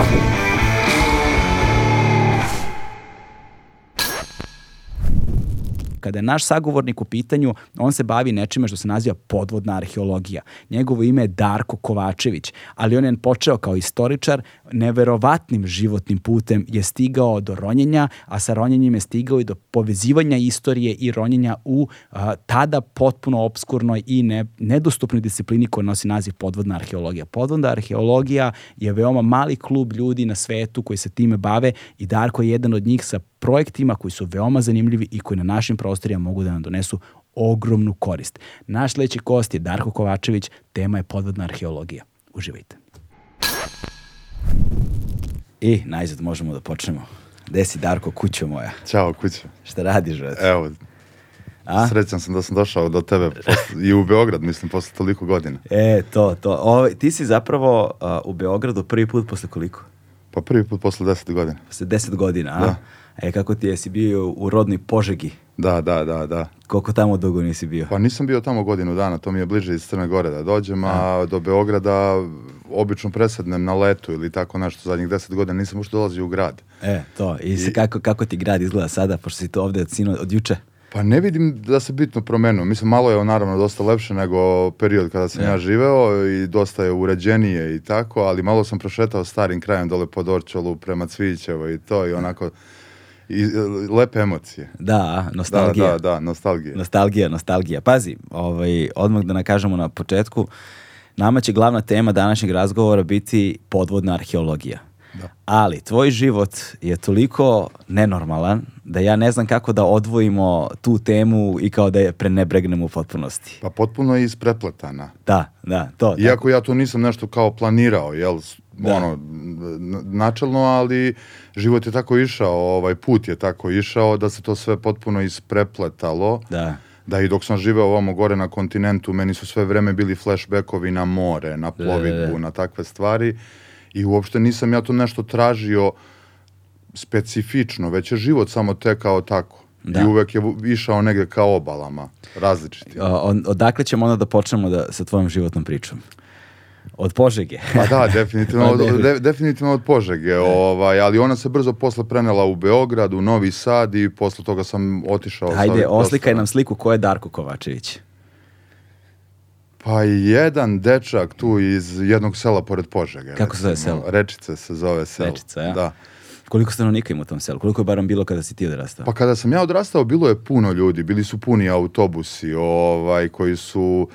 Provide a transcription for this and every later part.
Gracias. Kada je naš sagovornik u pitanju, on se bavi nečime što se naziva podvodna arheologija. Njegovo ime je Darko Kovačević, ali on je počeo kao istoričar, neverovatnim životnim putem je stigao do ronjenja, a sa ronjenjem je stigao i do povezivanja istorije i ronjenja u a, tada potpuno obskurnoj i ne, nedostupnoj disciplini koja nosi naziv podvodna arheologija. Podvodna arheologija je veoma mali klub ljudi na svetu koji se time bave i Darko je jedan od njih sa projektima koji su veoma zanimljivi i koji na našim prostorima mogu da nam donesu ogromnu korist. Naš sledeći gost je Darko Kovačević, tema je podvodna arheologija. Uživajte. I najzad možemo da počnemo. Gde si Darko, kućo moja? Ćao, kuća. Šta radiš, brate? Evo, A? srećan sam da sam došao do tebe posle, i u Beograd, mislim, posle toliko godina. E, to, to. O, ti si zapravo a, u Beogradu prvi put posle koliko? Pa prvi put posle deset godina. Posle deset godina, a? Da. E, kako ti je, si bio u rodnoj Požegi? Da, da, da, da. Koliko tamo dugo nisi bio? Pa nisam bio tamo godinu dana, to mi je bliže iz Crne Gore da dođem, a do Beograda obično presednem na letu ili tako nešto, zadnjih deset godina nisam uopšte dolazio u grad. E, to. I, se kako, kako ti grad izgleda sada, pošto si to ovde od, sino, od juče? Pa ne vidim da se bitno promenilo. Mislim, malo je naravno dosta lepše nego period kada sam ja, živeo i dosta je uređenije i tako, ali malo sam prošetao starim krajem dole po Dorčolu prema Cvićevo i to i onako i, lepe emocije. Da, nostalgija. Da, da, da, nostalgija. Nostalgija, nostalgija. Pazi, ovaj, odmah da nakažemo na početku, nama će glavna tema današnjeg razgovora biti podvodna arheologija. Da. Ali tvoj život je toliko nenormalan da ja ne znam kako da odvojimo tu temu i kao da je prenebregnemo u potpunosti. Pa potpuno je isprepletana. Da, da, to. Iako ja to nisam nešto kao planirao, jel, Da. ono, načelno, ali život je tako išao, ovaj put je tako išao da se to sve potpuno isprepletalo. Da. Da i dok sam živeo ovamo gore na kontinentu, meni su sve vreme bili flashbackovi na more, na plovidbu, na takve stvari. I uopšte nisam ja to nešto tražio specifično, već je život samo tekao tako. Da. I uvek je išao negde ka obalama, različitim. O, on- odakle ćemo onda da počnemo da, sa tvojom životnom pričom? Od Požege. Pa da, definitivno, od, de- definitivno od Požege, ovaj, ali ona se brzo posle prenela u Beograd, u Novi Sad i posle toga sam otišao. Hajde, oslikaj nam sliku ko je Darko Kovačević. Pa jedan dečak tu iz jednog sela pored Požege. Kako se zove selo? Rečice se zove selo. Rečica, ja? Da. Koliko stanovnika ima u tom selu? Koliko je barom bilo kada si ti odrastao? Pa kada sam ja odrastao, bilo je puno ljudi, bili su puni autobusi ovaj, koji su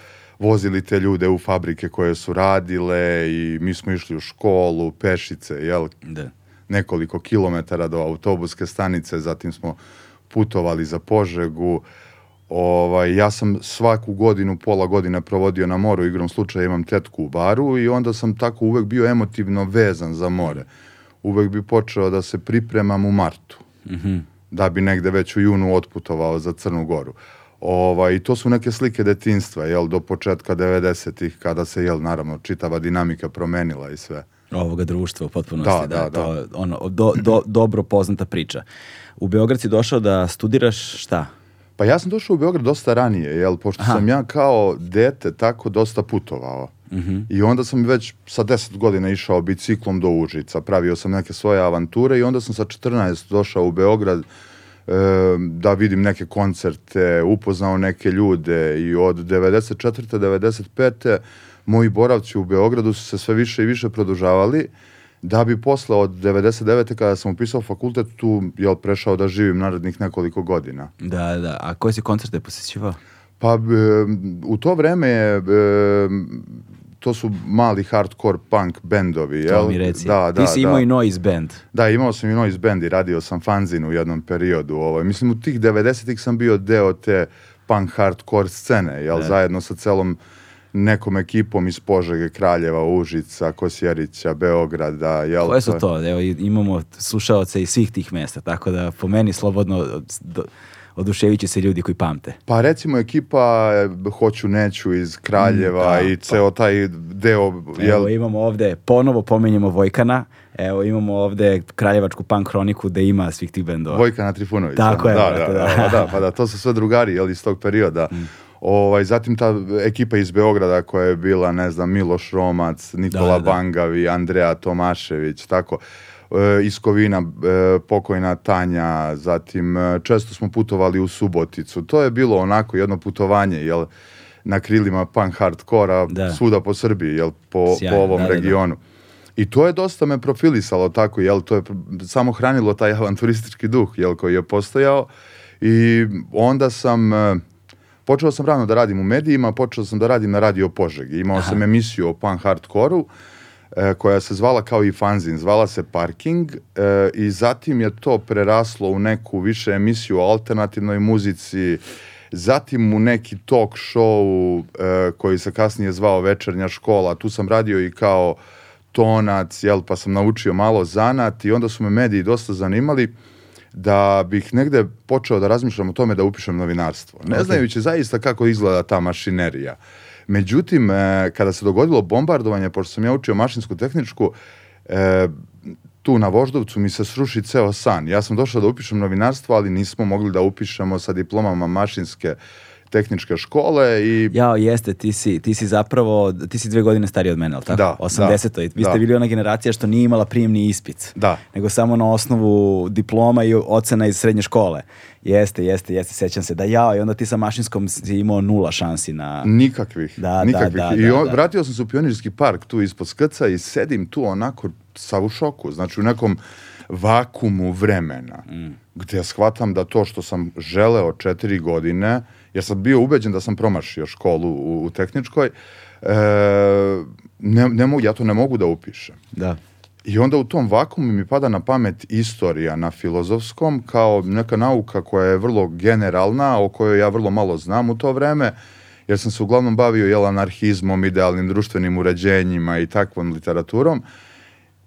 vozili te ljude u fabrike koje su radile i mi smo išli u školu, pešice, jel, Da. nekoliko kilometara do autobuske stanice, zatim smo putovali za Požegu. Ovaj, ja sam svaku godinu, pola godine provodio na moru, igrom slučaja imam tetku u baru i onda sam tako uvek bio emotivno vezan za more. Uvek bi počeo da se pripremam u martu, da bi negde već u junu otputovao za Crnu Goru. Ovaj, I to su neke slike detinstva, jel, do početka 90-ih, kada se, jel, naravno, čitava dinamika promenila i sve. Ovoga društva u potpunosti. Da, da, To, je ono, do, do, dobro poznata priča. U Beograd si došao da studiraš šta? Pa ja sam došao u Beograd dosta ranije, jel, pošto Aha. sam ja kao dete tako dosta putovao. I onda sam već sa 10 godina išao biciklom do Užica, pravio sam neke svoje avanture i onda sam sa 14 došao u Beograd da vidim neke koncerte, upoznao neke ljude i od 94. 95. moji boravci u Beogradu su se sve više i više produžavali da bi posle od 99. kada sam upisao fakultet tu jel, prešao da živim narednih nekoliko godina. Da, da. A koje si koncerte posjećivao? Pa e, u to vreme je, e, to su mali hardcore punk bendovi. Jel? To mi reci. Da, da, Ti si da. imao i noise band. Da, imao sam i noise band i radio sam fanzin u jednom periodu. Ovaj. Mislim, u tih 90-ih sam bio deo te punk hardcore scene, jel? Da. Zajedno sa celom nekom ekipom iz Požege, Kraljeva, Užica, Kosjerića, Beograda, jel? Koje su to? Evo, imamo slušaoce iz svih tih mesta, tako da po meni slobodno oduševit će se ljudi koji pamte. Pa recimo ekipa e, Hoću Neću iz Kraljeva Mm, da, i ceo taj deo, jel? Evo imamo ovde, ponovo pominjemo Vojkana, evo imamo ovde Kraljevačku punk hroniku da ima svih tih bendova. Vojkana Trifunovića. Tako je, da, brate, da, da. da, da, pa da, to su sve drugari, jel, iz tog perioda. Ovaj, zatim ta ekipa iz Beograda koja je bila, ne znam, Miloš Romac, Nikola Da, da, da. Bangavi, Andreja Tomašević, tako. E, iz Kovina, e, pokojna Tanja, zatim e, često smo putovali u Suboticu. To je bilo onako jedno putovanje, jel, na krilima punk hardkora Da. svuda po Srbiji, jel, po, Sjajno, po ovom da, da, da. regionu. I to je dosta me profilisalo tako, jel, to je samo hranilo taj avanturistički duh, jel, koji je postojao i onda sam, počeo sam rano da radim u medijima, počeo sam da radim na radio Požegi, imao sam emisiju o punk hardkoru, e, koja se zvala kao i fanzin, zvala se Parking e, i zatim je to preraslo u neku više emisiju o alternativnoj muzici, zatim u neki talk show e, koji se kasnije zvao Večernja škola, tu sam radio i kao tonac, jel, pa sam naučio malo zanat i onda su me mediji dosta zanimali da bih negde počeo da razmišljam o tome da upišem novinarstvo. Ne Ok. znajući zaista kako izgleda ta mašinerija. Međutim, e, kada se dogodilo bombardovanje, pošto sam ja učio mašinsku tehničku, e, tu na Voždovcu mi se sruši ceo san. Ja sam došao da upišem novinarstvo, ali nismo mogli da upišemo sa diplomama mašinske tehničke škole i Jao, jeste, ti si, ti si zapravo, ti si dve godine stariji od mene, ali tako? Da, 80. I Vi da. ste bili ona generacija što nije imala prijemni ispit. Da. Nego samo na osnovu diploma i ocena iz srednje škole. Jeste, jeste, jeste, sećam se da jao, i onda ti sa mašinskom si imao nula šansi na... Nikakvih, Da, nikakvih. da, da, I da, on- da. vratio sam se u pionirski park tu ispod skrca i sedim tu onako sa u šoku, znači u nekom vakumu vremena, Mm. gdje ja shvatam da to što sam želeo četiri godine, jer sam bio ubeđen da sam promašio školu u, u tehničkoj, e, ne, ne mogu, ja to ne mogu da upišem. Da. I onda u tom vakumu mi pada na pamet istorija na filozofskom kao neka nauka koja je vrlo generalna, o kojoj ja vrlo malo znam u to vreme, jer sam se uglavnom bavio jel, anarhizmom, idealnim društvenim uređenjima i takvom literaturom.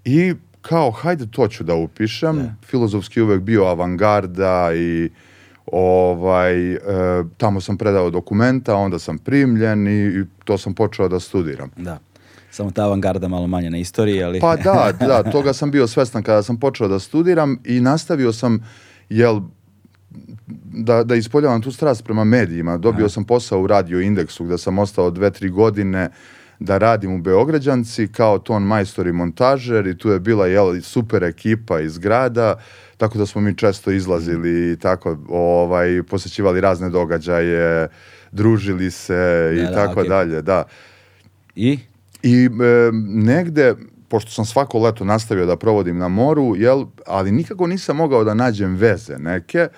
I kao, hajde to ću da upišem. Filozofski je uvek bio avangarda i ovaj, e, tamo sam predao dokumenta, onda sam primljen i, i to sam počeo da studiram. Da. Samo ta avangarda malo manje na istoriji, ali... Pa da, da, toga sam bio svestan kada sam počeo da studiram i nastavio sam, jel, da, da ispoljavam tu strast prema medijima. Dobio sam posao u Radio Indeksu gde sam ostao dve, tri godine da radim u Beograđanci kao ton majstor i montažer i tu je bila jel, super ekipa iz grada, tako da smo mi često izlazili i tako ovaj, posjećivali razne događaje, družili se i Da, da, tako okej. dalje, da. I? I e, negde, pošto sam svako leto nastavio da provodim na moru, jel, ali nikako nisam mogao da nađem veze neke,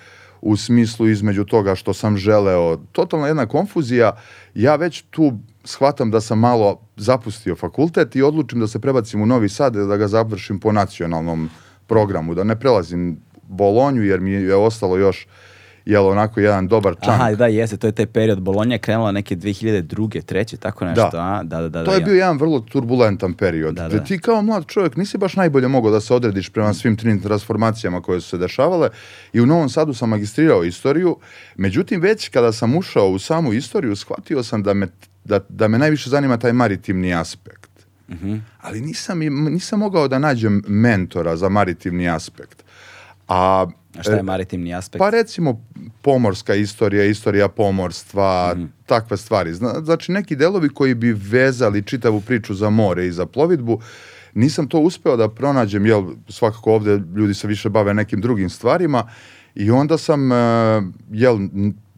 u smislu između toga što sam želeo, totalna jedna konfuzija, ja već tu shvatam da sam malo zapustio fakultet i odlučim da se prebacim u Novi Sad da ga završim po nacionalnom programu, da ne prelazim Bolonju jer mi je ostalo još jel onako jedan dobar čank. Aha, da, jeste, to je taj period. Bolonja je krenula neke 2002. treće, tako nešto, Da. a? Da, da, da. To da, je ja. bio jedan vrlo turbulentan period. Da, gde da. ti kao mlad čovjek nisi baš najbolje mogao da se odrediš prema svim trim transformacijama koje su se dešavale i u Novom Sadu sam magistrirao istoriju. Međutim, već kada sam ušao u samu istoriju, shvatio sam da me, da, da me najviše zanima taj maritimni aspekt. Mhm. Ali nisam, nisam mogao da nađem mentora za maritimni aspekt. A, A šta je e, maritimni aspekt? pa recimo pomorska istorija, istorija pomorstva, Mhm. takve stvari. Zna- Znači neki delovi koji bi vezali čitavu priču za more i za plovidbu, nisam to uspeo da pronađem, jel svakako ovde ljudi se više bave nekim drugim stvarima i onda sam, e, jel,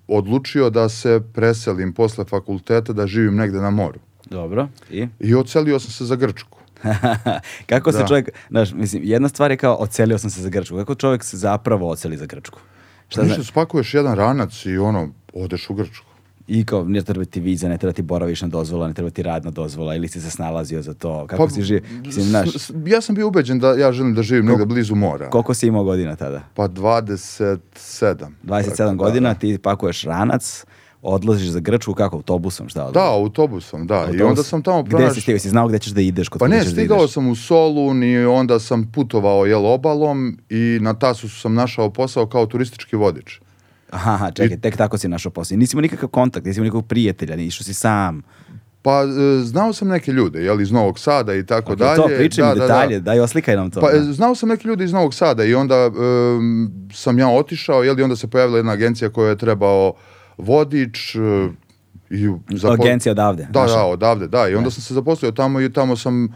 odlučio da se preselim posle fakulteta da živim negde na moru. Dobro, i? I ocelio sam se za Grčku. Kako se Da. čovjek, znaš, mislim, jedna stvar je kao ocelio sam se za Grčku. Kako čovjek se zapravo oceli za Grčku? Šta Šta zna- Ništa, spakuješ jedan ranac i ono, odeš u Grčku. I kao, ne treba ti viza, ne treba ti boravišna dozvola, ne treba ti radna dozvola, ili si se snalazio za to, kako si živ, mislim, znaš, Pa, ja sam bio ubeđen da ja želim da živim negde blizu mora. koliko si imao godina tada? Pa 27. 27 Tako, godina, Da, da. ti pakuješ ranac, odlaziš za Grčku, kako, autobusom, šta? Da, autobusom, da. I Autobus. onda sam tamo Gde pronašao... si stigao? Si znao gde ćeš da ideš? Kod Pa ne, da stigao ideš? sam u Solun i onda sam putovao jel obalom i na Tasusu sam našao posao kao turistički vodič. Aha, čekaj, tek tako si našao posao. I Nisi imao nikakav kontakt, nisi imao nikakvog prijatelja, ni išao si sam. Pa e, znao sam neke ljude, jel, iz Novog Sada i tako Ok, dalje. to, pričaj Da, mi da, da. detalje, daj oslikaj nam to. Pa da. e, znao sam neke ljude iz Novog Sada i onda em, sam ja otišao, jel, i onda se pojavila jedna agencija koja je trebao vodič e, i zapo- Agencija odavde. Da, naša. da, odavde, da. I onda sam se zaposlio tamo i tamo sam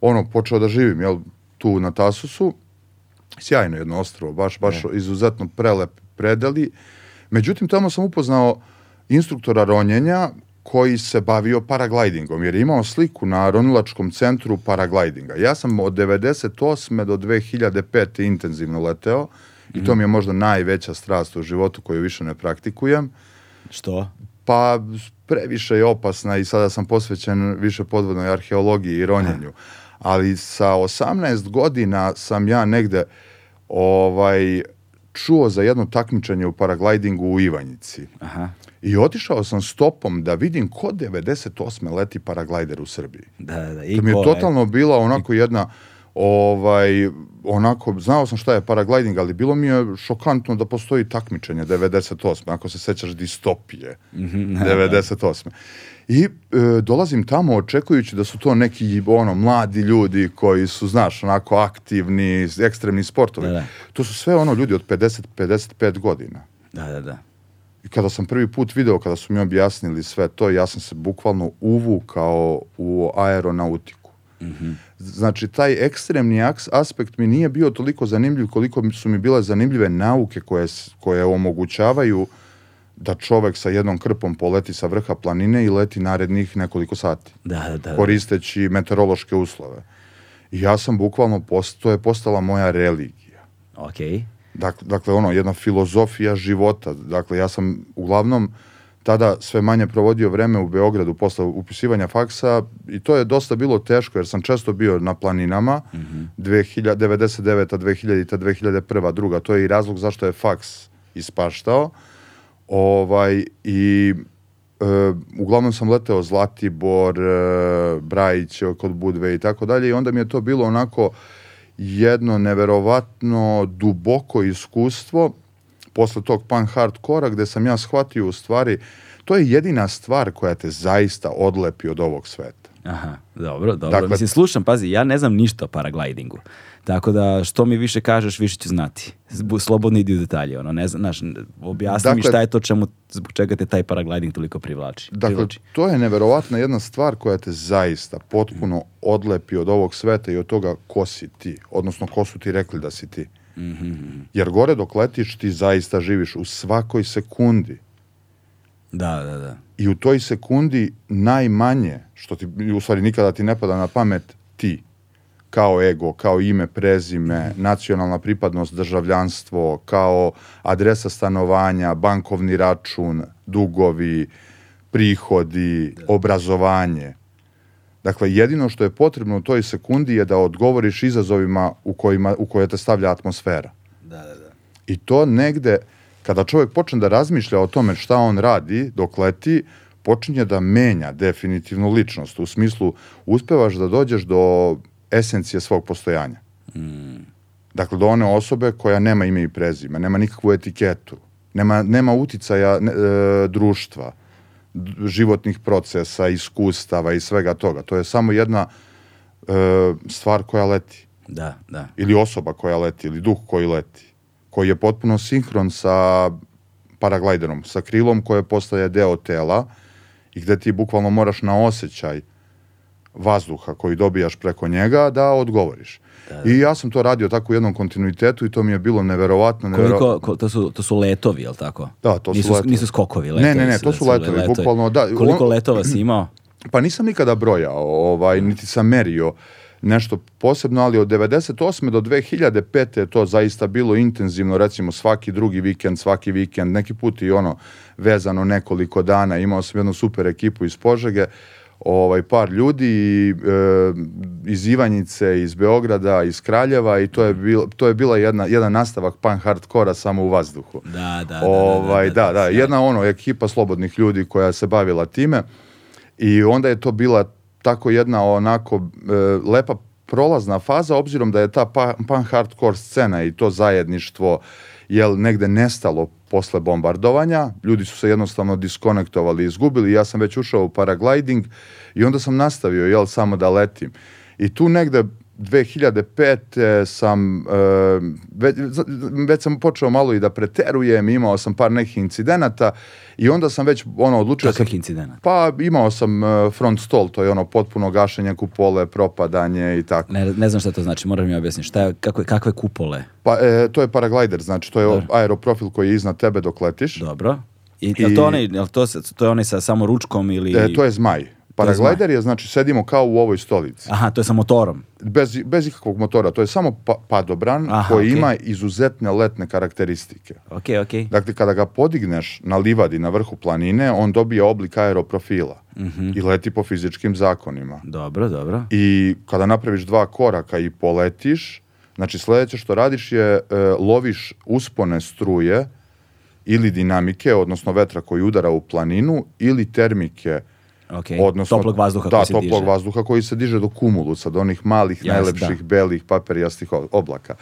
ono počeo da živim, jel, tu na Tasusu. Sjajno jedno ostrvo, baš baš izuzetno prelep predeli. Međutim tamo sam upoznao instruktora ronjenja koji se bavio paraglidingom, jer je imao sliku na ronilačkom centru paraglidinga. Ja sam od 98. do 2005. intenzivno leteo i to mi je možda najveća strast u životu koju više ne praktikujem. Što? Pa previše je opasna i sada sam posvećen više podvodnoj arheologiji i ronjenju. Ali sa 18 godina sam ja negde ovaj čuo za jedno takmičenje u paraglidingu u Ivanjici. Aha, I otišao sam stopom da vidim ko 98. leti paraglider u Srbiji. da, da, da. I To mi je totalno bila onako jedna ovaj onako znao sam šta je paragliding ali bilo mi je šokantno da postoji takmičenje 98 ako se sećaš distopije Mhm, 98 i e, dolazim tamo očekujući da su to neki ono mladi ljudi koji su znaš onako aktivni ekstremni sportovi Da, da. to su sve ono ljudi od 50 55 godina Da, da, da. i kada sam prvi put video, kada su mi objasnili sve to, ja sam se bukvalno uvukao u aeronautiku. Znači, taj ekstremni aspekt mi nije bio toliko zanimljiv koliko su mi bile zanimljive nauke koje, koje omogućavaju da čovek sa jednom krpom poleti sa vrha planine i leti narednih nekoliko sati, Da, da, da. koristeći meteorološke uslove. I ja sam bukvalno, post, to je postala moja religija. Okej. Dakle, dakle, ono, jedna filozofija života. Dakle, ja sam uglavnom tada sve manje provodio vreme u Beogradu posle upisivanja faksa i to je dosta bilo teško jer sam često bio na planinama 2000, 99. 2000. 2001. druga. To je i razlog zašto je faks ispaštao. Ovaj, I e, uglavnom sam leteo Zlatibor, e, Brajić kod Budve i tako dalje i onda mi je to bilo onako jedno neverovatno duboko iskustvo posle tog punk hardkora gde sam ja shvatio u stvari to je jedina stvar koja te zaista odlepi od ovog sveta. Aha, dobro, dobro. Dakle- Mislim, slušam, pazi, ja ne znam ništa o paraglidingu. Tako da, što mi više kažeš, više ću znati. Slobodno idi u detalje, ono, ne znaš, objasni mi Dakle- šta je to čemu, zbog čega te taj paragliding toliko privlači. Dakle, privlači. to je neverovatna jedna stvar koja te zaista potpuno odlepi od ovog sveta i od toga ko si ti, odnosno ko su ti rekli da si ti. Jer gore dok letiš ti zaista živiš u svakoj sekundi Da, da, da. i u toj sekundi najmanje, što ti u stvari nikada ti ne pada na pamet, ti kao ego, kao ime, prezime, nacionalna pripadnost, državljanstvo, kao adresa stanovanja, bankovni račun, dugovi, prihodi, obrazovanje. Dakle, jedino što je potrebno u toj sekundi je da odgovoriš izazovima u, kojima, u koje te stavlja atmosfera. Da, da, da. I to negde, kada čovjek počne da razmišlja o tome šta on radi dok leti, počinje da menja definitivno ličnost. U smislu, uspevaš da dođeš do esencije svog postojanja. Dakle, do one osobe koja nema ime i prezime, nema nikakvu etiketu, nema, nema uticaja ne, e, društva, životnih procesa, iskustava i svega toga. To je samo jedna e, stvar koja leti Da, da. ili osoba koja leti, ili duh koji leti, koji je potpuno sinhron sa paraglajderom, sa krilom koje postaje deo tela i gde ti bukvalno moraš na osjećaj vazduha koji dobijaš preko njega da odgovoriš. I ja sam to radio tako u jednom kontinuitetu i to mi je bilo neverovatno. nevero- Koliko, ko, to, su, to su letovi, jel tako? Da, to su nisu, letovi. Nisu skokovi, Ne, letovi. ne, ne, su, to da su letovi, bukvalno, da. Koliko On- letova si imao? Pa nisam nikada brojao, ovaj, niti sam merio. nešto posebno, ali od 98. do 2005. je to zaista bilo intenzivno, recimo svaki drugi vikend, svaki vikend, neki put i ono vezano nekoliko dana, imao sam jednu super ekipu iz Požege, ovaj par ljudi i, e, iz Ivanjice, iz Beograda, iz Kraljeva i to je bilo to je bila jedna jedan nastavak punk hardkora samo u vazduhu. Da, da, da, Ovaj da, da, da, da, jedna ono ekipa slobodnih ljudi koja se bavila time i onda je to bila tako jedna onako e, lepa prolazna faza obzirom da je ta pa- punk hardcore scena i to zajedništvo jel negde nestalo posle bombardovanja, ljudi su se jednostavno diskonektovali, izgubili, ja sam već ušao u paragliding i onda sam nastavio jel samo da letim. I tu negde 2005. sam, e, već, već sam počeo malo i da preterujem, imao sam par nekih incidenata i onda sam već ono odlučio sam, Kakvih incidenata? pa imao sam e, front stall, to je ono potpuno gašenje kupole, propadanje i tako. Ne, ne znam šta to znači, moram mi objasniti. Šta je, kako, kakve kupole? Pa e, to je paraglider, znači to je Dobro. aeroprofil koji je iznad tebe dok letiš. Dobro. I, jel to onaj, to, to je onaj sa samo ručkom ili... E, to je zmaj. Paraglider je, znači sedimo kao u ovoj stolici. Aha, to je sa motorom. Bez, bez ikakvog motora. To je samo pa, padobran Aha, koji okej. ima izuzetne letne karakteristike. Ok, ok. Dakle, kada ga podigneš na livadi na vrhu planine, on dobije oblik aeroprofila Mhm. i leti po fizičkim zakonima. Dobro, dobro. I kada napraviš dva koraka i poletiš, znači sledeće što radiš je e, loviš uspone struje ili dinamike, odnosno vetra koji udara u planinu, ili termike, Ok. odnosno Toplog vazduha da, koji se toplog diže. vazduha koji se diže do kumulusa, do onih malih, Jasno, najlepših, da. belih, paperijastih o- oblaka.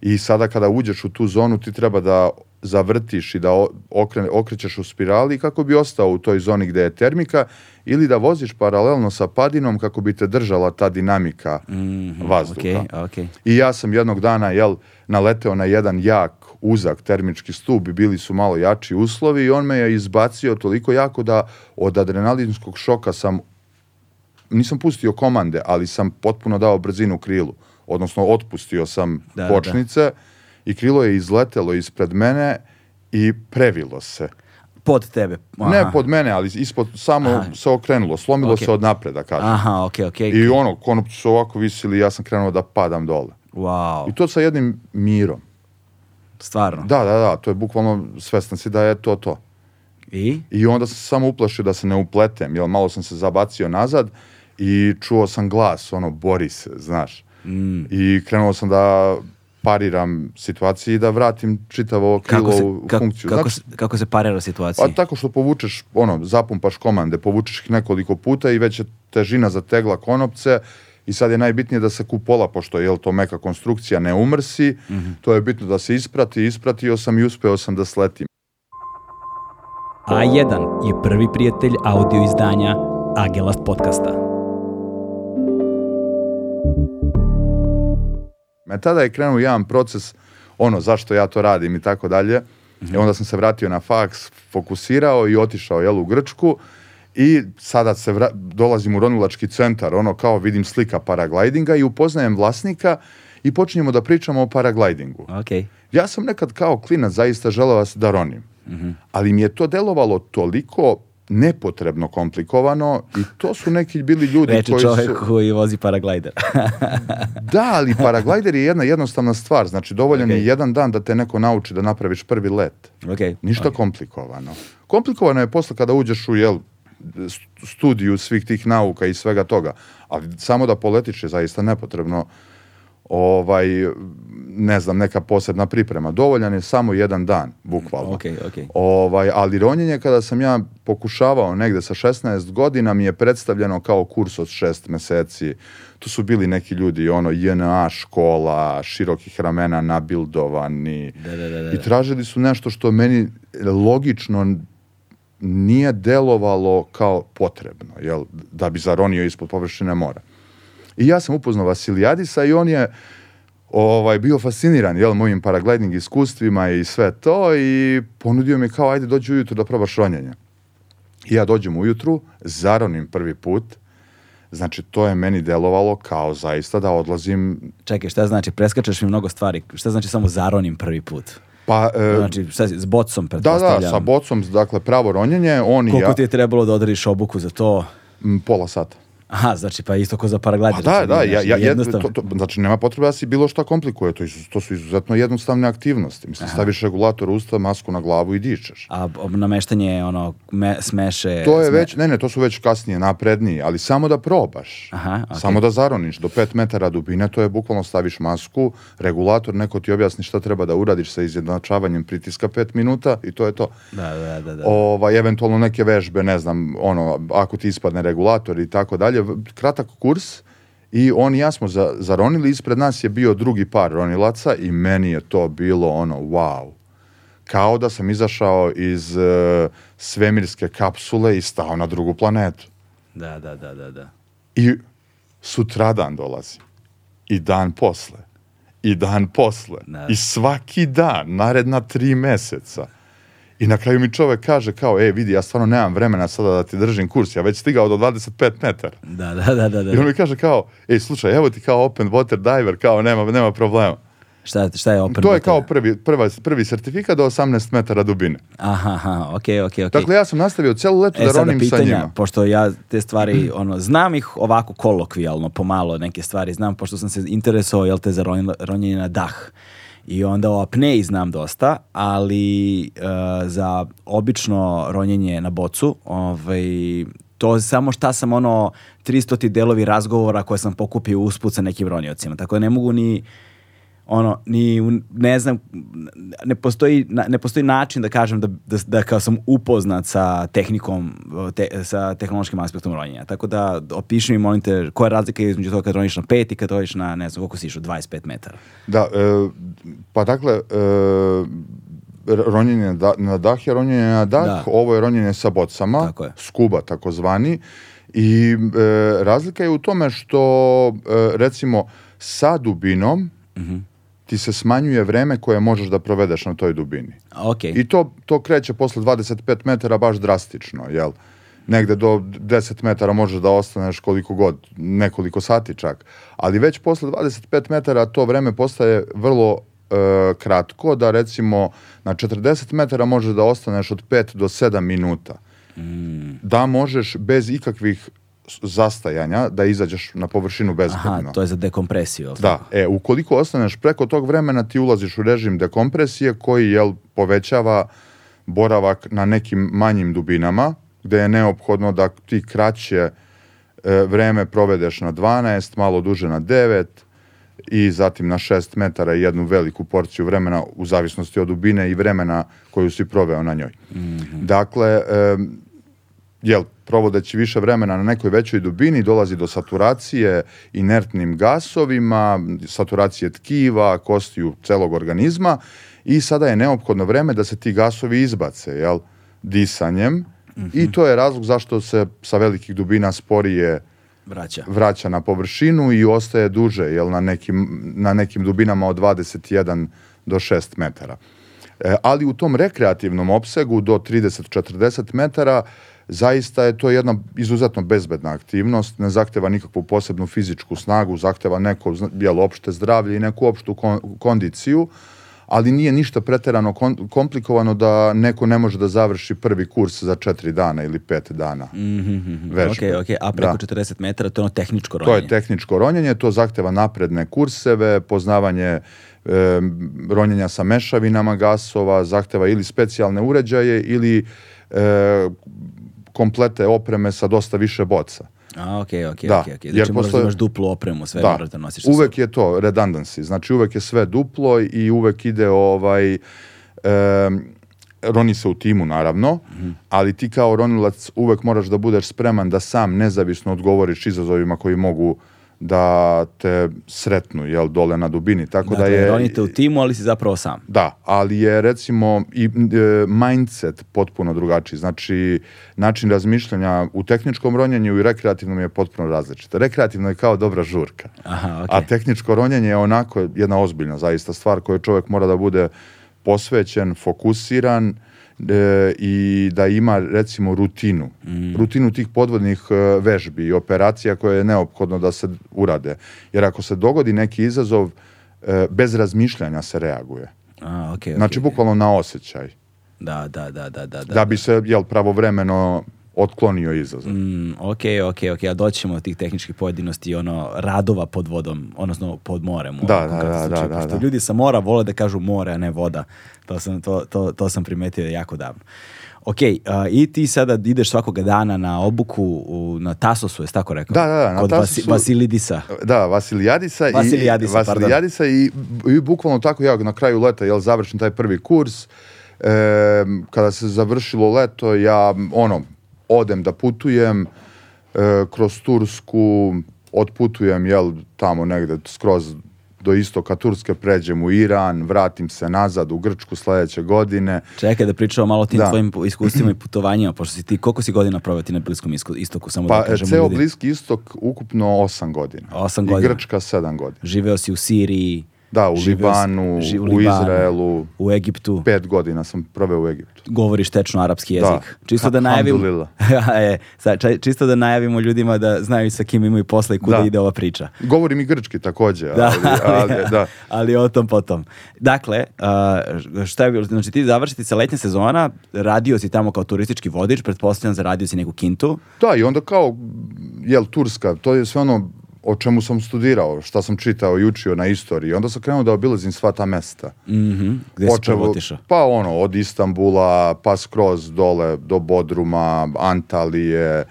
I sada kada uđeš u tu zonu, ti treba da zavrtiš i da o- okre- okrećeš u spirali kako bi ostao u toj zoni gde je termika ili da voziš paralelno sa padinom kako bi te držala ta dinamika Mhm, vazduha. Ok, ok. I ja sam jednog dana jel, naleteo na jedan jak, uzak termički stup i bili su malo jači uslovi i on me je izbacio toliko jako da od adrenalinskog šoka sam, nisam pustio komande, ali sam potpuno dao brzinu krilu. Odnosno, otpustio sam Da, da, kočnice i krilo je izletelo ispred mene i previlo se. Pod tebe. Aha. Ne pod mene, ali ispod, samo Aha. se okrenulo, slomilo Ok. se od napreda, kažem. Aha, ok, ok. I ono, konopci su ovako visili i ja sam krenuo da padam dole. Wow, I to sa jednim mirom. Stvarno. Da, da, da, to je bukvalno svestan si da je to to. I? I onda sam se samo uplašio da se ne upletem, jer malo sam se zabacio nazad i čuo sam glas, ono, bori se, znaš. Mm. I krenuo sam da pariram situaciji i da vratim čitavo krilo Kako se, u ka- funkciju. kako, Znači, se, kako se parira situacija? pa tako što povučeš, ono, zapumpaš komande, povučeš ih nekoliko puta i već je težina zategla konopce i sad je najbitnije da se kupola, pošto je to meka konstrukcija, ne umrsi, Mhm. to je bitno da se isprati, ispratio sam i uspeo sam da sletim. A1 je prvi prijatelj audio izdanja Agelast podcasta. Me tada je krenuo jedan proces, ono, zašto ja to radim i tako dalje. I onda sam se vratio na faks, fokusirao i otišao, jel, u Grčku. I sada se vra- dolazim u ronilački centar, ono, kao vidim slika paraglidinga i upoznajem vlasnika i počinjemo da pričamo o paraglidingu. Ok. Ja sam nekad kao klinac zaista želeo da ronim. Ali mi je to delovalo toliko nepotrebno komplikovano i to su neki bili ljudi Reče koji čovjek su... koji vozi paraglider. Da, ali paraglider je jedna jednostavna stvar. Znači, dovoljan Ok. je jedan dan da te neko nauči da napraviš prvi let. ok. Ništa komplikovano. Komplikovano je posle kada uđeš u jel, studiju svih tih nauka i svega toga. Ali samo da poletiš je zaista nepotrebno ovaj, ne znam, neka posebna priprema. Dovoljan je samo jedan dan, bukvalno. Ok, ok. Ovaj, ali ronjenje kada sam ja pokušavao negde sa 16 godina mi je predstavljeno kao kurs od šest meseci. Tu su bili neki ljudi, ono, JNA škola, širokih ramena nabildovani. Da, da, da, da. I tražili su nešto što meni logično nije delovalo kao potrebno, jel, da bi zaronio ispod površine mora. I ja sam upoznao Vasilijadisa i on je ovaj, bio fasciniran jel, mojim paragliding iskustvima i sve to i ponudio mi kao ajde dođi ujutru da probaš ronjenje. I ja dođem ujutru, zaronim prvi put, znači to je meni delovalo kao zaista da odlazim, Čekaj, šta znači? Preskačeš mi mnogo stvari. Šta znači samo zaronim prvi put? Pa e, Znači, šta si, s bocom, da, pretpostavljam. da, sa bocom, dakle pravo ronjenje, on i Koliko ja, ti je trebalo da odrediš obuku za to? m, pola sata. Aha, znači pa isto ko za paraglider. Pa da, da, ja, ja, jednostavno. to, to, znači nema potrebe da si bilo šta komplikuje, to, su- to su izuzetno jednostavne aktivnosti. Mislim, staviš regulator usta, masku na glavu i dičeš. A nameštanje ono me, smeše... To je sme- već, ne, ne, to su već kasnije, napredniji, ali samo da probaš. Aha, okej. Samo da zaroniš do 5 metara dubine, to je bukvalno staviš masku, regulator, neko ti objasni šta treba da uradiš sa izjednačavanjem pritiska 5 minuta i to je to. Da, da, da. da. Ovaj, eventualno neke vežbe, ne znam, ono, ako ti ispadne regulator i tako dalje, v- kratak kurs i on i ja smo za, zaronili, ispred nas je bio drugi par ronilaca i meni je to bilo ono, wow. Kao da sam izašao iz e, svemirske kapsule i stao na drugu planetu. Da, da, da, da, da. I sutradan dolazi. I dan posle. I dan posle. Da. I svaki dan, naredna tri meseca. I na kraju mi čovek kaže kao, e, vidi, ja stvarno nemam vremena sada da ti držim kurs, ja već stigao do 25 metara. Da, da, da, da, da. I on mi kaže kao, ej, slušaj, evo ti kao open water diver, kao nema, nema problema. Šta, šta je open to je water? kao prvi, prva, prvi sertifikat do 18 metara dubine. Aha, aha, okej, okej, okej. Dakle, ja sam nastavio celu letu E da ronim sa pitanja, njima. pošto ja te stvari, ono, znam ih ovako kolokvijalno, pomalo neke stvari, znam, pošto sam se interesovao, jel te, za ronj- ronjenje na dah. I onda o apneji znam dosta, ali e, za obično ronjenje na bocu, ovaj, to samo šta sam ono 300 delovi razgovora koje sam pokupio usput sa nekim roniocima. Tako da ne mogu ni ono, ni, ne znam, ne postoji, ne postoji način da kažem da, da, da kao sam upoznat sa tehnikom, te, sa tehnološkim aspektom ronjenja. Tako da opiši mi, molim te, koja je razlika između toga kad roniš na 5 i kad roniš na, ne znam, koliko si išao, 25 metara. Da, e, pa dakle, e, ronjenje na da- na dah je ronjenje na dah, Da. ovo je ronjenje sa bocama, Tako skuba takozvani, i e, razlika je u tome što, e, recimo, sa dubinom Mhm. Ti se smanjuje vreme koje možeš da provedeš na toj dubini. A, Ok, I to, to kreće posle 25 metara baš drastično, jel? Negde do 10 metara možeš da ostaneš koliko god, nekoliko sati čak. Ali već posle 25 metara to vreme postaje vrlo e, kratko, da recimo na 40 metara možeš da ostaneš od 5 do 7 minuta. Da možeš bez ikakvih zastajanja da izađeš na površinu bezbedno. aha, to je za dekompresiju. Da, e, ukoliko ostaneš preko tog vremena ti ulaziš u režim dekompresije koji jel, povećava boravak na nekim manjim dubinama, gde je neophodno da ti kraće e, vreme provedeš na 12, malo duže na 9 i zatim na 6 metara i jednu veliku porciju vremena u zavisnosti od dubine i vremena koju si proveo na njoj. Dakle, em, jel, provodeći više vremena na nekoj većoj dubini, dolazi do saturacije inertnim gasovima, saturacije tkiva, kostiju celog organizma i sada je neophodno vreme da se ti gasovi izbace, jel, disanjem i to je razlog zašto se sa velikih dubina sporije Vraća. vraća na površinu i ostaje duže, jel, na nekim, na nekim dubinama od 21 do 6 metara. E, ali u tom rekreativnom opsegu do 30-40 metara zaista je to jedna izuzetno bezbedna aktivnost, ne zahteva nikakvu posebnu fizičku snagu, zahteva neko jel, opšte zdravlje i neku opštu kon- kondiciju, ali nije ništa preterano komplikovano da neko ne može da završi prvi kurs za 4 dana ili 5 dana vežbe. Ok, ok, a preko Da. 40 metara to je ono tehničko To ronjenje. je tehničko ronjenje, to zahteva napredne kurseve, poznavanje e, ronjenja sa mešavinama gasova, zahteva ili specijalne uređaje ili e, komplete opreme sa dosta više boca. A, ok, ok, Da, ok, ok. jer Znači moraš da postoje- imaš duplu opremu, sve Da, moraš da nosiš uvek je to redundancy, znači uvek je sve duplo i uvek ide ovaj... em, roni se u timu naravno, Mhm. ali ti kao ronilac uvek moraš da budeš spreman da sam nezavisno odgovoriš izazovima koji mogu da te sretnu, jel, dole na dubini. Tako Dakle, da je... ronite u timu, ali si zapravo sam. Da, ali je recimo i e, mindset potpuno drugačiji. Znači, način razmišljanja u tehničkom ronjenju i rekreativnom je potpuno različit. Rekreativno je kao dobra žurka. Aha, ok. A tehničko ronjenje je onako jedna ozbiljna zaista stvar koju čovjek mora da bude posvećen, fokusiran e, i da ima recimo rutinu. Rutinu tih podvodnih e, vežbi i operacija koje je neophodno da se urade. Jer ako se dogodi neki izazov, e, bez razmišljanja se reaguje. A, ok, ok. Znači, bukvalno na osjećaj. Da, da, da, da, da. Da bi se, jel, pravovremeno otklonio izazov. Mm, ok, ok, ok, a doćemo do tih tehničkih pojedinosti i ono radova pod vodom, odnosno pod morem. Da, da, da, da, zvuči, da, pošto da. Ljudi sa mora vole da kažu more, a ne voda. To sam, to, to, to sam primetio jako davno. Ok, a, i ti sada ideš svakoga dana na obuku u, na Tasosu, jesi tako rekao? Da, da, da, na Kod Vasi- Vasilidisa. Da, Vasilijadisa, Vasilijadisa, i. Vasilijadisa i, i bukvalno tako ja na kraju leta jel, završim taj prvi kurs. E, kada se završilo leto, ja ono, odem da putujem e, kroz Tursku, otputujem jel, tamo negde skroz do istoka Turske, pređem u Iran, vratim se nazad u Grčku sledeće godine. Čekaj da pričamo malo o tim Da. tvojim iskustvima i putovanjima, pošto si ti, koliko si godina proveo ti na Bliskom istoku, samo Pa da kažemo ceo ljudi. Bliski istok ukupno osam godina. Osam I godina. Grčka sedam godina. Živeo si u Siriji, Da, u živeo si- Libanu, ži- u Izraelu. u Egiptu, Pet godina sam proveo u Egiptu. govoriš tečno arapski Da. jezik. Čisto da najavimo, e, čisto da najavimo ljudima da znaju sa kim imaju posla i kuda Da. ide ova priča. Govorim i grčki takođe, Da, ali, ali, da. ali o tom potom. Dakle, šta je bilo? Znači ti završiti se letnja sezona, radio si tamo kao turistički vodič, pretpostavljam zaradio si neku kintu. Da, i onda kao, jel, Turska, to je sve ono o čemu sam studirao, šta sam čitao i učio na istoriji. Onda sam krenuo da obilazim sva ta mesta. Mhm. Gde si Počevo- prvo otišao? Pa ono, od Istambula, pa skroz dole do Bodruma, Antalije,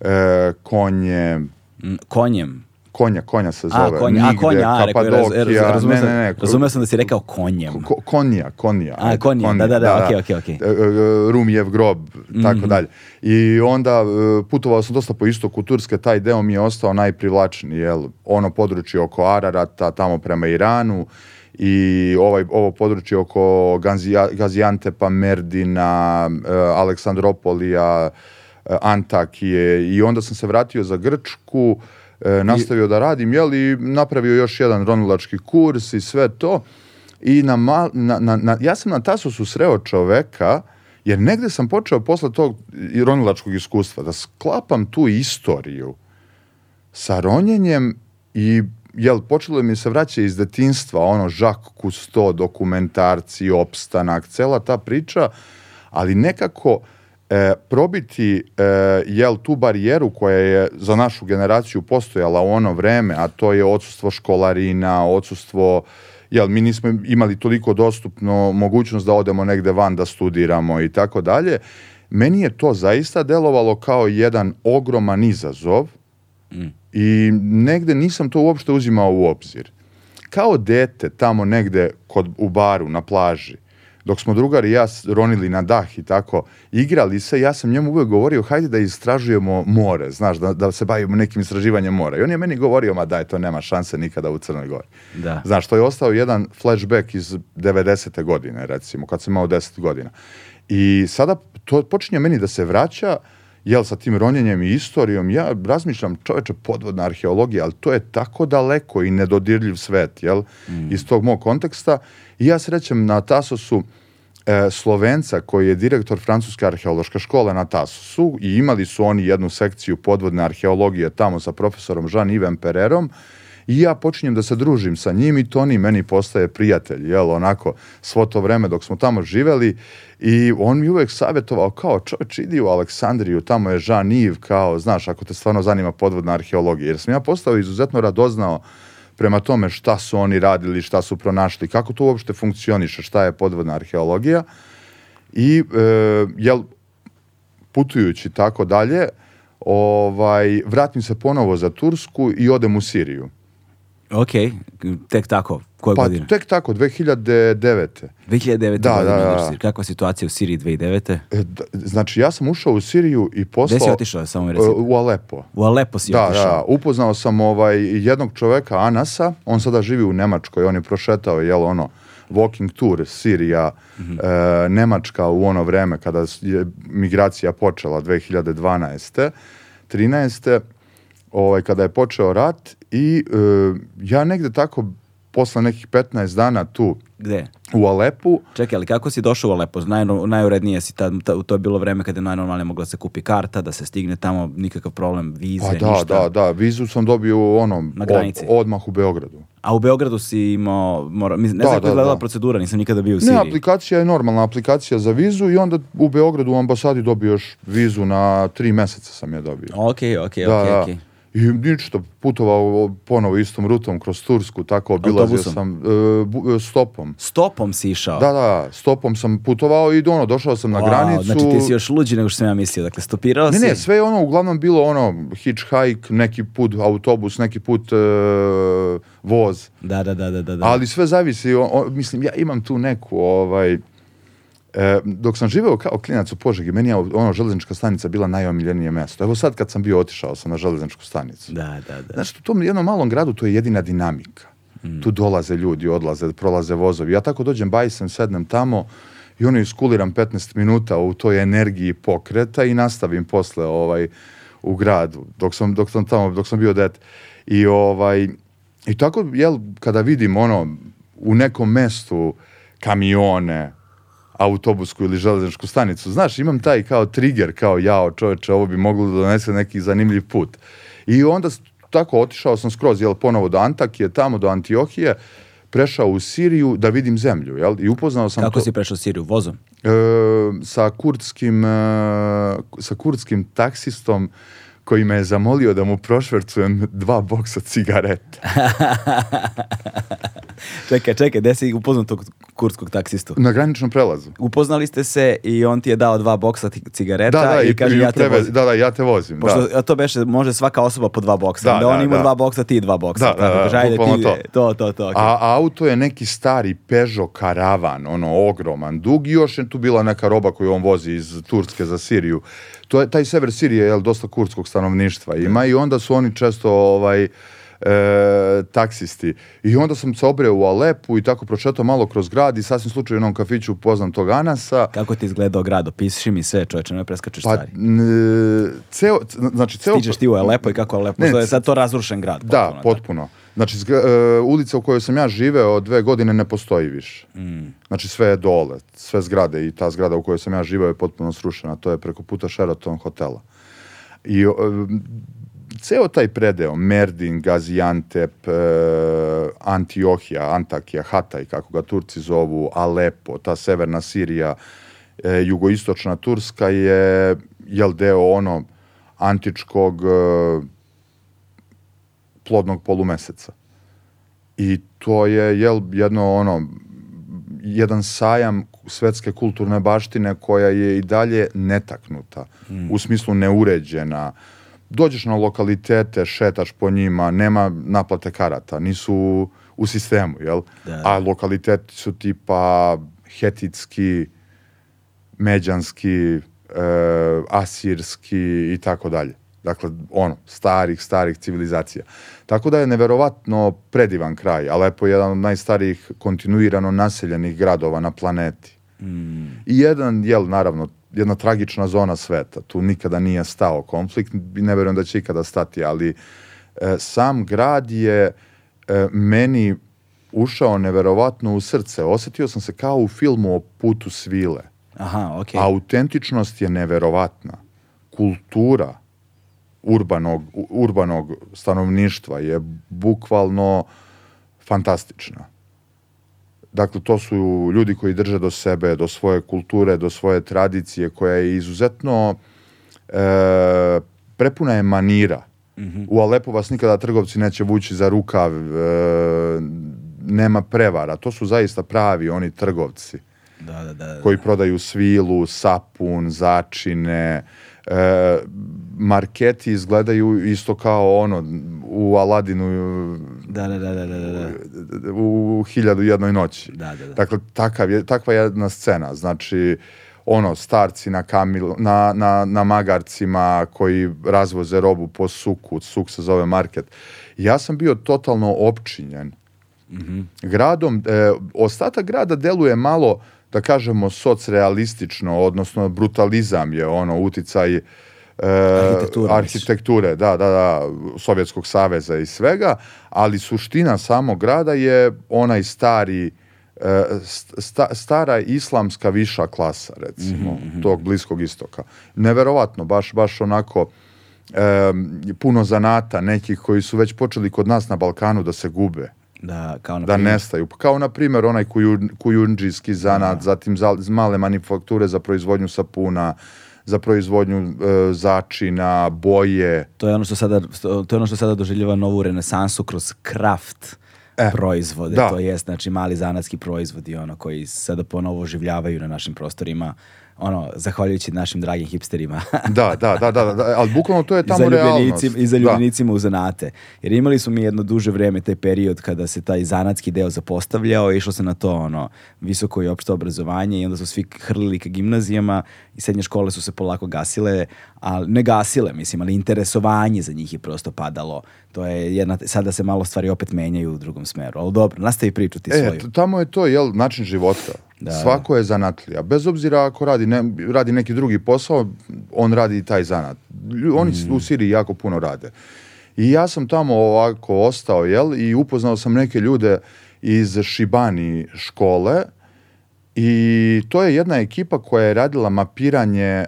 e, Konje, Mm, Konjem. Konja, konja se A, zove. konja, a, Nigde, konja, a, rekao, raz, raz, razumeo, ne, ne, ne, razumeo sam da si rekao konjem. Ko- konija, konija. A, ajde, konija, da, da, da, okej, okej, okej. E, e, Rumijev grob, Mhm. tako dalje. I onda e, putovao sam dosta po istoku Turske, taj deo mi je ostao najprivlačniji, jel? Ono područje oko Ararata, tamo prema Iranu i ovaj, ovo područje oko Ganzija- Gaziantepa, Merdina, Aleksandropolija, Antakije i onda sam se vratio za Grčku, e, nastavio da radim, jel, i napravio još jedan ronilački kurs i sve to. I na, mal, na, na, na- ja sam na Tasosu sreo čoveka, jer negde sam počeo posle tog i ronilačkog iskustva da sklapam tu istoriju sa ronjenjem i jel, počelo mi se vraća iz detinstva, ono, Jacques Cousteau, dokumentarci, opstanak, cela ta priča, ali nekako e, probiti e, jel, tu barijeru koja je za našu generaciju postojala u ono vreme, a to je odsustvo školarina, odsustvo jel, mi nismo imali toliko dostupno mogućnost da odemo negde van da studiramo i tako dalje. Meni je to zaista delovalo kao jedan ogroman izazov, i negde nisam to uopšte uzimao u obzir. Kao dete tamo negde kod, u baru na plaži, dok smo drugari i ja ronili na dah i tako, igrali se, ja sam njemu uvek govorio, hajde da istražujemo more, znaš, da, da se bavimo nekim istraživanjem mora. I on je meni govorio, ma daj, to nema šanse nikada u Crnoj Gori. Da. Znaš, to je ostao jedan flashback iz 90. godine, recimo, kad sam imao 10 godina. I sada to počinje meni da se vraća, jel, sa tim ronjenjem i istorijom, ja razmišljam, čoveče, podvodna arheologija, ali to je tako daleko i nedodirljiv svet, jel, iz tog mog konteksta. I ja srećem na Tasosu e, Slovenca koji je direktor Francuske arheološke škole na Tasosu i imali su oni jednu sekciju podvodne arheologije tamo sa profesorom Jean-Yves Pererom i ja počinjem da se družim sa njim i Toni meni postaje prijatelj, jel, onako, svo to vreme dok smo tamo živeli i on mi uvek savjetovao kao, čovječ, idi u Aleksandriju, tamo je Jean-Yves, kao, znaš, ako te stvarno zanima podvodna arheologija, jer sam ja postao izuzetno radoznao prema tome šta su oni radili, šta su pronašli, kako to uopšte funkcioniše, šta je podvodna arheologija i e, jel putujući tako dalje ovaj, vratim se ponovo za Tursku i odem u Siriju. Ok, tek tako, koje Pa godine? tek tako, 2009. 2009. Da, godine. da, da. Kakva situacija u Siriji 2009. E, d- znači, ja sam ušao u Siriju i poslao... Gde si otišao, samo mi E? U Alepo. U Alepo si Da, otišao. da, upoznao sam ovaj jednog čoveka, Anasa, on sada živi u Nemačkoj, on je prošetao, jel ono, walking tour, Sirija, Mhm. e, Nemačka u ono vreme kada je migracija počela 2012. 13. Ovaj, kada je počeo rat i e, ja negde tako posle nekih 15 dana tu Gde? u Alepu, Čekaj, ali kako si došao u Alepo? Najno, najurednije si, tad, ta- to je bilo vreme kada je najnormalnije mogla se kupi karta, da se stigne tamo, nikakav problem, vize, pa da, ništa. da, da, vizu sam dobio ono, Na od- granici. odmah u Beogradu. A u Beogradu si imao, mora, ne Da, znam kako da, je izgledala da. procedura, nisam nikada bio u Ne, Siriji. aplikacija je normalna aplikacija za vizu i onda u Beogradu u ambasadi dobio još vizu na tri meseca sam je dobio. Ok, ok, da, ok, da. ok. I ništa, putovao ponovo istom rutom kroz Tursku, tako obilazio Autobusom? sam e, bu- e, stopom. Stopom si išao? Da, da, stopom sam putovao i ono, došao sam na Wow, granicu. Znači ti si još luđi nego što sam ja mislio. Dakle, stopirao Ne, si... ne, sve je ono uglavnom bilo ono hitchhike, neki put autobus, neki put e, voz. Da, da, da, da, da. da. Ali sve zavisi, o, o- mislim, ja imam tu neku, ovaj, e, dok sam živeo kao klinac u Požegi, meni je ono železnička stanica bila najomiljenije mesto. Evo sad kad sam bio otišao sam na železničku stanicu. Da, da, da. Znaš, u tom jednom malom gradu to je jedina dinamika. Tu dolaze ljudi, odlaze, prolaze vozovi. Ja tako dođem bajsem, sednem tamo i ono iskuliram 15 minuta u toj energiji pokreta i nastavim posle ovaj, u gradu, dok sam, dok sam tamo, dok sam bio dete. I ovaj, i tako, jel, kada vidim ono, u nekom mestu kamione, autobusku ili železničku stanicu. Znaš, imam taj kao trigger, kao jao čoveče, ovo bi moglo da donese neki zanimljiv put. I onda tako otišao sam skroz, jel, ponovo do Antakije, tamo do Antiohije, prešao u Siriju da vidim zemlju, jel? I upoznao sam Kako to, si prešao Siriju? Vozom? e, sa kurdskim, e, sa kurdskim taksistom koji me je zamolio da mu prošvercujem dva boksa cigareta. Čekaj, čekaj, gde si upoznao tog kurdskog taksistu? Na graničnom prelazu. Upoznali ste se i on ti je dao dva boksa cigareta Da, da, i, kaže ja te vozim. Da, da, ja te vozim. Pošto da. to beše, može svaka osoba po dva boksa. Da, onda on da, ima da. dva boksa, ti dva boksa. Da, da, Tako da, kaže, ajde ti, to. to, to, to. okej. A auto je neki stari Peugeot karavan, ono ogroman, dug i još je tu bila neka roba koju on vozi iz Turske za Siriju. To je, taj sever Sirije je dosta kurdskog stanovništva ima i onda su oni često ovaj, e, taksisti. I onda sam se obreo u Alepu i tako pročetao malo kroz grad i sasvim slučajno u jednom kafiću upoznam tog Anasa. Kako ti izgledao grad? Opiši mi sve, čoveče, ne preskačeš Pa, stvari. n- ceo, znači, ceo... Stižeš ti u Alepo i kako Alepo? Ne, je sad to razrušen grad. Da, potpuno, potpuno. Znači, zgra- e, ulica u kojoj sam ja živeo dve godine ne postoji više. Mm. Znači, sve je dole, sve zgrade i ta zgrada u kojoj sam ja živeo je potpuno srušena. To je preko puta Sheraton hotela. I e, ceo taj predeo, Merdin, Gaziantep, e, Antiohija, Antakija, Hataj, kako ga Turci zovu, Alepo, ta severna Sirija, e, jugoistočna Turska je, jel deo ono antičkog e, plodnog polumeseca. I to je jel, jedno ono jedan sajam svetske kulturne baštine koja je i dalje netaknuta, u smislu neuređena. Dođeš na lokalitete, šetaš po njima, nema naplate karata, nisu u sistemu, jel? Da. A lokaliteti su tipa hetitski, međanski, e, asirski i tako dalje. Dakle, ono, starih, starih civilizacija. Tako da je neverovatno predivan kraj. Alepo je jedan od najstarijih kontinuirano naseljenih gradova na planeti. I jedan, jel, naravno, jedna tragična zona sveta. Tu nikada nije stao konflikt i ne verujem da će ikada stati, ali e, sam grad je e, meni ušao neverovatno u srce. Osetio sam se kao u filmu o putu svile. Aha, okej. Autentičnost je neverovatna. Kultura urbanog, urbanog stanovništva je bukvalno fantastična. Dakle, to su ljudi koji drže do sebe, do svoje kulture, do svoje tradicije, koja je izuzetno e, prepuna je manira. U Alepu vas nikada trgovci neće vući za rukav, e, nema prevara. To su zaista pravi oni trgovci Da, da, da. koji prodaju svilu, sapun, začine. E, marketi izgledaju isto kao ono u Aladinu Da, da, da, da, da, da. u hiljadu i jednoj noći. Da, da, da. Dakle, takav je, takva je jedna scena. Znači, ono, starci na, kamil, na, na, na magarcima koji razvoze robu po suku, suk se zove market. Ja sam bio totalno opčinjen gradom. E, ostatak grada deluje malo, da kažemo, socrealistično, odnosno brutalizam je ono, uticaj e, Arhitektura, arhitekture, da, da, da, Sovjetskog saveza i svega, ali suština samog grada je onaj stari e, sta, stara islamska viša klasa, recimo, tog bliskog istoka. Neverovatno, baš, baš onako e, puno zanata nekih koji su već počeli kod nas na Balkanu da se gube Da, kao na da primjer. nestaju. Kao na primjer onaj kuju, kujundžijski zanat, zatim za, male manufakture za proizvodnju sapuna, za proizvodnju e, začina, boje. To je ono što sada, to je ono što sada doživljava novu renesansu kroz kraft proizvode. da. To jest, znači, mali zanatski proizvodi, ono, koji sada ponovo oživljavaju na našim prostorima, ono, zahvaljujući našim dragim hipsterima. Da, da, da, da, da, ali bukvalno to je I tamo realnost. I zaljubljenicima u zanate. Jer imali smo mi jedno duže vreme taj period kada se taj zanatski deo zapostavljao, išlo se na to ono visoko i opšte obrazovanje i onda su svi hrlili ka gimnazijama i srednje škole su se polako gasile, ali ne gasile, mislim, ali interesovanje za njih je prosto padalo. To je jedna, sada se malo stvari opet menjaju u drugom smeru. Ali dobro, nastavi priču ti E, svoju. t- tamo je to, jel, način života. Da. Svako je zanatlija. Bez obzira ako radi, ne, radi neki drugi posao, on radi i taj zanat. Oni Mm. u Siriji jako puno rade. I ja sam tamo ovako ostao, jel, i upoznao sam neke ljude iz Šibani škole i to je jedna ekipa koja je radila mapiranje e,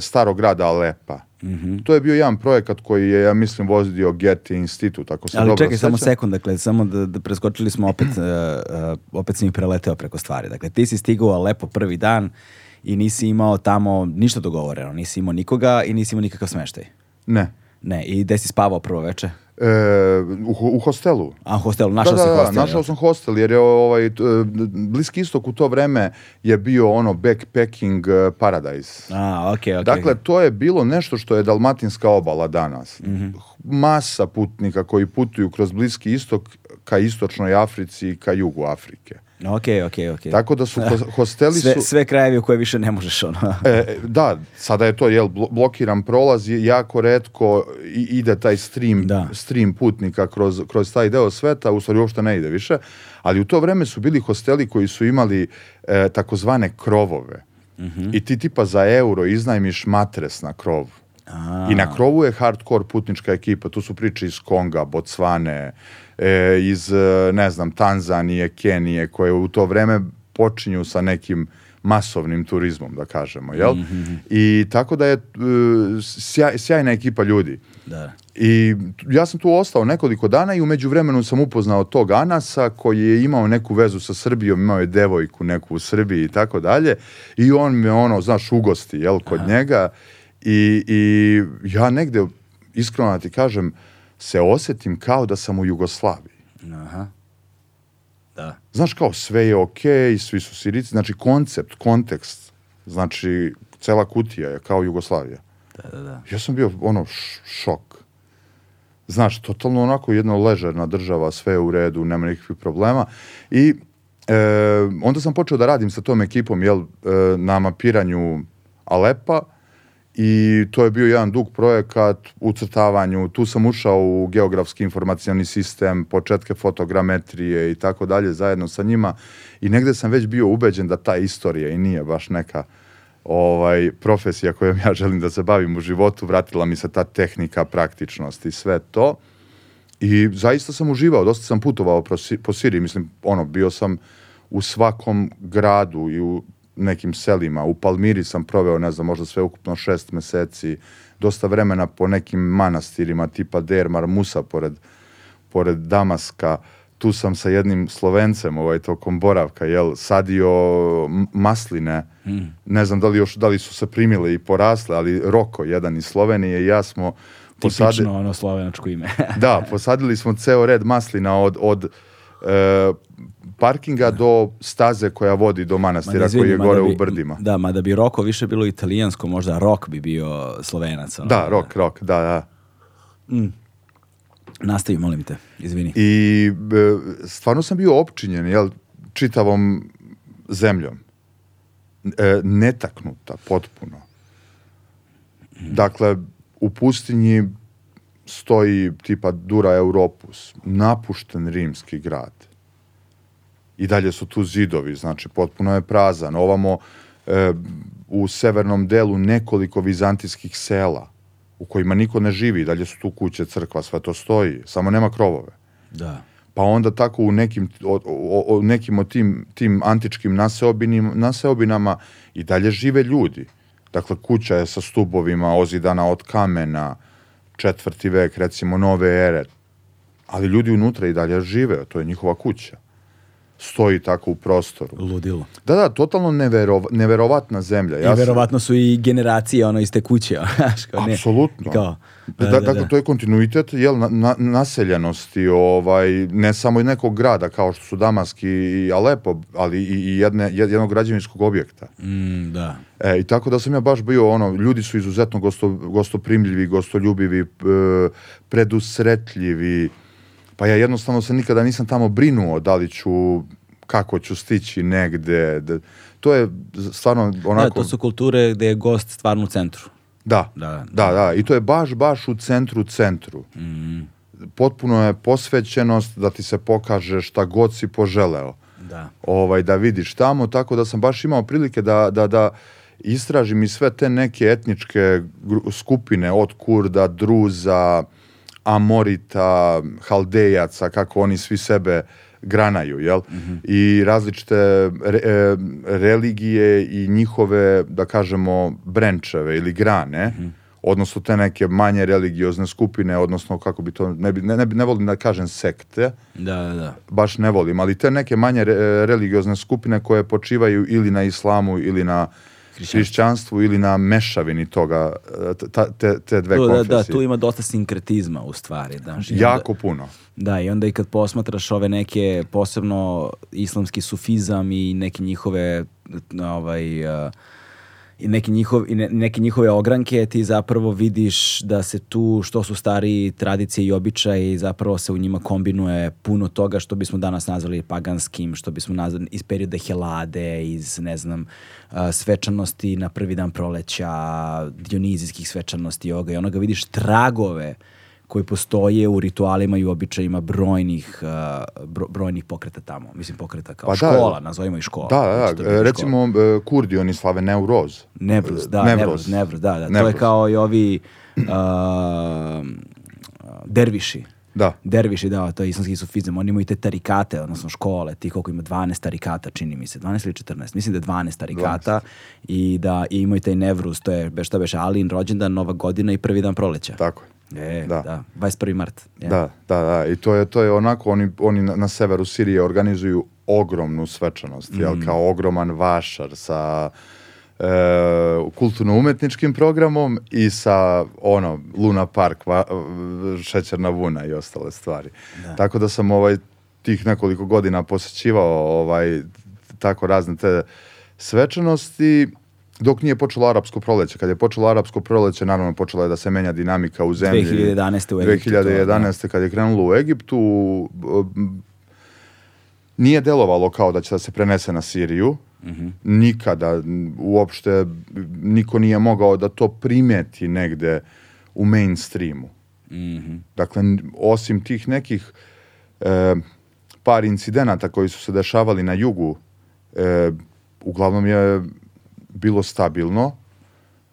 starog grada Alepa. Mhm. To je bio jedan projekat koji je, ja mislim, vodio Getty institut, ako se Ali dobro čekaj, samo sećam. sekund, dakle, samo da, da preskočili smo opet, uh, uh, opet si mi preleteo preko stvari. Dakle, ti si stigao lepo prvi dan i nisi imao tamo ništa dogovoreno, nisi imao nikoga i nisi imao nikakav smeštaj. Ne. Ne, i gde si spavao prvo veče? E, u, u hostelu. A, hostelu, našao da, si da, hostel. da, našao sam hostel jer je ovaj, t- e, Bliski istok u to vreme je bio ono backpacking e, paradise. A, okej, okej. Dakle, to je bilo nešto što je dalmatinska obala danas. Mhm. Masa putnika koji putuju kroz Bliski istok ka istočnoj Africi i ka jugu Afrike. Okej, okej, okej. Tako da su ho- hosteli Sve, su... sve krajevi u koje više ne možeš, ono. E, da, sada je to jel, blo- blokiran prolaz, jako redko ide taj stream, Da. stream putnika kroz, kroz taj deo sveta, u stvari uopšte ne ide više, ali u to vreme su bili hosteli koji su imali e, takozvane krovove. I ti tipa za euro iznajmiš matres na krovu. A. I na krovu je hardcore putnička ekipa, tu su priče iz Konga, Botsvane, e, iz, e, ne znam, Tanzanije, Kenije, koje u to vreme počinju sa nekim masovnim turizmom, da kažemo, jel? I tako da je e, sjaj- sjajna ekipa ljudi. Da. I ja sam tu ostao nekoliko dana i u međuvremenu sam upoznao tog Anasa koji je imao neku vezu sa Srbijom, imao je devojku neku u Srbiji i tako dalje. I on me ono, znaš, ugosti, jel, kod njega. I, I ja negde, iskreno da ti kažem, se osjetim kao da sam u Jugoslaviji. Aha. Da. Znaš, kao sve je okej, svi su Sirici, znači koncept, kontekst, znači cela kutija je kao Jugoslavija. Da, da, da. Ja sam bio ono šok. Znaš, totalno onako jedna ležerna država, sve je u redu, nema nikakvih problema. I e, onda sam počeo da radim sa tom ekipom jel, e, na mapiranju Alepa i to je bio jedan dug projekat u crtavanju. Tu sam ušao u geografski informacioni sistem, početke fotogrametrije i tako dalje zajedno sa njima i negde sam već bio ubeđen da ta istorija i nije baš neka ovaj, profesija kojom ja želim da se bavim u životu, vratila mi se ta tehnika, praktičnost i sve to. I zaista sam uživao, dosta sam putovao po Siriji, mislim, ono, bio sam u svakom gradu i u nekim selima. U Palmiri sam proveo, ne znam, možda sve ukupno šest meseci, dosta vremena po nekim manastirima, tipa Der Marmusa, pored, pored Damaska. Tu sam sa jednim Slovencem, ovaj, tokom boravka, jel, sadio masline. Ne znam da li, još, da li su se primile i porasle, ali Roko, jedan iz Slovenije i ja smo posadi- Tipično ono slovenačko ime. da, posadili smo ceo red maslina od, od parkinga do staze koja vodi do manastira izvini, koji je gore bi- u brdima. Da, mada bi Roko više bilo italijansko, možda Rok bi bio slovenac. ono. Da, rok, rok, da, da. Nastavi, molim te, izvini. I e, stvarno sam bio opčinjen, jel, čitavom zemljom. E, netaknuta, potpuno. Dakle, u pustinji stoji tipa Dura Europus, napušten rimski grad. I dalje su tu zidovi, znači potpuno je prazan. Ovamo e, u severnom delu nekoliko vizantijskih sela u kojima niko ne živi, dalje su tu kuće, crkva, sve to stoji, samo nema krovove. Da. Pa onda tako u nekim, o, o, o nekim od tim, tim antičkim naseobinim, naseobinama i dalje žive ljudi. Dakle, kuća je sa stubovima ozidana od kamena, četvrti vek, recimo, nove ere. Ali ljudi unutra i dalje žive, to je njihova kuća. Stoji tako u prostoru. Ludilo. Da, da, totalno neverov, neverovatna zemlja. I sam- verovatno su i generacije ono iz te kuće. znaš, kao, Apsolutno. Kao, Da, dakle, to je kontinuitet jel, na, na, naseljenosti, ovaj, ne samo i nekog grada kao što su Damask i, i Alepo, ali i, i jedne, jed- jednog građevinskog objekta. Mm, da. E, I tako da sam ja baš bio, ono, ljudi su izuzetno gosto, gostoprimljivi, gostoljubivi, e, predusretljivi, pa ja jednostavno se nikada nisam tamo brinuo da li ću, kako ću stići negde, da, to je stvarno onako... Da, to su kulture gde je gost stvarno u centru. Da, Da. da, da, i to je baš, baš u centru, centru. Potpuno je posvećenost da ti se pokaže šta god si poželeo. Da. Ovaj, da vidiš tamo, tako da sam baš imao prilike da, da, da istražim i sve te neke etničke skupine od Kurda, Druza, Amorita, Haldejaca, kako oni svi sebe granaju, jel? I različite re- e, religije i njihove, da kažemo, brenčeve ili grane, odnosno te neke manje religiozne skupine, odnosno kako bi to, ne, bi, ne, ne, ne volim da kažem sekte, Da, da, da. baš ne volim, ali te neke manje re- religiozne skupine koje počivaju ili na islamu ili na hrišćanstvu ili na mešavini toga, e, ta- te, te dve Tu, da, konfesije. da, tu ima dosta sinkretizma u stvari. Znaš, i onda- Jako puno. Da, i onda i kad posmatraš ove neke, posebno islamski sufizam i neke njihove ovaj, uh, i neki, njihov, i ne- neke njihove ogranke, ti zapravo vidiš da se tu, što su stariji tradicije i običaji, zapravo se u njima kombinuje puno toga što bismo danas nazvali paganskim, što bismo nazvali iz perioda Helade, iz, ne znam, uh, svečanosti na prvi dan proleća, dionizijskih svečanosti, ovoga i onoga, vidiš tragove koji postoje u ritualima i u običajima brojnih, uh, bro- brojnih pokreta tamo. Mislim, pokreta kao Pa da. škola, nazovimo ih škola. Da, da, da. e, škola. Recimo, e, Kurdi, oni slave Neuroz. Nevruz, da, Nevroz. Nevruz, Nevruz, da, da. To je Nevroz. kao i ovi uh, derviši. Da. Derviši, da, to je islamski sufizam. Oni imaju te tarikate, odnosno škole, ti koliko ima 12 tarikata, čini mi se, 12 ili 14, mislim da je 12 tarikata i da i imaju taj Nevruz, to je, šta beše, Alin rođendan, Nova godina i prvi dan proleća. Tako je. E, da. Da. 21. mart. je. Da, da, da. I to je, to je onako, oni, oni na, na severu Sirije organizuju ogromnu svečanost, jel, kao ogroman vašar sa e, kulturno-umetničkim programom i sa, ono, Luna Park, va, šećerna vuna i ostale stvari. Tako da sam ovaj, tih nekoliko godina posjećivao ovaj, tako razne te svečanosti, dok nije počelo arapsko proleće. Kad je počelo arapsko proleće, naravno počela je da se menja dinamika u zemlji. 2011. u Egiptu, to, 2011. kad je krenulo u Egiptu, nije delovalo kao da će da se prenese na Siriju. Nikada, n- uopšte, m, niko nije mogao da to primeti negde u mainstreamu. Mhm. Dakle, n- osim tih nekih e, par incidenata koji su se dešavali na jugu, e, uglavnom je bilo stabilno,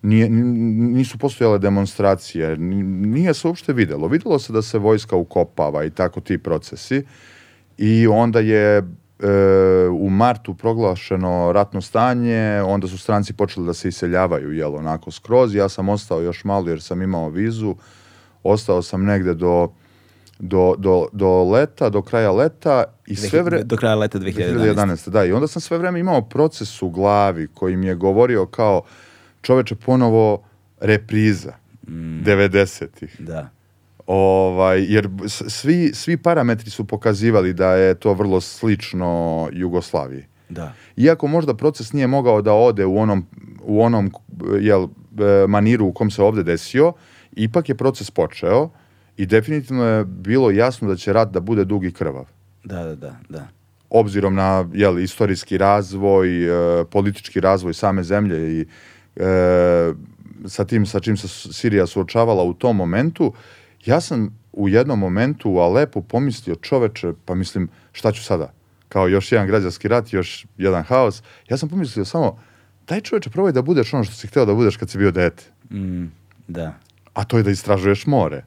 nije, nisu postojale demonstracije, nije se uopšte videlo. Videlo se da se vojska ukopava i tako ti procesi i onda je e, u martu proglašeno ratno stanje, onda su stranci počeli da se iseljavaju, jel, onako skroz. Ja sam ostao još malo jer sam imao vizu, ostao sam negde do, do, do, do leta, do kraja leta i sve vre... Do kraja leta 2011. 2011. Da, i onda sam sve vreme imao proces u glavi koji mi je govorio kao čoveče ponovo repriza Mm. 90-ih. Da. Ovaj, jer svi, svi parametri su pokazivali da je to vrlo slično Jugoslaviji. Da. Iako možda proces nije mogao da ode u onom, u onom jel, e, maniru u kom se ovde desio, ipak je proces počeo i definitivno je bilo jasno da će rat da bude dug i krvav Da, da, da, da. obzirom na jel, istorijski razvoj, e, politički razvoj same zemlje i e, sa tim sa čim se Sirija suočavala u tom momentu, ja sam u jednom momentu u Alepu pomislio čoveče, pa mislim šta ću sada? Kao još jedan građanski rat, još jedan haos. Ja sam pomislio samo, daj čoveče, probaj da budeš ono što si hteo da budeš kad si bio dete. Mm, da. a to je da istražuješ more.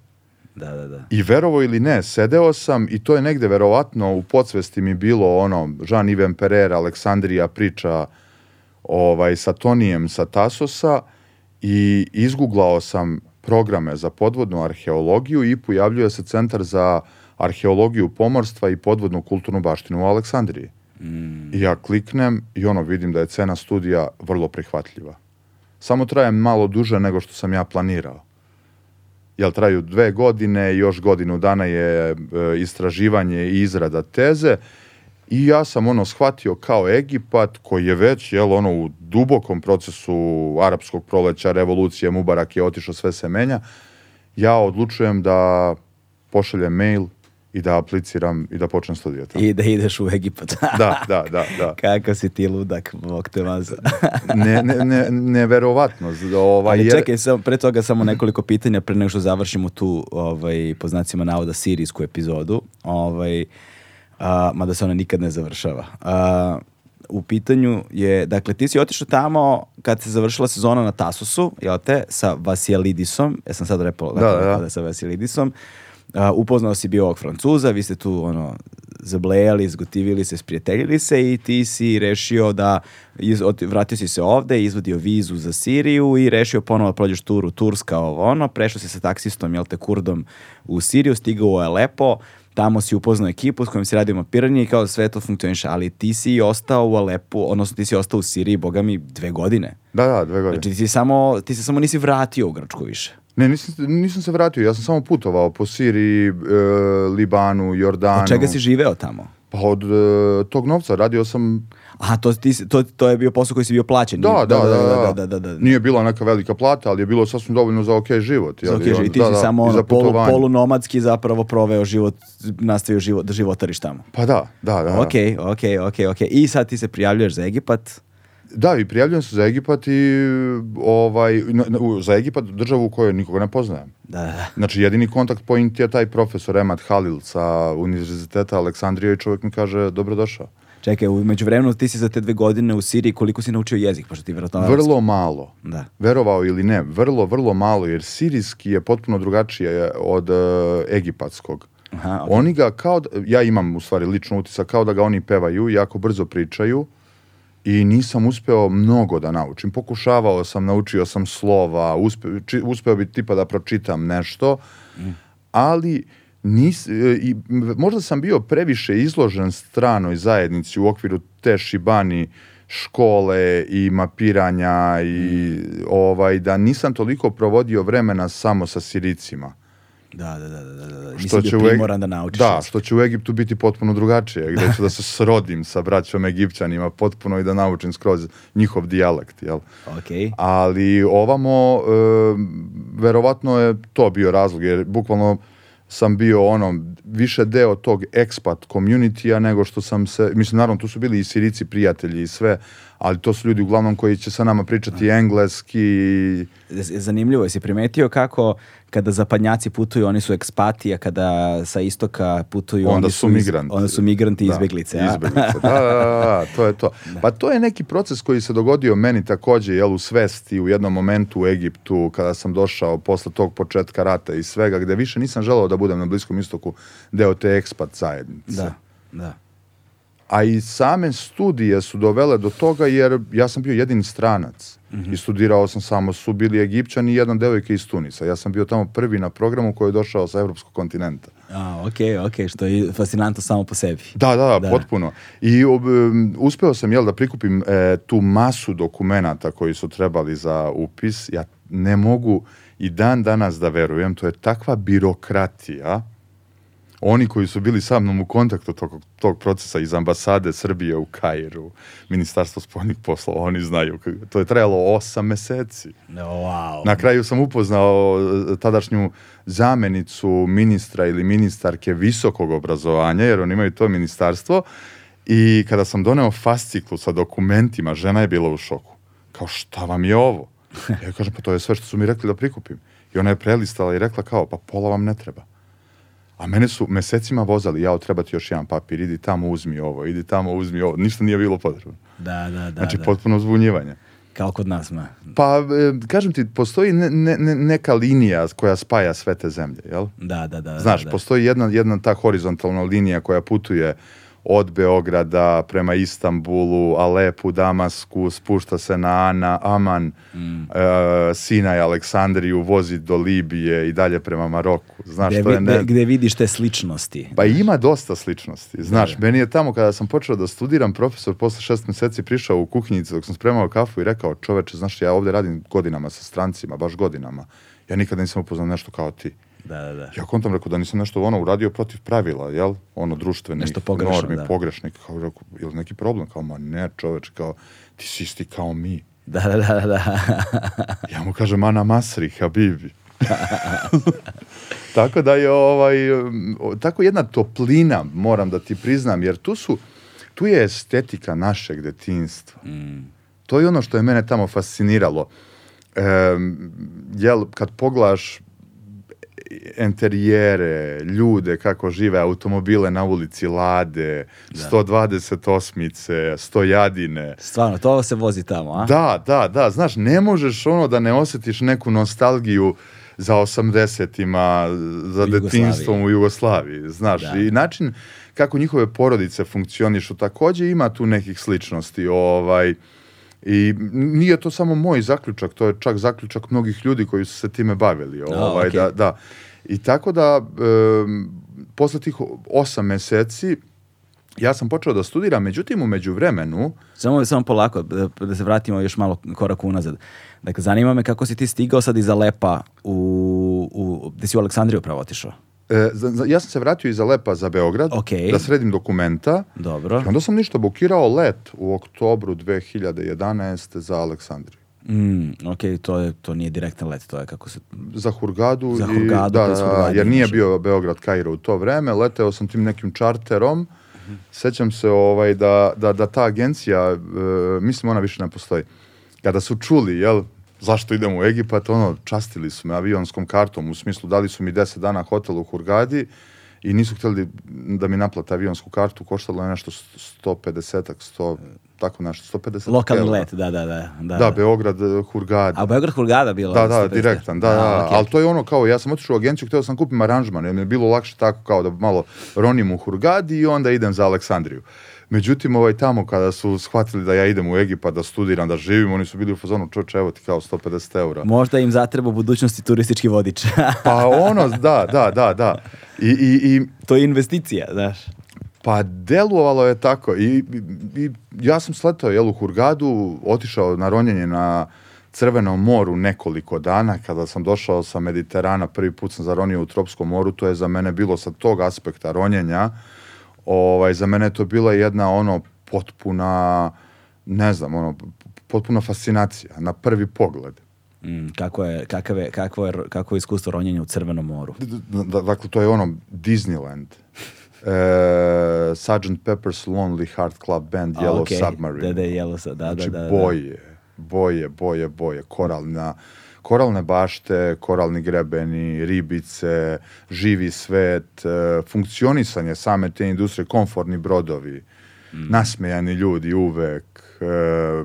Da, da, da. I verovo ili ne, sedeo sam i to je negde verovatno u podsvesti mi bilo ono, Jean-Yves Pereira, Aleksandrija priča ovaj, sa Tonijem sa Tasosa i izguglao sam programe za podvodnu arheologiju i pojavljuje se Centar za arheologiju pomorstva i podvodnu kulturnu baštinu u Aleksandriji. I ja kliknem i ono vidim da je cena studija vrlo prihvatljiva. Samo traje malo duže nego što sam ja planirao. Jel traju dve godine, još godinu dana je e, istraživanje i izrada teze i ja sam ono shvatio kao Egipat koji je već jel ono u dubokom procesu arapskog proleća, revolucije, Mubarak je otišao, sve se menja. Ja odlučujem da pošaljem mail i da apliciram i da počnem studija tamo. I da ideš u Egipat. Da, da, da, da. Kakav si ti ludak, bog te maza. Ne, ne, ne, neverovatno. z- Ovaj, Ali jer- čekaj, samo, pre toga samo nekoliko pitanja pre nego što završimo tu, ovaj, po znacima navoda, sirijsku epizodu. Ovaj, a, mada se ona nikad ne završava. A, u pitanju je, dakle, ti si otišao tamo kad se završila sezona na Tasosu, jel te, sa Vasialidisom, ja sam sad repao, Da, da, da. sa Vasialidisom, A, upoznao si bio ovog Francuza, vi ste tu ono, zablejali, zgotivili se, sprijateljili se i ti si rešio da, iz, ot- vratio si se ovde, izvodio vizu za Siriju i rešio ponovo da prođeš turu Turska ovo ono, prešao si sa taksistom, jel te, Kurdom u Siriju, stigao u Alepo, tamo si upoznao ekipu s kojom si radio mapiranje i kao da sve to funkcioniše, ali ti si ostao u Alepu, odnosno ti si ostao u Siriji, boga mi, dve godine. Da, da, dve godine. Znači ti si samo, ti se samo nisi vratio u Grčku više. Ne, nisam, nisam se vratio, ja sam samo putovao po Siriji, e, Libanu, Jordanu. Od čega si živeo tamo? Pa od e, tog novca radio sam... Aha, to, ti, to, to je bio posao koji si bio plaćen. Da, nije- da, da, da, da, da, da. Nije bila neka velika plata, ali je bilo sasvim dovoljno za ok život. Za ok, I on- živi. ti da, si da, samo i ono, polu, polunomadski zapravo proveo život, nastavio život, da životariš tamo. Pa da, da, da. Ok, ok, ok, ok. I sad ti se prijavljuješ za Egipat. Da, i prijavljujem se za Egipat i ovaj, na- na- u- za Egipat državu u kojoj nikoga ne poznajem. Da, da, da. Znači, jedini kontakt point je taj profesor Emad Halil sa Univerziteta Aleksandrije i čovjek mi kaže, dobrodošao. Čekaj, u međuvremenu ti si za te dve godine u Siriji, koliko si naučio jezik? Pošto ti vjerojatno... Vrlo malo. Da. Verovao ili ne, vrlo, vrlo malo, jer sirijski je potpuno drugačije od e, egipatskog. Aha, ok. Oni ga kao, da- ja imam u stvari lično utisak kao da ga oni pevaju, jako brzo pričaju i nisam uspeo mnogo da naučim. Pokušavao sam, naučio sam slova, uspe, či- uspeo bi tipa da pročitam nešto, ali nis, e, i, možda sam bio previše izložen stranoj zajednici u okviru te šibani škole i mapiranja i ovaj da nisam toliko provodio vremena samo sa Siricima. Da, da, da, da, da, da. Što bio primoran da naučiš Da, što će u Egiptu biti potpuno drugačije, gde ću da se srodim sa braćom Egipćanima potpuno i da naučim skroz njihov dijalekt, jel? Ok. Ali ovamo, e, verovatno je to bio razlog, jer bukvalno sam bio ono, više deo tog expat community-a nego što sam se, mislim, naravno, tu su bili i Sirici prijatelji i sve, ali to su ljudi uglavnom koji će sa nama pričati engleski Zanimljivo je, si primetio kako kada zapadnjaci putuju, oni su ekspati, a kada sa istoka putuju, onda oni su iz- migranti. Onda su migranti i Da, izbeglice. a? izbeglice. Da, da, da, da, to je to. Pa to je neki proces koji se dogodio meni takođe, jel, u svesti u jednom momentu u Egiptu, kada sam došao posle tog početka rata i svega, gde više nisam želeo da budem na Bliskom istoku deo te ekspat zajednice. Da, da. A i same studije su dovele do toga jer ja sam bio jedini stranac i studirao sam samo, su bili Egipćani i jedna devojka iz Tunisa. Ja sam bio tamo prvi na programu koji je došao sa evropskog kontinenta. A, ok, ok, što je fascinantno samo po sebi. Da, da, da, Da. potpuno. I um, uspeo sam, jel, da prikupim e, tu masu dokumenata koji su trebali za upis. Ja ne mogu i dan danas da verujem, to je takva birokratija. Oni koji su bili sa mnom u kontaktu tog, tog procesa iz ambasade Srbije u Kairu, Ministarstvo spoljnih poslova, oni znaju. To je trajalo osam meseci. Wow. Na kraju sam upoznao e, tadašnju zamenicu ministra ili ministarke visokog obrazovanja, jer oni imaju to ministarstvo, i kada sam doneo fasciklu sa dokumentima, žena je bila u šoku. Kao, šta vam je ovo? Ja kažem, pa to je sve što su mi rekli da prikupim. I ona je prelistala i rekla kao, pa pola vam ne treba. A mene su mesecima vozali, jao, treba ti još jedan papir, idi tamo uzmi ovo, idi tamo uzmi ovo. Ništa nije bilo potrebno. Da, da, da. Znači, da. potpuno zbunjivanje. kao kod nas. Ma. Pa, e, kažem ti, postoji ne, ne, ne- neka linija koja spaja sve te zemlje, jel? Da, da, da. Znaš, da, da. postoji jedna, jedna ta horizontalna linija koja putuje od Beograda prema Istanbulu, Alepu, Damasku, spušta se na Ana, Aman, Mm. e, Sinaj, Aleksandriju, vozi do Libije i dalje prema Maroku. Znaš, Gde, to je ne... gde- gde vidiš te sličnosti. Pa ima dosta sličnosti. Znaš, meni je tamo kada sam počeo da studiram, profesor posle šest meseci prišao u kuhinjicu dok sam spremao kafu i rekao, čoveče, znaš, ja ovde radim godinama sa strancima, baš godinama. Ja nikada nisam upoznao nešto kao ti. Da, da, da. Ja kontam rekao da nisam nešto ono uradio protiv pravila, jel? Ono društvenih Nešto pogrešno, normi, da. pogrešnih. Kao rekao, je li neki problem? Kao, ma ne čoveč, kao, ti si isti kao mi. Da, da, da, da. Ja mu kažem, Ana Masri, Habibi. tako da je ovaj, tako jedna toplina, moram da ti priznam, jer tu su, tu je estetika našeg detinstva. Mm. To je ono što je mene tamo fasciniralo. Em, jel, kad poglaš enterijere, ljude kako žive, automobile na ulici Lade, 128-ice, stojadine. Stvarno, to se vozi tamo, a? Da, da, da, znaš, ne možeš ono da ne osjetiš neku nostalgiju za 80-ima, za detinstvom u Jugoslaviji, znaš, Da. i način kako njihove porodice funkcionišu takođe ima tu nekih sličnosti, ovaj, i nije to samo moj zaključak, to je čak zaključak mnogih ljudi koji su se time bavili, ovaj, okej. da, da. I tako da, em, posle tih osam meseci, ja sam počeo da studiram, međutim, u međuvremenu, Samo, samo polako, da, da se vratimo još malo korak unazad. Dakle, zanima me kako si ti stigao sad iz Alepa u, u, gde si u Aleksandriju pravo otišao? E, za- ja sam se vratio iz Alepa za Beograd Okej. da sredim dokumenta Dobro. i onda sam ništa bukirao let u oktobru 2011. za Aleksandriju. Mm, ok, to, je, to nije direktan let, to je kako se... Za Hurgadu, Za i- Hurgadu, da, bez da, Hurgade jer nije imaš. bio Beograd Kairo u to vreme, leteo sam tim nekim čarterom. Sećam se ovaj, da, da, da ta agencija, e, mislim ona više ne postoji, kada su čuli, jel, zašto idem u Egipat, ono, častili su me avionskom kartom, u smislu dali su mi 10 dana hotel u Hurgadi i nisu htjeli da mi naplate avionsku kartu, koštalo je nešto 150-ak, 100, tako nešto, 150 Lokalni eura. let, da, da, da. Da, Da, Beograd, e, Hurgada. A Beograd Hurgada bila? Da, da, 150? direktan, da, da, A, ok, ali to je ono kao, ja sam otišao u agenciju, htio sam kupim aranžman, jer mi je bilo lakše tako kao da malo ronim u Hurgadi i onda idem za Aleksandriju. Međutim, ovaj tamo kada su shvatili da ja idem u Egipat da studiram, da živim, oni su bili u fazonu, čoče, evo ti kao 150 eura. Možda im zatreba u budućnosti turistički vodič. Pa ono, da, da, da, da. I, i, i to je investicija, znaš. Pa delovalo je tako I, i, i ja sam sletao jel, u Hurgadu, otišao na ronjenje na Crvenom moru nekoliko dana, kada sam došao sa Mediterana, prvi put sam zaronio u Tropskom moru, to je za mene bilo sa tog aspekta ronjenja, ovaj, za mene je to bila jedna ono potpuna, ne znam, ono, potpuna fascinacija na prvi pogled. Mm, kako je, kakav je, kakvo je, kako je iskustvo ronjenja u Crvenom moru? D- Dakle, to je ono Disneyland. E, Sgt. Pepper's Lonely Heart Club Band, Yellow okej, Submarine. Da, da, Yellow Su- da, znači, da, da, da. boje, boje, boje, boje, koralna, koralne bašte, koralni grebeni, ribice, živi svet, e, funkcionisanje same te industrije, komfortni brodovi, Mm. nasmejani ljudi uvek, e,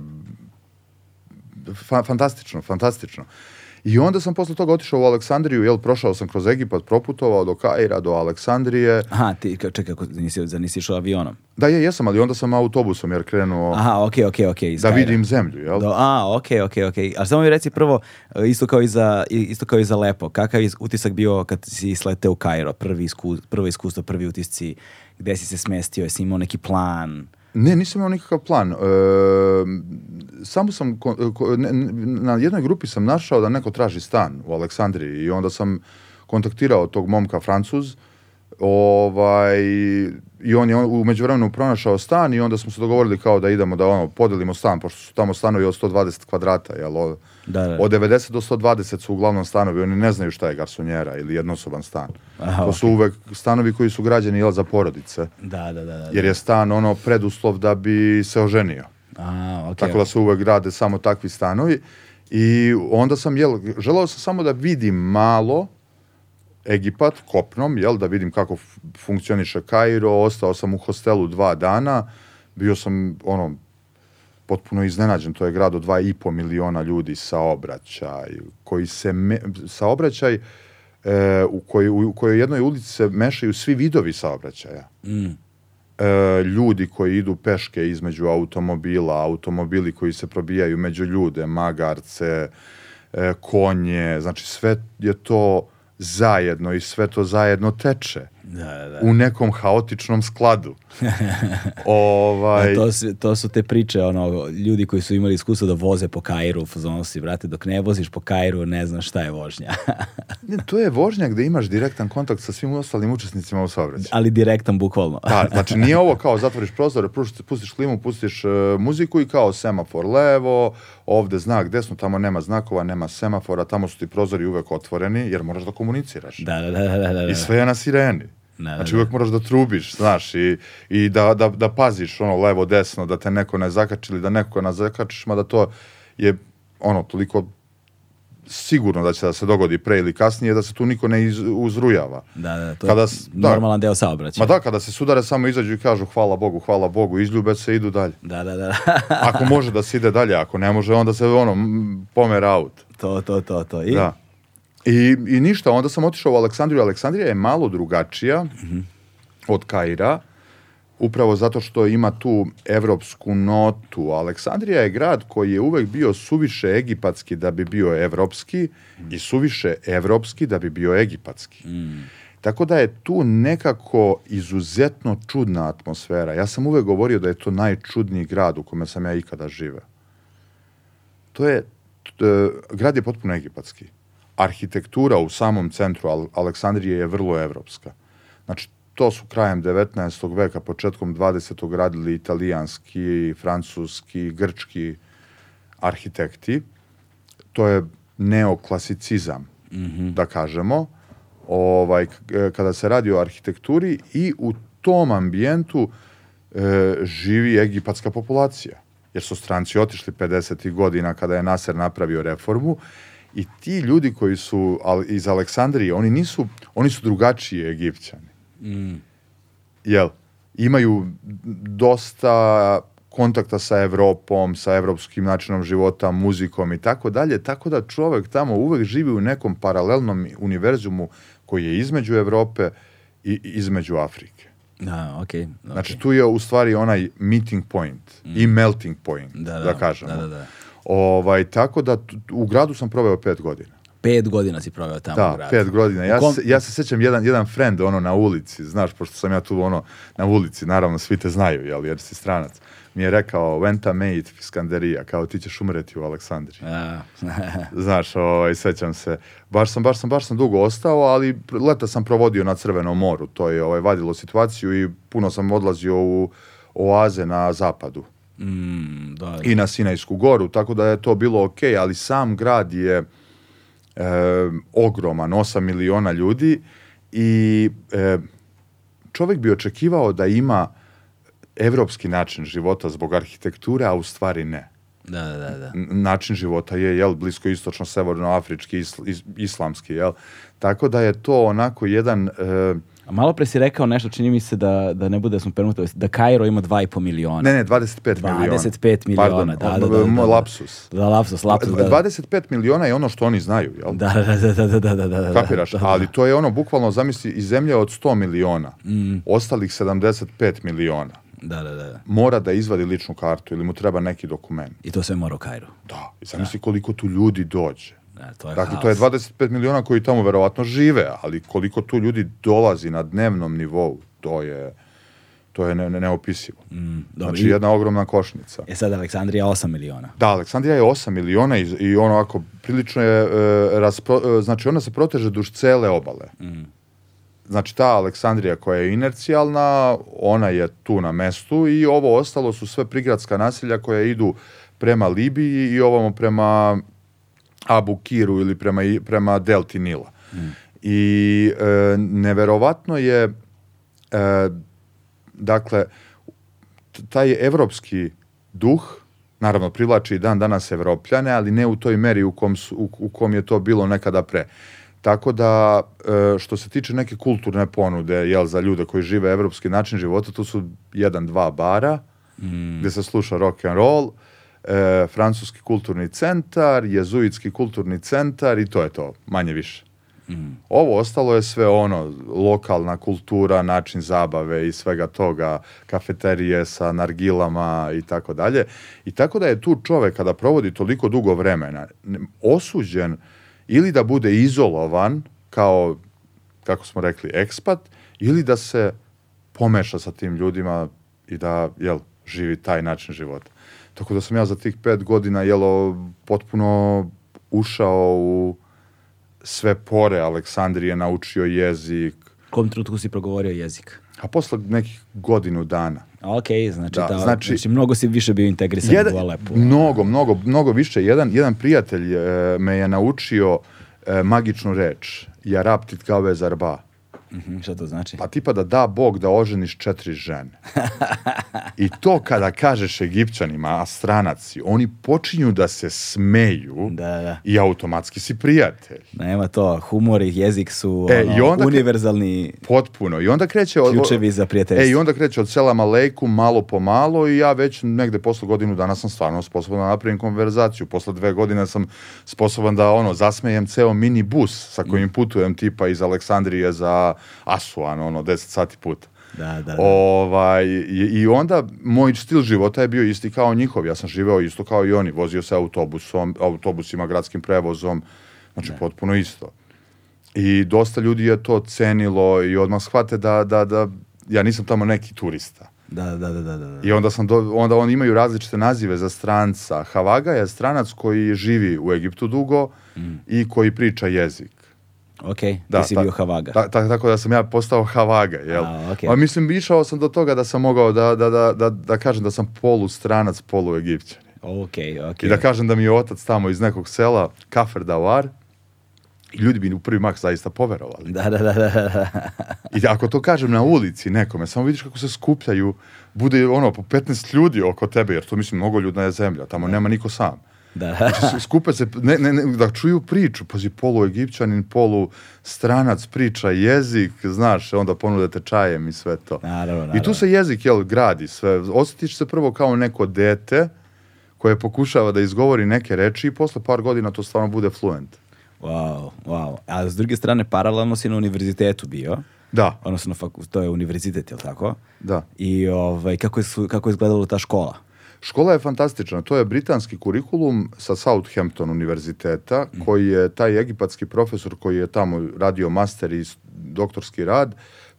fa- fantastično, fantastično. I onda sam posle toga otišao u Aleksandriju, jel, prošao sam kroz Egipat, proputovao do Kaira, do Aleksandrije. Aha, ti, ka- čekaj, kako nisi, zar nisi išao avionom? Da, je, jesam, ali onda sam autobusom, jer krenuo Aha, okej, okej, okej. iz da vidim zemlju, jel? Do, a, okej, okej, okej. A samo mi reci prvo, e, isto kao i za, isto kao i za Lepo, kakav je utisak bio kad si sleteo u Kairo, prvi isku, prvo iskustvo, prvi utisci, gde si se smestio, jesi imao neki plan? Ne, nisam imao nikakav plan. E, samo sam, ko- ko- ne- ne- na jednoj grupi sam našao da neko traži stan u Aleksandriji i onda sam kontaktirao tog momka Francuz ovaj, i on je on, u međuvremenu pronašao stan i onda smo se dogovorili kao da idemo da ono, podelimo stan, pošto su tamo stanovi od 120 kvadrata, jel, od, Da, da. od 90 do 120 su uglavnom stanovi, oni ne znaju šta je garsonjera ili jednosoban stan. Aha, to su uvek stanovi koji su građeni jel, za porodice, Da, da, da. da. jer je stan ono preduslov da bi se oženio. A, okej. Tako da se uvek grade samo takvi stanovi. I onda sam, jel, želeo sam samo da vidim malo Egipat kopnom, jel, da vidim kako funkcioniše Kairo, ostao sam u hostelu dva dana, bio sam, ono, potpuno iznenađen. To je grad od 2,5 miliona ljudi saobraćaj, koji se me, saobraćaj e, u, kojoj, u kojoj jednoj ulici se mešaju svi vidovi saobraćaja. Mm. E, ljudi koji idu peške između automobila, automobili koji se probijaju među ljude, magarce, e, konje, znači sve je to zajedno i sve to zajedno teče Da, da, u nekom haotičnom skladu. ovaj, A to, su, to su te priče, ono, ljudi koji su imali iskustvo da voze po Kairu, fazonu si, brate, dok ne voziš po Kairu, ne znaš šta je vožnja. ne, to je vožnja gde imaš direktan kontakt sa svim ostalim učesnicima u saobraćaju. Ali direktan, bukvalno. Da, znači nije ovo kao zatvoriš prozor, pustiš, pustiš klimu, pustiš uh, muziku i kao semafor levo, ovde znak desno, tamo nema znakova, nema semafora, tamo su ti prozori uvek otvoreni jer moraš da komuniciraš. Da, da, da, da, da, da. I sve je na sireni. Da, Znači uvek moraš da trubiš, znaš, i, i da, da, da paziš ono levo, desno, da te neko ne zakači ili da neko ne zakačiš, mada to je ono toliko sigurno da će da se dogodi pre ili kasnije, da se tu niko ne iz, uzrujava. Da, da, to Kada je da. normalan deo saobraćaja. Ma da, kada se sudare samo izađu i kažu hvala Bogu, hvala Bogu, izljube se idu dalje. Da, da, da. Ako može da se ide dalje, ako ne može, onda se ono, m, pomera aut. to, to, to, to. I, Da. I, I ništa, onda sam otišao u Aleksandriju. Aleksandrija je malo drugačija od Kaira, upravo zato što ima tu evropsku notu. Aleksandrija je grad koji je uvek bio suviše egipatski da bi bio evropski i suviše evropski da bi bio egipatski. Tako da je tu nekako izuzetno čudna atmosfera. Ja sam uvek govorio da je to najčudniji grad u kome sam ja ikada živeo. To je, e, grad je potpuno egipatski. Arhitektura u samom centru Al Aleksandrije je vrlo evropska. Znači, to su krajem 19. veka, početkom 20. radili italijanski, francuski, grčki arhitekti. To je neoklasicizam, da kažemo, ovaj, e, kada se radi o arhitekturi i u tom ambijentu e, živi egipatska populacija. Jer su stranci otišli 50. godina kada je Nasser napravio reformu i ti ljudi koji su al, iz Aleksandrije, oni nisu, oni su drugačiji Egipćani. Jel? Imaju dosta kontakta sa Evropom, sa evropskim načinom života, muzikom i tako dalje, tako da čovek tamo uvek živi u nekom paralelnom univerzumu koji je između Evrope i između Afrike. Da, okej. okej. Znači tu je u stvari onaj meeting point i melting point, Da, da, da, kažemo. da, da, da. Ovaj, tako da u gradu sam proveo pet godina. Pet godina si proveo tamo u Da, gradu. pet godina. Ja, U kom- se, ja se sjećam jedan, jedan friend ono na ulici, znaš, pošto sam ja tu ono na ulici, naravno svi te znaju, jel, jer si stranac. Mi je rekao, Venta mate Fiskanderija, kao ti ćeš umreti u Aleksandriji. Znaš, ovaj, sećam se, baš sam, baš sam, baš sam dugo ostao, ali leta sam provodio na Crvenom moru, to je ovaj, vadilo situaciju i puno sam odlazio u oaze na zapadu mm, da, i na Sinajsku goru, tako da je to bilo ok, ali sam grad je e, ogroman, 8 miliona ljudi i e, čovjek bi očekivao da ima evropski način života zbog arhitekture, a u stvari ne. da, da, da, da. Način života je jel blisko istočno severnoafrički isl, is- islamski jel tako da je to onako jedan e, A malo pre si rekao nešto, čini mi se da, da ne bude da smo permutovali, da Kairo ima 2,5 miliona. ne ne 25 miliona 25 miliona, Pardon, da, da, da, da, da. lapsus Da, lapsus, lapsus, da. 25 miliona je ono što oni znaju jel Da, da, da, da, da, da, da, da. Kapiraš? Da, da. Ali to je ono, bukvalno, zamisli, iz zemlje od 100 miliona, Mm. ostalih 75 miliona, Da, da, da. mora da izvadi ličnu kartu ili mu treba neki dokument. I to sve mora u Kairu. Da, i zamisli koliko tu ljudi dođe. Da, to je Dakle, haos. to je 25 miliona koji tamo verovatno žive, ali koliko tu ljudi dolazi na dnevnom nivou, to je, to je ne, ne- neopisivo. Mm, dobro, Znači, jedna ogromna košnica. E sad Aleksandrija 8 miliona. Da, Aleksandrija je 8 miliona i, i ono ako prilično je, e, raspro- e, znači ona se proteže duž cele obale. Znači ta Aleksandrija koja je inercijalna, ona je tu na mestu i ovo ostalo su sve prigradska naselja koja idu prema Libiji i ovamo prema Abu Kiru ili prema, prema Delti Nila. I e, neverovatno je e, dakle taj evropski duh naravno privlači i dan danas evropljane, ali ne u toj meri u kom, su, u, u kom je to bilo nekada pre. Tako da, e, što se tiče neke kulturne ponude, jel, za ljude koji žive evropski način života, tu su jedan, dva bara, gde se sluša rock and roll, e, francuski kulturni centar, jezuitski kulturni centar i to je to, manje više. Ovo ostalo je sve ono, lokalna kultura, način zabave i svega toga, kafeterije sa nargilama i tako dalje. I tako da je tu čovek kada provodi toliko dugo vremena osuđen ili da bude izolovan kao, kako smo rekli, ekspat, ili da se pomeša sa tim ljudima i da, jel, živi taj način života. Tako da sam ja za tih pet godina, jelo, potpuno ušao u sve pore Aleksandrije, naučio jezik, U kom trenutku si progovorio jezik? a posle nekih godinu dana. Ok, znači, Da, da, znači- znači, mnogo si više bio integrisan Jedan- u Alepu. Mnogo, mnogo, mnogo više. Jedan, jedan prijatelj e, me je naučio e, magičnu reč. Jaraptit gave zarba. Mhm, šta to znači? Pa tipa da da Bog da oženiš četiri žene. I to kada kažeš Egipćanima, a stranaci, oni počinju da se smeju Da, da. i automatski si prijatelj. Nema to, humor i jezik su E, ono, i onda kre- univerzalni Potpuno. I onda kreće... od- ključevi za prijateljstvo. E, i onda kreće od sela Malejku malo po malo i ja već negde posle godinu dana sam stvarno sposoban da napravim konverzaciju. Posle dve godine sam sposoban da ono, zasmejem ceo mini bus sa kojim putujem tipa iz Aleksandrije za Asuan, ono, 10 sati puta. Da, da, da. Ovaj, i, I onda moj stil života je bio isti kao njihov. Ja sam živeo isto kao i oni. Vozio se autobusom, autobusima, gradskim prevozom. Znači, potpuno isto. I dosta ljudi je to cenilo i odmah shvate da, da, da ja nisam tamo neki turista. Da, da, da, da, da. I onda sam do, onda oni imaju različite nazive za stranca. Havaga je stranac koji živi u Egiptu dugo i koji priča jezik. Ok, Da, ti si ta- bio Havaga. Ta, ta- tako da sam ja postao Havaga, jel? A, okej. A mislim, išao sam do toga da sam mogao da, da, da, da, da kažem da sam polu stranac, polu Egipćanin. Ok, ok. I da kažem da mi je otac tamo iz nekog sela, Kafer Dawar, i ljudi bi u prvi mak zaista poverovali. Da, da, da, da, da. I ako to kažem na ulici nekome, samo vidiš kako se skupljaju, bude ono po 15 ljudi oko tebe, jer to mislim mnogo ljudna je zemlja, tamo nema niko sam. Da. S- Skupe se, ne, ne, ne, da čuju priču, pazi, polu Egipćanin, polu stranac priča jezik, znaš, onda ponudete čajem i sve to. Naravno, I naravno. tu se jezik, jel, gradi sve. Osjetiš se prvo kao neko dete koje pokušava da izgovori neke reči i posle par godina to stvarno bude fluent. Wow, wow. A s druge strane, paralelno si na univerzitetu bio. Da, Odnosno, to je univerzitet, jel tako? da. I ovaj, kako, je, kako je izgledala ta škola? Škola je fantastična. To je britanski kurikulum sa Southampton univerziteta, koji je taj egipatski profesor koji je tamo radio master i doktorski rad,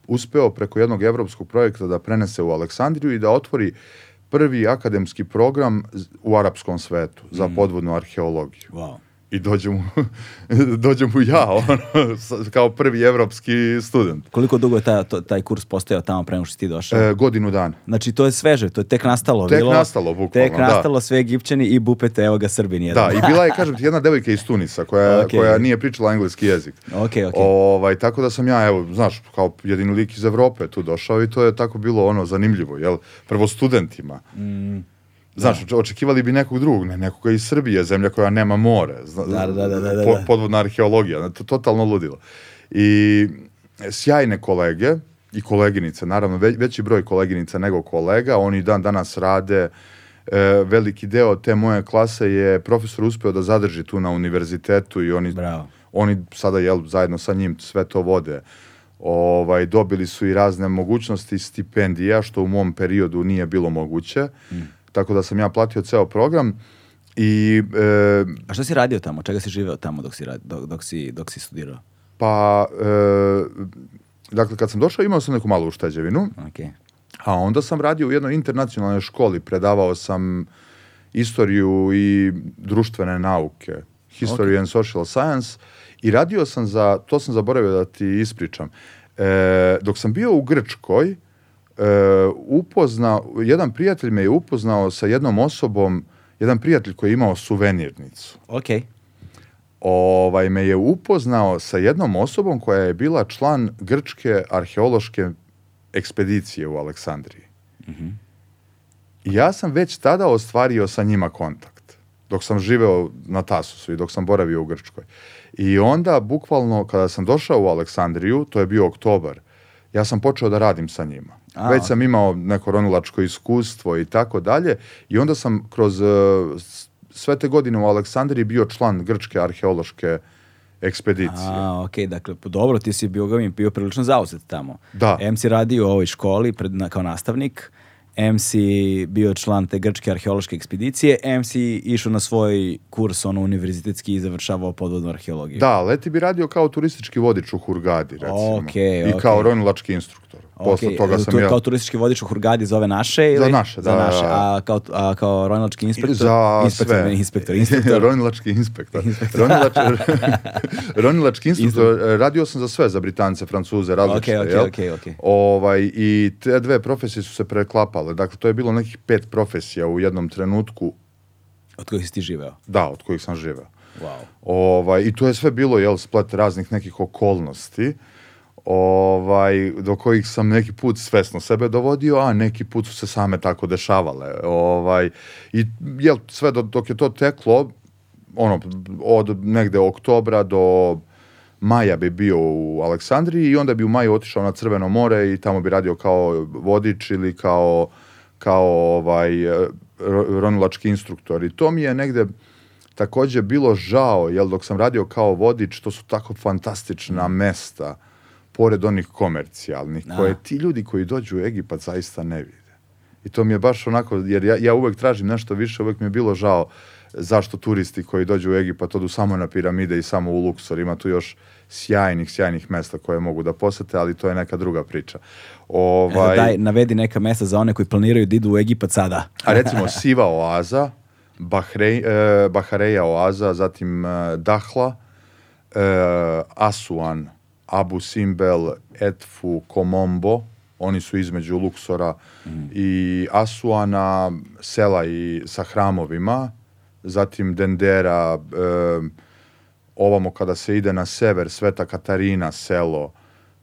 uspeo preko jednog evropskog projekta da prenese u Aleksandriju i da otvori prvi akademski program u arapskom svetu za podvodnu arheologiju. Wow. I dođem mu, dođem mu ja, ono, kao prvi evropski student. Koliko dugo je ta, to- taj kurs postojao tamo prema što ti došao? E, godinu dana. Znači, to je sveže, to je tek nastalo. Tek bilo, nastalo, bukvalno, Tek da. nastalo, sve Egipćani i bupete, evo ga Srbin jedan. Da, i bila je, kažem ti, jedna devojka iz Tunisa koja, Ok. koja nije pričala engleski jezik. Ok, ok. Ovaj, tako da sam ja, evo, znaš, kao jedini lik iz Evrope tu došao i to je tako bilo ono zanimljivo, jel? Prvo studentima. Znaš, oče- očekivali bi nekog drugog, ne, nekoga iz Srbije, zemlja koja nema more. Zna, Da, da, da, da, da, po- da. podvodna arheologija, to, totalno ludilo. I sjajne kolege i koleginice, naravno, ve- veći broj koleginica nego kolega, oni dan danas rade, e, veliki deo te moje klase je profesor uspeo da zadrži tu na univerzitetu i oni Bravo. oni sada jel zajedno sa njim sve to vode. Ovaj dobili su i razne mogućnosti stipendija što u mom periodu nije bilo moguće. Tako da sam ja platio ceo program i e, A šta si radio tamo? Čega si živeo tamo dok si, rad, dok, dok si, dok si studirao? pa e, dakle kad sam došao imao sam neku malu ušteđevinu, Ok. a onda sam radio u jednoj internacionalnoj školi, predavao sam istoriju i društvene nauke, history and social science i radio sam za, to sam zaboravio da ti ispričam, e, dok sam bio u Grčkoj, upoznao, jedan prijatelj me je upoznao sa jednom osobom, jedan prijatelj koji je imao suvenirnicu. Ok. Ovaj, me je upoznao sa jednom osobom koja je bila član grčke arheološke ekspedicije u Aleksandriji. I ja sam već tada ostvario sa njima kontakt. Dok sam živeo na Tasusu i dok sam boravio u Grčkoj. I onda, bukvalno, kada sam došao u Aleksandriju, to je bio oktobar, ja sam počeo da radim sa njima. A, Već ok. sam imao neko ronilačko iskustvo i tako dalje i onda sam kroz e, sve te godine u Aleksandriji bio član Grčke arheološke ekspedicije. A, okej, dakle, dobro, ti si bio, bio prilično zauzet tamo. Da. M si radio u ovoj školi pred, na, kao nastavnik, M si bio član te grčke arheološke ekspedicije, M si išao na svoj kurs, ono, univerzitetski i završavao podvodnu arheologiju. Da, Leti bi radio kao turistički vodič u Hurgadi, recimo. Okej, I kao ronilački instruktor. Posle Okej, toga e, sam tu, ja... Kao turistički vodič u Hurgadi za ove naše? Ili? naše, Za da, naše, da. a kao, a kao ronilački inspektor? Za inspektor, sve. ne, inspektor, inspektor. Ronilački inspektor. Ronilač, ronilački instruktor. e, Radio sam za sve, za Britance, Francuze, različite. Okej, jel? okej, okej. Ovaj, I te dve profesije su se preklapale. Dakle, to je bilo nekih pet profesija u jednom trenutku, Od kojih si ti živeo? da, od kojih sam živeo. Wow. Ovaj, I to je sve bilo, jel, splet raznih nekih okolnosti, ovaj, do kojih sam neki put svesno sebe dovodio, a neki put su se same tako dešavale. Ovaj, I, jel, sve do- dok je to teklo, ono, od negde oktobra do maja bi bio u Aleksandriji i onda bi u maju otišao na Crveno more i tamo bi radio kao vodič ili kao, kao ovaj, ro- ronilački instruktor. I to mi je negde takođe bilo žao, jel dok sam radio kao vodič, to su tako fantastična mesta, pored onih komercijalnih, Da. koje ti ljudi koji dođu u Egipat zaista ne vide. I to mi je baš onako, jer ja, ja uvek tražim nešto više, uvek mi je bilo žao zašto turisti koji dođu u Egipat odu samo na piramide i samo u Luksor. Ima tu još sjajnih, sjajnih mesta koje mogu da posete, ali to je neka druga priča. Ovaj, Daj, navedi neka mesta za one koji planiraju da idu u Egipat sada. a recimo Siva oaza, Bahrej, e, Bahareja oaza, zatim e, Dahla, e, Asuan, Abu Simbel, Etfu, Komombo, oni su između Luksora i Asuana, sela i sa hramovima, zatim Dendera, e, ovamo kada se ide na sever, Sveta Katarina selo,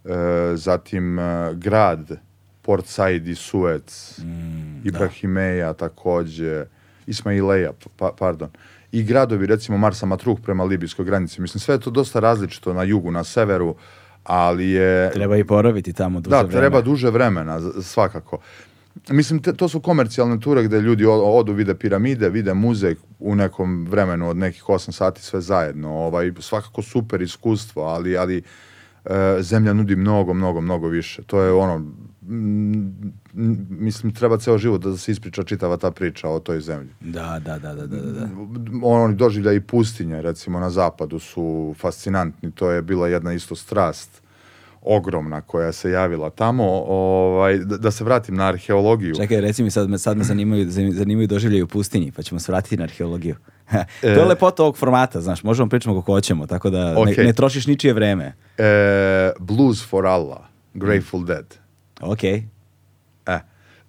e, zatim e, grad, Port Said i Suec, Ibrahimeja takođe, Ismaileja, pa, pardon, i gradovi, recimo Marsa Matruh prema libijskoj granici. Mislim, sve je to dosta različito na jugu, na severu, ali je... Treba i poraviti tamo duže Da, vreme. treba duže vremena, svakako. Mislim, te, to su komercijalne ture gde ljudi odu, vide piramide, vide muzej u nekom vremenu od nekih 8 sati sve zajedno. Ovaj, svakako super iskustvo, ali, ali e, zemlja nudi mnogo, mnogo, mnogo više. To je ono, mislim, treba ceo život da se ispriča čitava ta priča o toj zemlji. Da, da, da, da, da, da, da. Oni doživlja i pustinje, recimo na zapadu su fascinantni, to je bila jedna isto strast ogromna koja se javila tamo, ovaj, da, da se vratim na arheologiju. Čekaj, reci mi, sad me, sad me zanimaju, zanimaju doživljaje u pustinji, pa ćemo se vratiti na arheologiju. to je E. lepota ovog formata, znaš, možemo pričamo kako hoćemo, tako da ne, Okej. ne trošiš ničije vreme. E, Blues for Allah, Grateful Dead. Ok, E,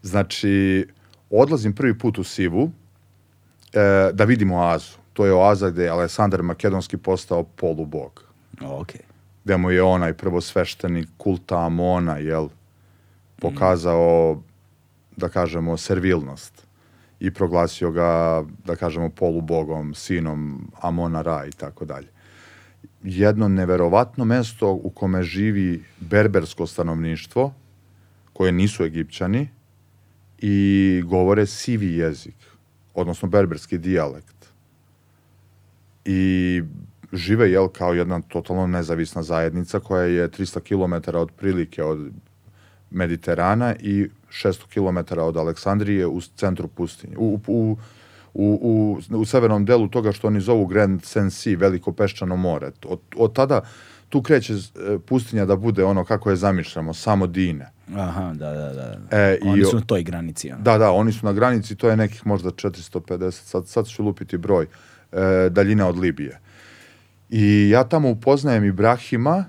znači, odlazim prvi put u Sivu e, da vidim oazu. To je oaza gde je Aleksandar Makedonski postao polubog. ok. Gde mu je onaj prvosveštenik kulta Amona, jel, pokazao, da kažemo, servilnost i proglasio ga, da kažemo, polubogom, sinom Amona Ra i tako dalje. Jedno neverovatno mesto u kome živi berbersko stanovništvo, koje nisu Egipćani i govore sivi jezik, odnosno berberski dijalekt. I žive jel kao jedna totalno nezavisna zajednica koja je 300 km otprilike od Mediterana i 600 km od Aleksandrije u centru pustinje. U, u, u, u, u severnom delu toga što oni zovu Grand Sensi, veliko peščano more. Od, od tada tu kreće e, pustinja da bude ono kako je zamišljamo, samo dine. Aha, da, da, da. da. E, i Oni o- su na toj granici. ono. Da, da, oni su na granici, to je nekih možda 450, sad, sad ću lupiti broj, e, daljina od Libije. I ja tamo upoznajem Ibrahima,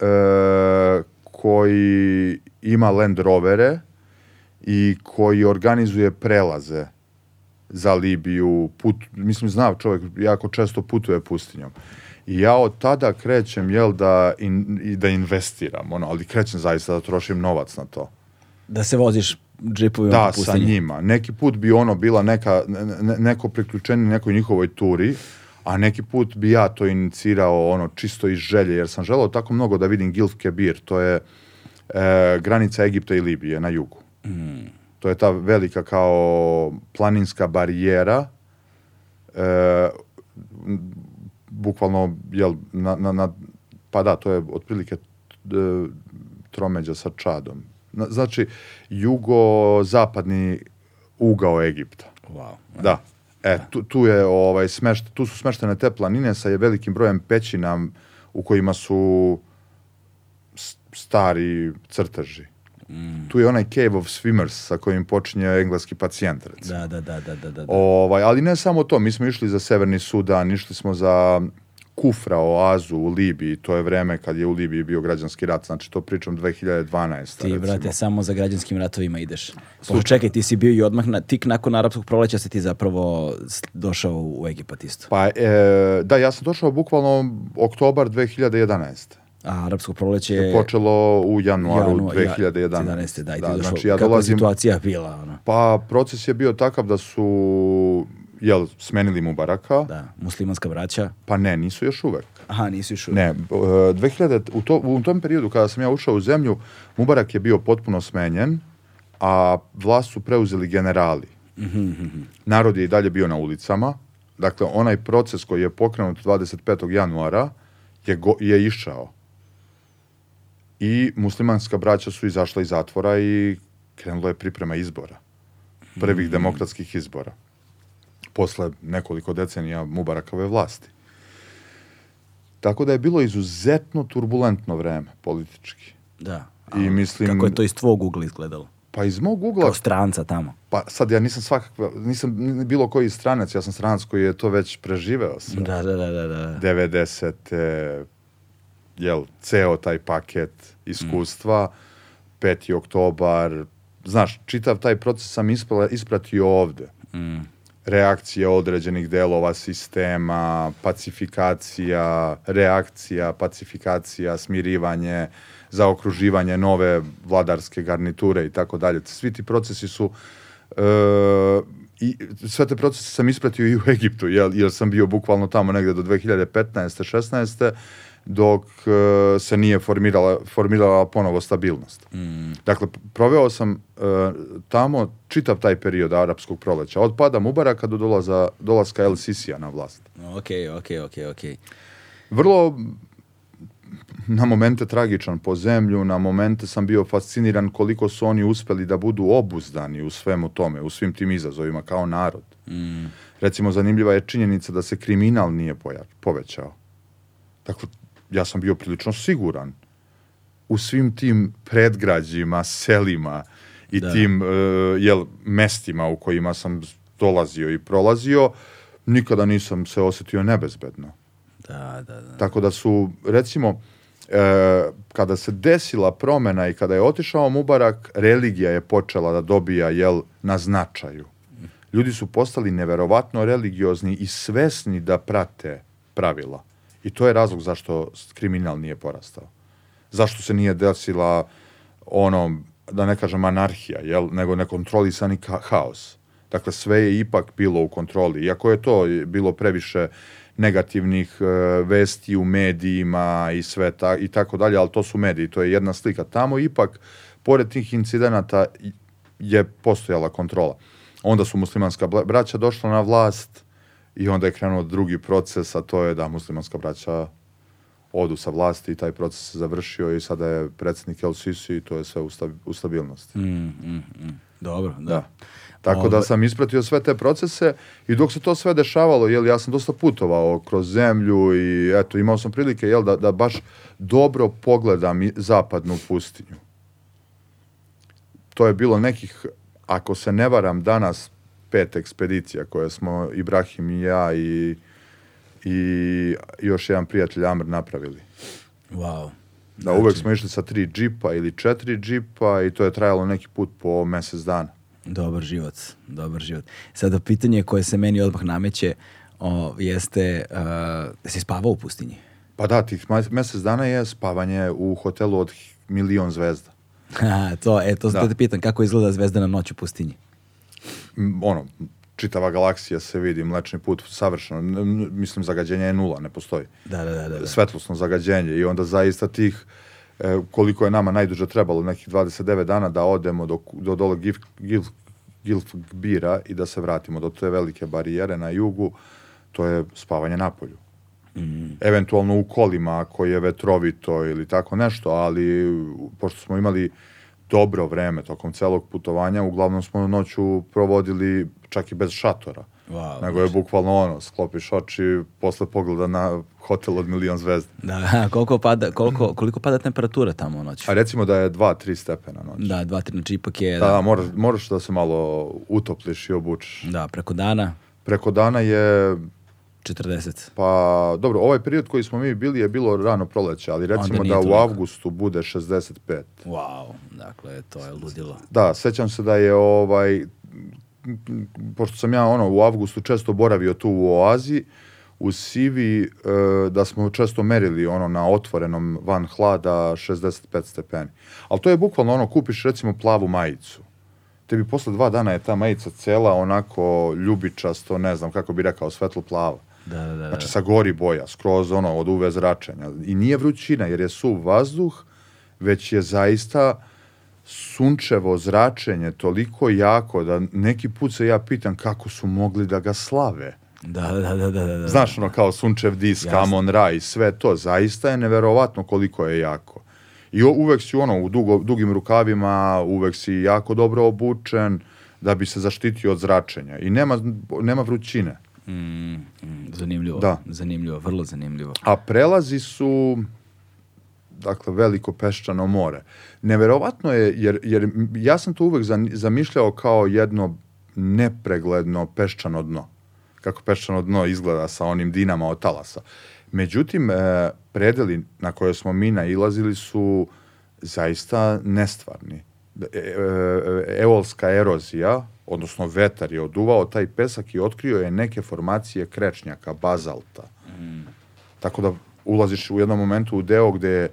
e, koji ima Land Rovere i koji organizuje prelaze za Libiju, put, mislim, zna čovjek, jako često putuje pustinjom. I ja od tada krećem, jel, da, in, i da investiram, ono, ali krećem zaista da trošim novac na to. Da se voziš džipovima Da, po sa njima. Neki put bi ono bila neka, ne- ne- neko priključenje nekoj njihovoj turi, a neki put bi ja to inicirao ono čisto iz želje, jer sam želeo tako mnogo da vidim Gilf Kebir, to je e, granica Egipta i Libije na jugu. To je ta velika kao planinska barijera, e, bukvalno, jel, na, na, na, pa da, to je otprilike e, tromeđa sa Čadom. Na- Znači, jugozapadni ugao Egipta. Wow. Da. E, tu, tu je ovaj smešt, tu su smeštene te planine sa je velikim brojem pećina u kojima su stari crteži. Tu je onaj Cave of Swimmers sa kojim počinje engleski pacijent, recimo. Da, da, da, da, da, da. Ovaj, ali ne samo to, mi smo išli za Severni Sudan, išli smo za Kufra, oazu u Libiji, to je vreme kad je u Libiji bio građanski rat, znači to pričam 2012. Ti, recimo. brate, samo za građanskim ratovima ideš. Pa čekaj, ti si bio i odmah, na, tik nakon arapskog proleća se ti zapravo došao u Egipat isto. Pa, e, da, ja sam došao bukvalno oktobar 2011. A arapsko proleće je... počelo u januaru januar- ja, 2011. 11. Da, i došao. znači ja je dolazim, situacija bila, ono? pa proces je bio takav da su jel, smenili mu baraka, Da, muslimanska braća. pa ne, nisu još uvek. Aha, nisi još Ne, e, 2000, u, to, u tom periodu kada sam ja ušao u zemlju, Mubarak je bio potpuno smenjen, a vlast su preuzeli generali. Narod je i dalje bio na ulicama, dakle onaj proces koji je pokrenut 25. januara je, go, je išao. I muslimanska braća su izašla iz zatvora i krenulo je priprema izbora. Prvih demokratskih izbora. Posle nekoliko decenija Mubarakove vlasti. Tako da je bilo izuzetno turbulentno vreme politički. Da. I mislim- Kako je to iz tvog ugla izgledalo? Pa iz mog ugla, Kao stranca tamo. pa sad ja nisam svakakva, nisam ni bilo koji stranac, ja sam stranac koji je to već preživeo sve. Da, da, da, da, da. 90. jel, ceo taj paket iskustva, 5. oktobar, znaš, čitav taj proces sam ispala, ispratio ovde. Mm. Reakcija određenih delova sistema, pacifikacija, reakcija, pacifikacija, smirivanje, zaokruživanje nove vladarske garniture i tako dalje. Svi ti procesi su e, i sve te procese sam ispratio i u Egiptu, jer, jer sam bio bukvalno tamo negde do 2015. 16. dok e, se nije formirala, formirala ponovo stabilnost. Dakle, proveo sam e, tamo čitav taj period arapskog proleća, od pada Mubaraka do dolaza, dolaska El Sisija na vlast. Ok, ok, ok, ok. Vrlo na momente tragičan po zemlju, na momente sam bio fasciniran koliko su oni uspeli da budu obuzdani u svemu tome, u svim tim izazovima kao narod. Mm. Recimo, zanimljiva je činjenica da se kriminal nije povećao. Dakle, ja sam bio prilično siguran u svim tim predgrađima, selima i Da. tim e, jel, mestima u kojima sam dolazio i prolazio, nikada nisam se osjetio nebezbedno. Da, da, da. Tako da su, recimo, e, kada se desila promena i kada je otišao Mubarak, religija je počela da dobija, jel, na značaju. Ljudi su postali neverovatno religiozni i svesni da prate pravila. I to je razlog zašto kriminal nije porastao. Zašto se nije desila ono, da ne kažem anarhija, jel, nego nekontrolisani haos. Dakle, sve je ipak bilo u kontroli. Iako je to bilo previše negativnih e, vesti u medijima i sve ta, i tako dalje, ali to su mediji, to je jedna slika. Tamo ipak, pored tih incidenata, je postojala kontrola. Onda su muslimanska braća došla na vlast i onda je krenuo drugi proces, a to je da muslimanska braća odu sa vlasti i taj proces se završio i sada je predsjednik El Sisi i to je sve u, sta- u stabilnosti. Mm, mm, mm. Dobro, da. Da. Tako da Ovaj- sam ispratio sve te procese i dok se to sve dešavalo, jel, ja sam dosta putovao kroz zemlju i eto, imao sam prilike, jel, da, da baš dobro pogledam zapadnu pustinju. To je bilo nekih, ako se ne varam, danas pet ekspedicija koje smo Ibrahim i ja i, i još jedan prijatelj Amr napravili. Wow. Da, uvek smo išli sa tri džipa ili četiri džipa i to je trajalo neki put po mesec dana. Dobar život, dobar život. Sada pitanje koje se meni odmah nameće o, jeste, uh, si spavao u pustinji? Pa da, tih mesec dana je spavanje u hotelu od milion zvezda. Ha, to, e, to, Da. te pitam, kako izgleda zvezdana noć u pustinji? Ono, čitava galaksija se vidi, mlečni put savršeno, mislim zagađenje je nula, ne postoji. Da, da, da, da. da. Svetlosno zagađenje i onda zaista tih e, koliko je nama najduže trebalo, nekih 29 dana da odemo do, do dole Gif, Gilf, Gilfbira i da se vratimo do te velike barijere na jugu, to je spavanje na polju. Eventualno u kolima ako je vetrovito ili tako nešto, ali pošto smo imali dobro vreme tokom celog putovanja, uglavnom smo noću provodili čak i bez šatora. Wow, Nego je bukvalno ono, sklopiš oči, posle pogleda na hotel od milion zvezda. Da, koliko pada, koliko, koliko pada temperatura tamo u noći? A recimo da je 2-3 stepena noć. Da, dva, tri, znači ipak je, Da, da, da, moraš, moraš da se malo utopliš i obučeš. da, preko dana Preko dana je, 40. pa dobro, ovaj period koji smo mi bili je bilo rano proleće, ali recimo da u toliko. avgustu bude 65. Wow, dakle, to je ludilo. Da, sećam se da je ovaj, pošto sam ja ono u avgustu često boravio tu u Oazi, u Sivi, e, da smo često merili ono na otvorenom van hlada 65 stepeni. Ali to je bukvalno ono, kupiš recimo plavu majicu. Tebi posle dva dana je ta majica cela onako ljubičasto, ne znam kako bi rekao, svetlo plava. Da, da, da. Znači sa gori boja, skroz ono od UV zračenja. I nije vrućina jer je suv vazduh, već je zaista sunčevo zračenje toliko jako da neki put se ja pitam kako su mogli da ga slave. Da, da, da, da, da. Znaš ono kao sunčev disk. Amon Ra i sve to, zaista je neverovatno koliko je jako. I uvek si ono u dugo, dugim rukavima, uvek si jako dobro obučen da bi se zaštitio od zračenja. I nema, nema vrućine. Mm, mm, zanimljivo. Da. Zanimljivo, vrlo zanimljivo. A prelazi su dakle veliko peščano more. Neverovatno je jer jer ja sam to uvek zamišljao kao jedno nepregledno peščano dno. Kako peščano dno izgleda sa onim dinama od talasa. Međutim, e, predeli na koje smo mi nailazili su zaista nestvarni. E, e, eolska erozija, odnosno vetar je oduvao taj pesak i otkrio je neke formacije krečnjaka, bazalta. Tako da ulaziš u jednom momentu u deo gde je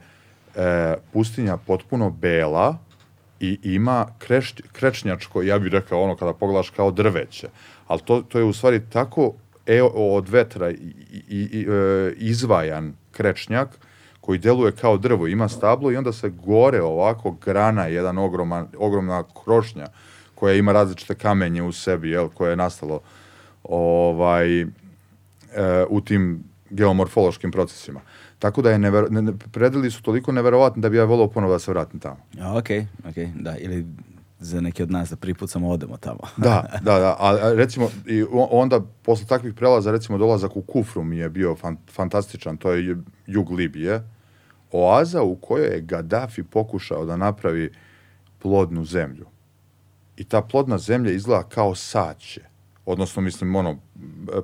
e, pustinja potpuno bela i ima kreš, krečnjačko, ja bih rekao ono kada pogledaš kao drveće, ali to, to je u stvari tako e, od vetra i, i, i, e, izvajan krečnjak koji deluje kao drvo, ima stablo i onda se gore ovako grana jedan ogroman, ogromna krošnja koja ima različite kamenje u sebi, jel, koje je nastalo ovaj, e, u tim geomorfološkim procesima. Tako da je never, ne, ne- predeli su toliko neverovatni da bi ja volao ponovo da se vratim tamo. A, Okej, okej, da, ili za neki od nas da prvi put samo odemo tamo. Da, da, da, a, recimo i onda posle takvih prelaza recimo dolazak u Kufru mi je bio fan, fantastičan, to je jug Libije, oaza u kojoj je Gaddafi pokušao da napravi plodnu zemlju. I ta plodna zemlja izgleda kao saće. Odnosno, mislim, ono,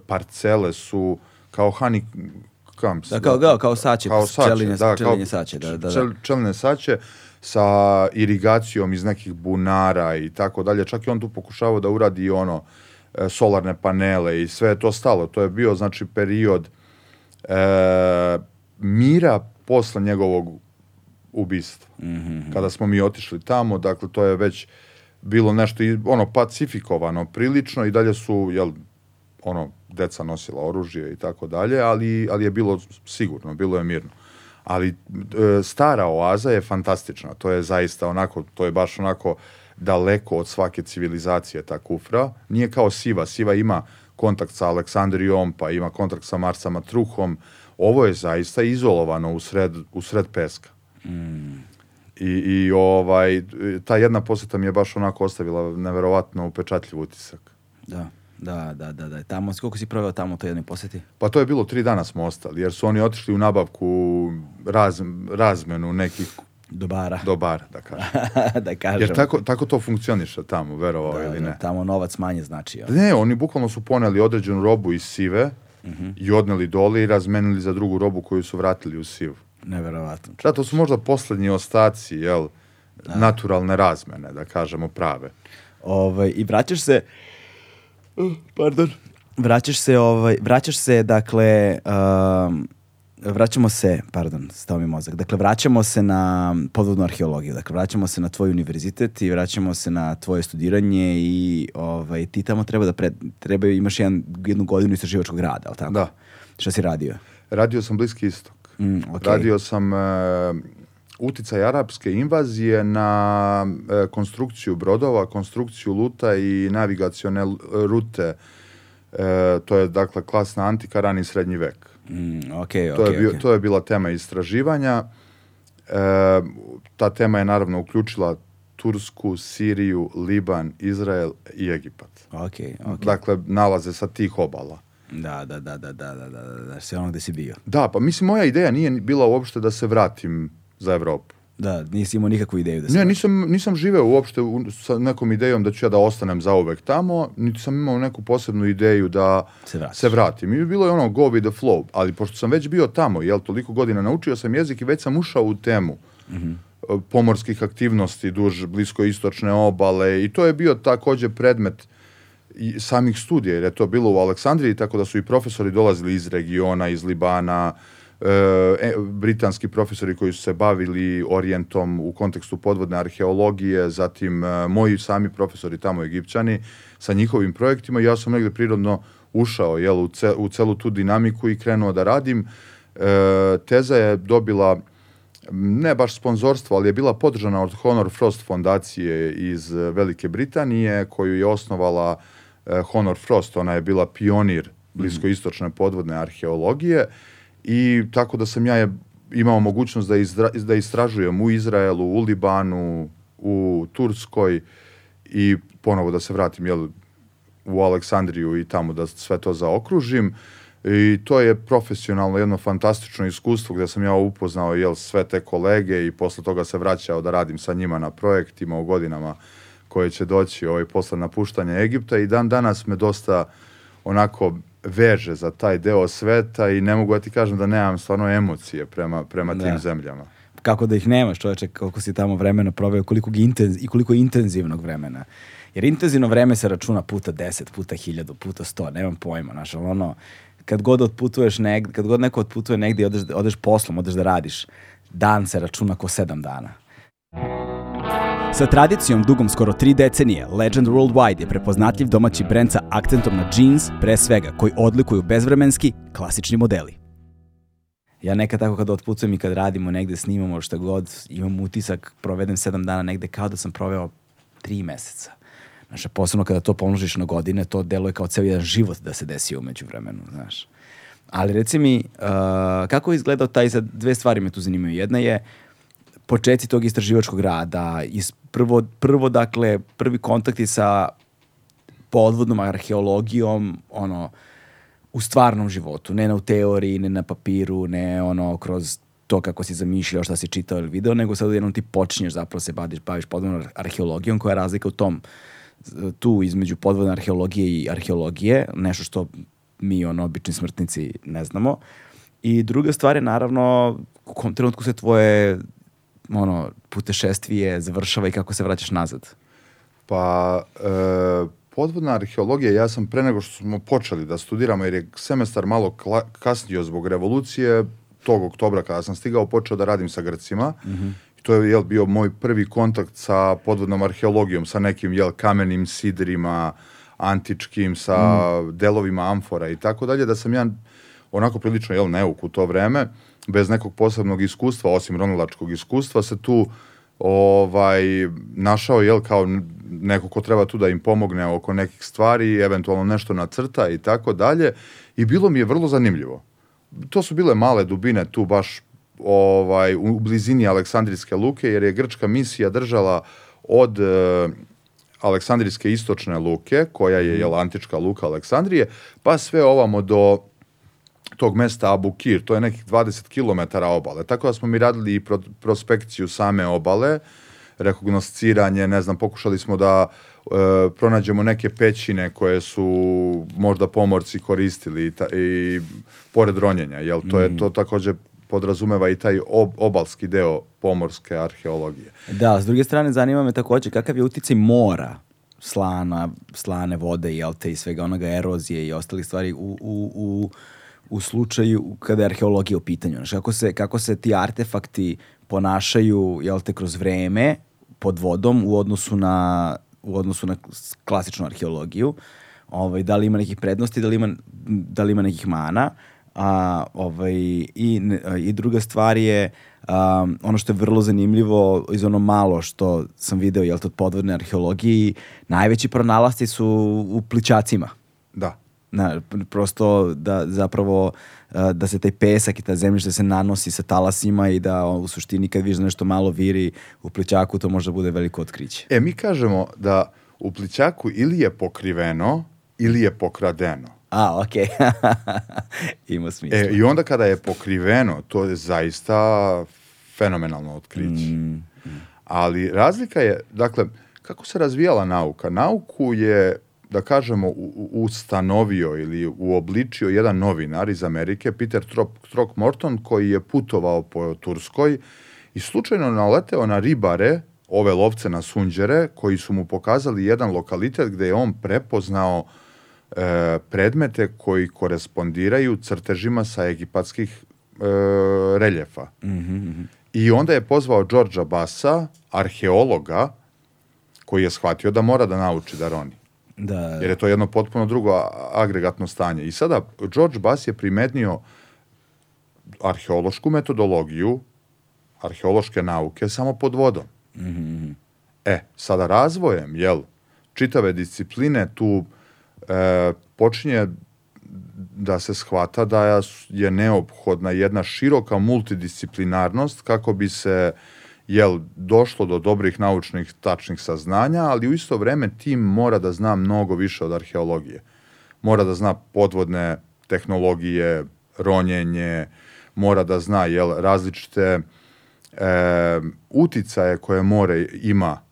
parcele su kao honeycombs. Da, kao, kao, kao saće, Kao saće, pčelinje, da, kao pčelinje saće, da, da, da. čel- čelne saće sa irigacijom iz nekih bunara i tako dalje. Čak i on tu pokušavao da uradi ono e, solarne panele i sve je to stalo. To je bio znači period e, mira posle njegovog ubistva. Kada smo mi otišli tamo, dakle to je već bilo nešto ono pacifikovano prilično i dalje su jel ono deca nosila oružje i tako dalje, ali ali je bilo sigurno, bilo je mirno. Ali e, stara oaza je fantastična. To je zaista onako, to je baš onako daleko od svake civilizacije ta kufra. Nije kao Siva. Siva ima kontakt sa Aleksandrijom, pa ima kontakt sa Marsama Truhom. Ovo je zaista izolovano u sred, u sred peska. I, I ovaj, ta jedna poseta mi je baš onako ostavila neverovatno upečatljiv utisak. Da, da, da, da, da. Tamo, koliko si proveo tamo u toj jednoj poseti? Pa to je bilo tri dana smo ostali, jer su oni otišli u nabavku raz, razmenu nekih Dobara, dobara, da kažem. da kažem. Jer tako, tako to funkcioniše tamo, verovao da, ili da, ne. tamo novac manje znači. jel? Ne, oni bukvalno su poneli određenu robu iz sive Mhm. i odneli dole i razmenili za drugu robu koju su vratili u sivu. Neverovatno. Da, to su možda poslednji ostaci, jel, naturalne razmene, da kažemo prave. Ovaj, I vraćaš se... Pardon. Vraćaš se, ovaj, vraćaš se, dakle, um, vraćamo se, pardon, stao mi mozak, dakle, vraćamo se na podvodnu arheologiju, dakle, vraćamo se na tvoj univerzitet i vraćamo se na tvoje studiranje i ovaj, ti tamo treba da pred, treba, imaš jedan, jednu godinu istraživačkog rada, ali tako? Da. Šta si radio? Radio sam Bliski istok. Mm, okej. Radio sam e, uticaj arapske invazije na e, konstrukciju brodova, konstrukciju luta i navigacione rute. E, to je dakle klasna antika, rani srednji vek. Mm, ok, To, je bio, to je bila tema istraživanja. E, ta tema je naravno uključila Tursku, Siriju, Liban, Izrael i Egipat. Ok, ok. Dakle, nalaze sa tih obala. Da, da, da, da, da, da, da, da, da, sve ono gde si bio. Da, pa mislim, moja ideja nije bila uopšte da se vratim za Evropu. Da, nisi imao nikakvu ideju da se... Ne, nisam, nisam živeo uopšte u, sa nekom idejom da ću ja da ostanem zauvek tamo, niti sam imao neku posebnu ideju da se, se vratim. I bilo je ono go with the flow, ali pošto sam već bio tamo, jel, toliko godina naučio sam jezik i već sam ušao u temu. Mm -hmm pomorskih aktivnosti duž bliskoistočne obale i to je bio takođe predmet i samih studija, jer je to bilo u Aleksandriji, tako da su i profesori dolazili iz regiona, iz Libana, e, e, britanski profesori koji su se bavili orijentom u kontekstu podvodne arheologije, zatim e, moji sami profesori tamo egipćani sa njihovim projektima. Ja sam negde prirodno ušao jel, u, ce, u celu tu dinamiku i krenuo da radim. E, teza je dobila ne baš sponzorstvo, ali je bila podržana od Honor Frost fondacije iz Velike Britanije, koju je osnovala e, Honor Frost. Ona je bila pionir bliskoistočne podvodne arheologije i tako da sam ja je imao mogućnost da, izdra, da istražujem u Izraelu, u Libanu, u Turskoj i ponovo da se vratim jel, u Aleksandriju i tamo da sve to zaokružim. I to je profesionalno jedno fantastično iskustvo gde sam ja upoznao jel, sve te kolege i posle toga se vraćao da radim sa njima na projektima u godinama koje će doći ovaj, posle napuštanja Egipta i dan danas me dosta onako veže za taj deo sveta i ne mogu da ti kažem da nemam stvarno emocije prema, prema Da. tim zemljama. Kako da ih nemaš, čoveče, koliko si tamo vremena proveo, koliko intenz, i koliko intenzivnog vremena. Jer intenzivno vreme se računa puta 10, puta 1000, puta 100, nemam pojma, znaš, ali ono, kad god otputuješ negde, kad god neko otputuje negde i odeš, odeš poslom, odeš da radiš, dan se računa ko sedam dana. Sa tradicijom dugom skoro tri decenije, Legend Worldwide je prepoznatljiv domaći brend sa akcentom na jeans, pre svega, koji odlikuju bezvremenski, klasični modeli. Ja nekad tako kad otpucujem i kad radimo negde, snimamo šta god, imam utisak, provedem sedam dana negde kao da sam proveo tri meseca. Znaš, posebno kada to pomnožiš na godine, to deluje kao ceo jedan život da se desi umeđu vremenu, znaš. Ali reci mi, uh, kako je izgledao taj, sad dve stvari me tu zanimaju. Jedna je početci tog istraživačkog rada, iz prvo, prvo dakle, prvi kontakti sa podvodnom arheologijom, ono, u stvarnom životu, ne na u teoriji, ne na papiru, ne ono kroz to kako si zamišljao, šta si čitao ili video, nego sad jednom ti počinješ zapravo se baviš, baviš podvodnom arheologijom, koja je razlika u tom tu između podvodne arheologije i arheologije, nešto što mi, ono, obični smrtnici ne znamo. I druga stvar je, naravno, u kom trenutku se tvoje ono, putešestvije završava i kako se vraćaš nazad. Pa, e, podvodna arheologija, ja sam pre nego što smo počeli da studiramo, jer je semestar malo kasnio zbog revolucije, tog oktobra kada sam stigao, počeo da radim sa Grcima. I to je jel, bio moj prvi kontakt sa podvodnom arheologijom, sa nekim jel, kamenim sidrima, antičkim, sa delovima amfora i tako dalje, da sam ja onako prilično jel, neuk u to vreme, bez nekog posebnog iskustva, osim ronilačkog iskustva, se tu ovaj, našao jel, kao neko ko treba tu da im pomogne oko nekih stvari, eventualno nešto nacrta i tako dalje. I bilo mi je vrlo zanimljivo. To su bile male dubine tu baš ovaj, u blizini Aleksandrijske luke, jer je grčka misija držala od e, Aleksandrijske istočne luke, koja je jel, antička luka Aleksandrije, pa sve ovamo do tog mesta Abu Kir, to je nekih 20 km obale. Tako da smo mi radili i pro, prospekciju same obale, rekognosciranje, ne znam, pokušali smo da e, pronađemo neke pećine koje su možda pomorci koristili i, ta, i pored ronjenja, jel? To je to takođe podrazumeva i taj ob, obalski deo pomorske arheologije. Da, s druge strane zanima me takođe kakav je uticaj mora, slana, slane vode, jel te, i svega onoga erozije i ostalih stvari u, u, u, u slučaju kada je arheologija u pitanju. Znaš, kako se, kako se ti artefakti ponašaju, jel te, kroz vreme pod vodom u odnosu na, u odnosu na klasičnu arheologiju. Ovaj, da li ima nekih prednosti, da li ima, da li ima nekih mana. A, ovaj, i, I druga stvar je um, ono što je vrlo zanimljivo iz ono malo što sam video jel, od podvodne arheologije, najveći pronalasci su u pličacima. Na, prosto da zapravo da se taj pesak i ta zemljište se nanosi sa talasima i da u suštini kad vidiš da nešto malo viri u pličaku to može da bude veliko otkriće. E, mi kažemo da u plićaku ili je pokriveno ili je pokradeno. A, okej. Ima smisla. E, I onda kada je pokriveno, to je zaista fenomenalno otkriće. Mm, Ali razlika je, dakle, kako se razvijala nauka? Nauku je, da kažemo, ustanovio ili uobličio jedan novinar iz Amerike, Peter Throckmorton, koji je putovao po Turskoj i slučajno naleteo na ribare, ove lovce na sunđere, koji su mu pokazali jedan lokalitet gde je on prepoznao e, predmete koji korespondiraju crtežima sa egipatskih e, reljefa. I onda je pozvao Đorđa Basa, arheologa, koji je shvatio da mora da nauči da roni. Da, Jer je to jedno potpuno drugo agregatno stanje. I sada George Bass je primetnio arheološku metodologiju, arheološke nauke samo pod vodom. E, sada razvojem, jel, čitave discipline tu e, počinje da se shvata da je neophodna jedna široka multidisciplinarnost kako bi se jel, došlo do dobrih naučnih tačnih saznanja, ali u isto vreme tim mora da zna mnogo više od arheologije. Mora da zna podvodne tehnologije, ronjenje, mora da zna jel, različite e, uticaje koje more ima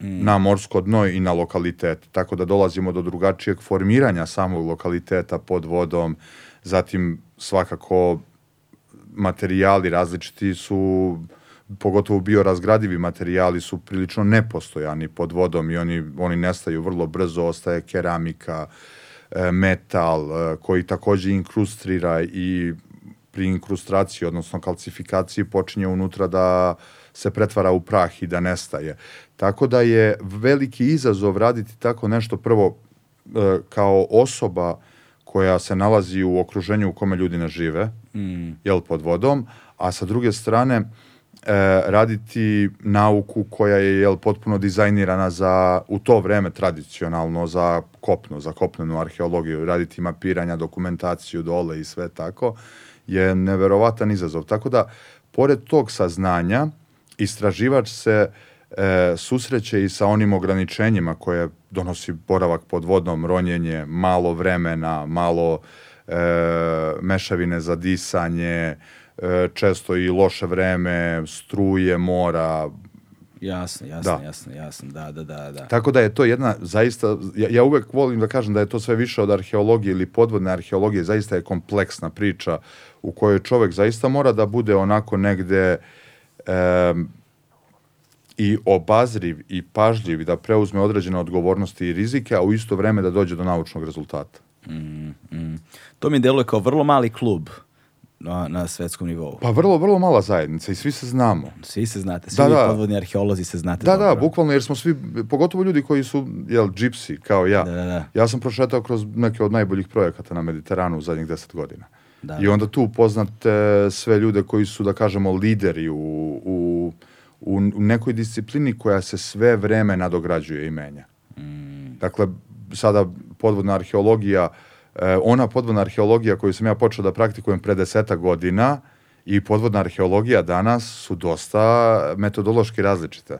na morsko dno i na lokalitet. Tako da dolazimo do drugačijeg formiranja samog lokaliteta pod vodom. Zatim svakako materijali različiti su pogotovo biorazgradivi materijali su prilično nepostojani pod vodom i oni, oni nestaju vrlo brzo, ostaje keramika, e, metal e, koji takođe inkrustrira i pri inkrustraciji, odnosno kalcifikaciji počinje unutra da se pretvara u prah i da nestaje. Tako da je veliki izazov raditi tako nešto prvo e, kao osoba koja se nalazi u okruženju u kome ljudi ne žive, jel, pod vodom, a sa druge strane e, raditi nauku koja je jel, potpuno dizajnirana za, u to vreme tradicionalno za kopno, za kopnenu arheologiju, raditi mapiranja, dokumentaciju dole i sve tako, je neverovatan izazov. Tako da, pored tog saznanja, istraživač se e, susreće i sa onim ograničenjima koje donosi boravak pod vodnom, ronjenje, malo vremena, malo e, mešavine za disanje, često i loše vreme, struje, mora. Jasno, jasno, Da. jasno, jasno, da, da, da, da. Tako da je to jedna zaista, ja, ja uvek volim da kažem da je to sve više od arheologije ili podvodne arheologije, zaista je kompleksna priča u kojoj čovek zaista mora da bude onako negde em, i obazriv i pažljiv da preuzme određene odgovornosti i rizike, a u isto vreme da dođe do naučnog rezultata. To mi deluje kao vrlo mali klub na, na svetskom nivou. Pa vrlo, vrlo mala zajednica i svi se znamo. Svi se znate, svi Da, da. podvodni arheolozi se znate Da, da, dobro. bukvalno jer smo svi, pogotovo ljudi koji su, jel, džipsi, kao ja. Da, da, da. Ja sam prošetao kroz neke od najboljih projekata na Mediteranu u zadnjih deset godina. Da. I onda tu upoznate sve ljude koji su, da kažemo, lideri u, u, u, u nekoj disciplini koja se sve vreme nadograđuje i menja. Mm. Dakle, sada podvodna arheologija, e, ona podvodna arheologija koju sam ja počeo da praktikujem pre deseta godina i podvodna arheologija danas su dosta metodološki različite.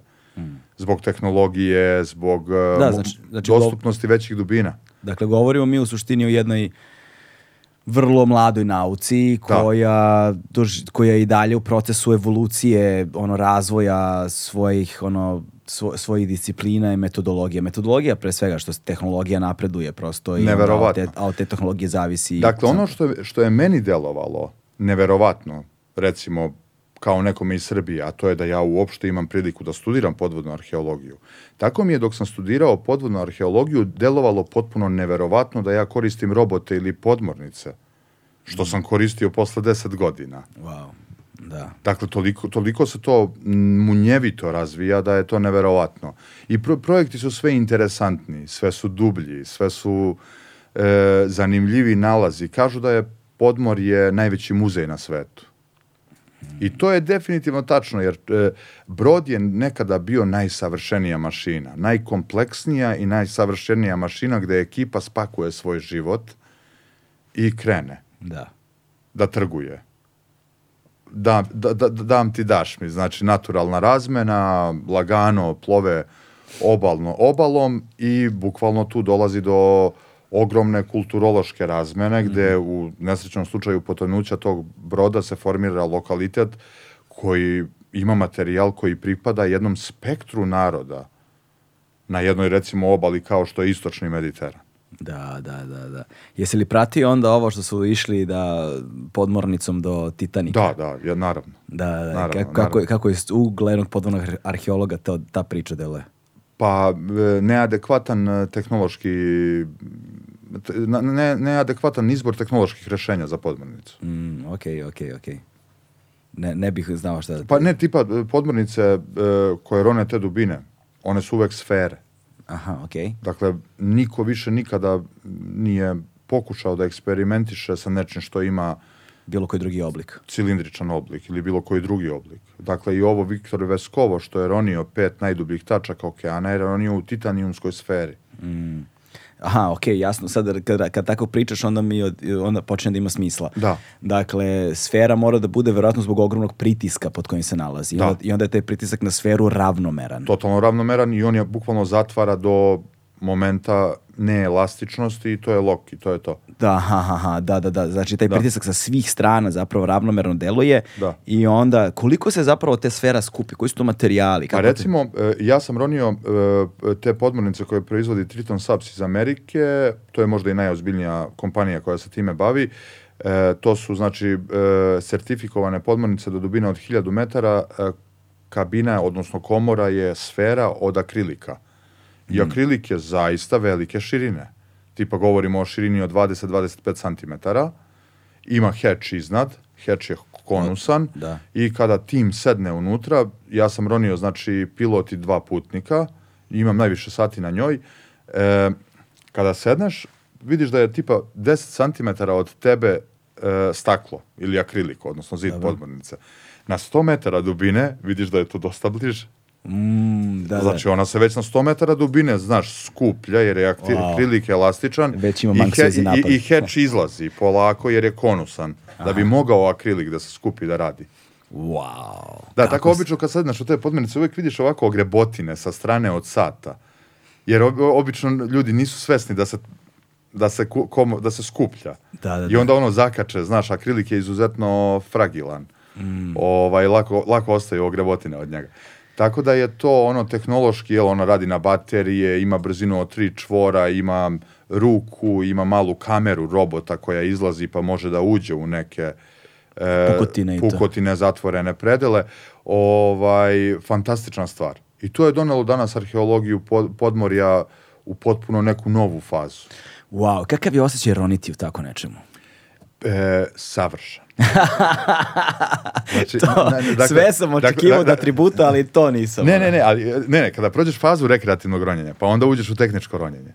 Zbog tehnologije, zbog e, Da, znači- znači dostupnosti većih dubina. Dakle, govorimo mi u suštini o jednoj vrlo mladoj nauci Da. koja, dož- koja je i dalje u procesu evolucije, ono, razvoja svojih, ono, svo- svojih disciplina i metodologija. Metodologija pre svega što se tehnologija napreduje prosto i od te, a od te tehnologije zavisi. Dakle, ono što je, što je meni delovalo neverovatno, recimo, kao nekome iz Srbije, a to je da ja uopšte imam priliku da studiram podvodnu arheologiju. Tako mi je dok sam studirao podvodnu arheologiju delovalo potpuno neverovatno da ja koristim robote ili podmornice, što sam koristio posle 10 godina. Wow, da. Dakle, toliko, toliko se to munjevito razvija da je to neverovatno. I pro- projekti su sve interesantni, sve su dublji, sve su e, zanimljivi nalazi. Kažu da je podmor je najveći muzej na svetu. I to je definitivno tačno, jer e, brod je nekada bio najsavršenija mašina, najkompleksnija i najsavršenija mašina gde ekipa spakuje svoj život i krene Da. da trguje. Da, da, da, dam ti daš mi, znači naturalna razmena, lagano plove obalno obalom i bukvalno tu dolazi do ogromne kulturološke razmene gde u nesrećnom slučaju potonuća tog broda se formira lokalitet koji ima materijal koji pripada jednom spektru naroda na jednoj recimo obali kao što je istočni Mediteran. Da, da, da, da. Jesi li pratio onda ovo što su išli da podmornicom do Titanika? Da, da, ja, naravno. Da, da. Naravno, kako, kako, naravno. je- kako je u glednog podvodnog arheologa to, ta priča deluje? Pa e, neadekvatan e, tehnološki ne, neadekvatan izbor tehnoloških rešenja za podmornicu. Mm, ok, ok, ok. Ne, ne bih znao šta da... Pa ne, tipa e, podmornice e, koje rone te dubine, one su uvek sfere. Aha, ok. Dakle, niko više nikada nije pokušao da eksperimentiše sa nečim što ima Bilo koji drugi oblik. cilindričan oblik ili bilo koji drugi oblik. Dakle, i ovo Viktor Veskovo što je ronio pet najdubljih tačaka okeana je ronio u titanijumskoj sferi. Aha, ok, jasno. Sad kad, kad tako pričaš, onda mi od- onda počne da ima smisla. Da. Dakle, sfera mora da bude verovatno zbog ogromnog pritiska pod kojim se nalazi. I Da. onda, I onda je taj pritisak na sferu ravnomeran. totalno ravnomeran i on je bukvalno zatvara do momenta neelastičnosti i to je lok i to je to. Da, aha, aha, da, da, da. Znači, taj Da. pritisak sa svih strana zapravo ravnomerno deluje. Da. I onda, koliko se zapravo te sfera skupi? Koji su to materijali? Pa Kako recimo, e, ja sam ronio e, te podmornice koje proizvodi Triton Subs iz Amerike, to je možda i najozbiljnija kompanija koja se time bavi. E, to su znači e, sertifikovane podmornice do dubine od 1000 metara, e, kabina, odnosno komora je sfera od akrilika. I akrilik je zaista velike širine. Tipa govorimo o širini od 20-25 cm. Ima hatch iznad, hatch je konusan Da. i kada tim sedne unutra, ja sam ronio znači pilot i dva putnika, imam najviše sati na njoj, e, kada sedneš, vidiš da je tipa 10 cm od tebe e, staklo ili akrilik, odnosno zid podmornice. Na 100 metara dubine vidiš da je to dosta bliže. Mm, da, Znači ona se već na 100 metara dubine, znaš, skuplja jer je akti- Wow. akrilik elastičan Već ima i, he- i, i hatch izlazi polako jer je konusan, da bi mogao akrilik da se skupi da radi. da. Wow. Da, Kako tako s- obično kad sedneš u te podmornice uvijek vidiš ovako ogrebotine sa strane od sata. Jer ob- obično ljudi nisu svesni da se da se, komo- da se skuplja. Da, da, I da. onda ono zakače, znaš, akrilik je izuzetno fragilan. Mm. Ovaj, lako, lako ostaju ogrebotine od njega. Tako da je to ono tehnološki, jel, ono radi na baterije, ima brzinu od tri čvora, ima ruku, ima malu kameru robota koja izlazi pa može da uđe u neke e, Pukotine pukotine, zatvorene predele. Ovaj, fantastična stvar. I to je donelo danas arheologiju pod, podmorja u potpuno neku novu fazu. Wow, kakav je osjećaj roniti u tako nečemu? E, savršen. Znači, To, ne, ne, dakle- sve sam dakle- očekivao dakle- da tributa, ali to nisam. Ne, ne, ne, ali, ne, ne, kada prođeš fazu rekreativnog ronjenja, pa onda uđeš u tehničko ronjenje,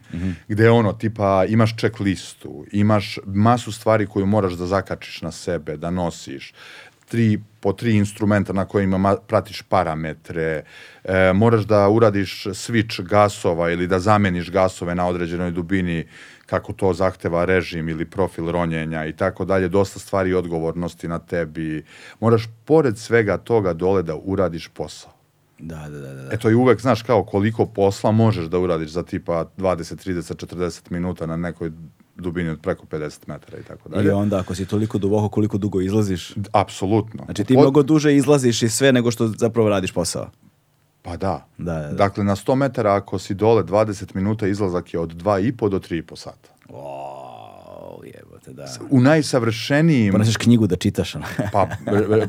gde ono, tipa, imaš check listu, imaš masu stvari koju moraš da zakačiš na sebe, da nosiš, tri, po tri instrumenta na kojima ma- pratiš parametre, e, moraš da uradiš switch gasova ili da zameniš gasove na određenoj dubini kako to zahteva režim ili profil ronjenja i tako dalje, dosta stvari i odgovornosti na tebi. Moraš pored svega toga dole da uradiš posao. Da, da, da, da. Eto i uvek znaš kao koliko posla možeš da uradiš za tipa 20, 30, 40 minuta na nekoj dubini od preko 50 metara i tako I dalje. onda ako si toliko duboko, koliko dugo izlaziš? Apsolutno. Znači ti Pod- mnogo duže izlaziš i sve nego što zapravo radiš posao. Pa da. Da, da, da. Dakle, na 100 metara ako si dole 20 minuta, izlazak je od 2,5 do 3,5 sata. Wow, jebote, da. U najsavršenijim... Poneseš knjigu da čitaš. Pa, e, e, e,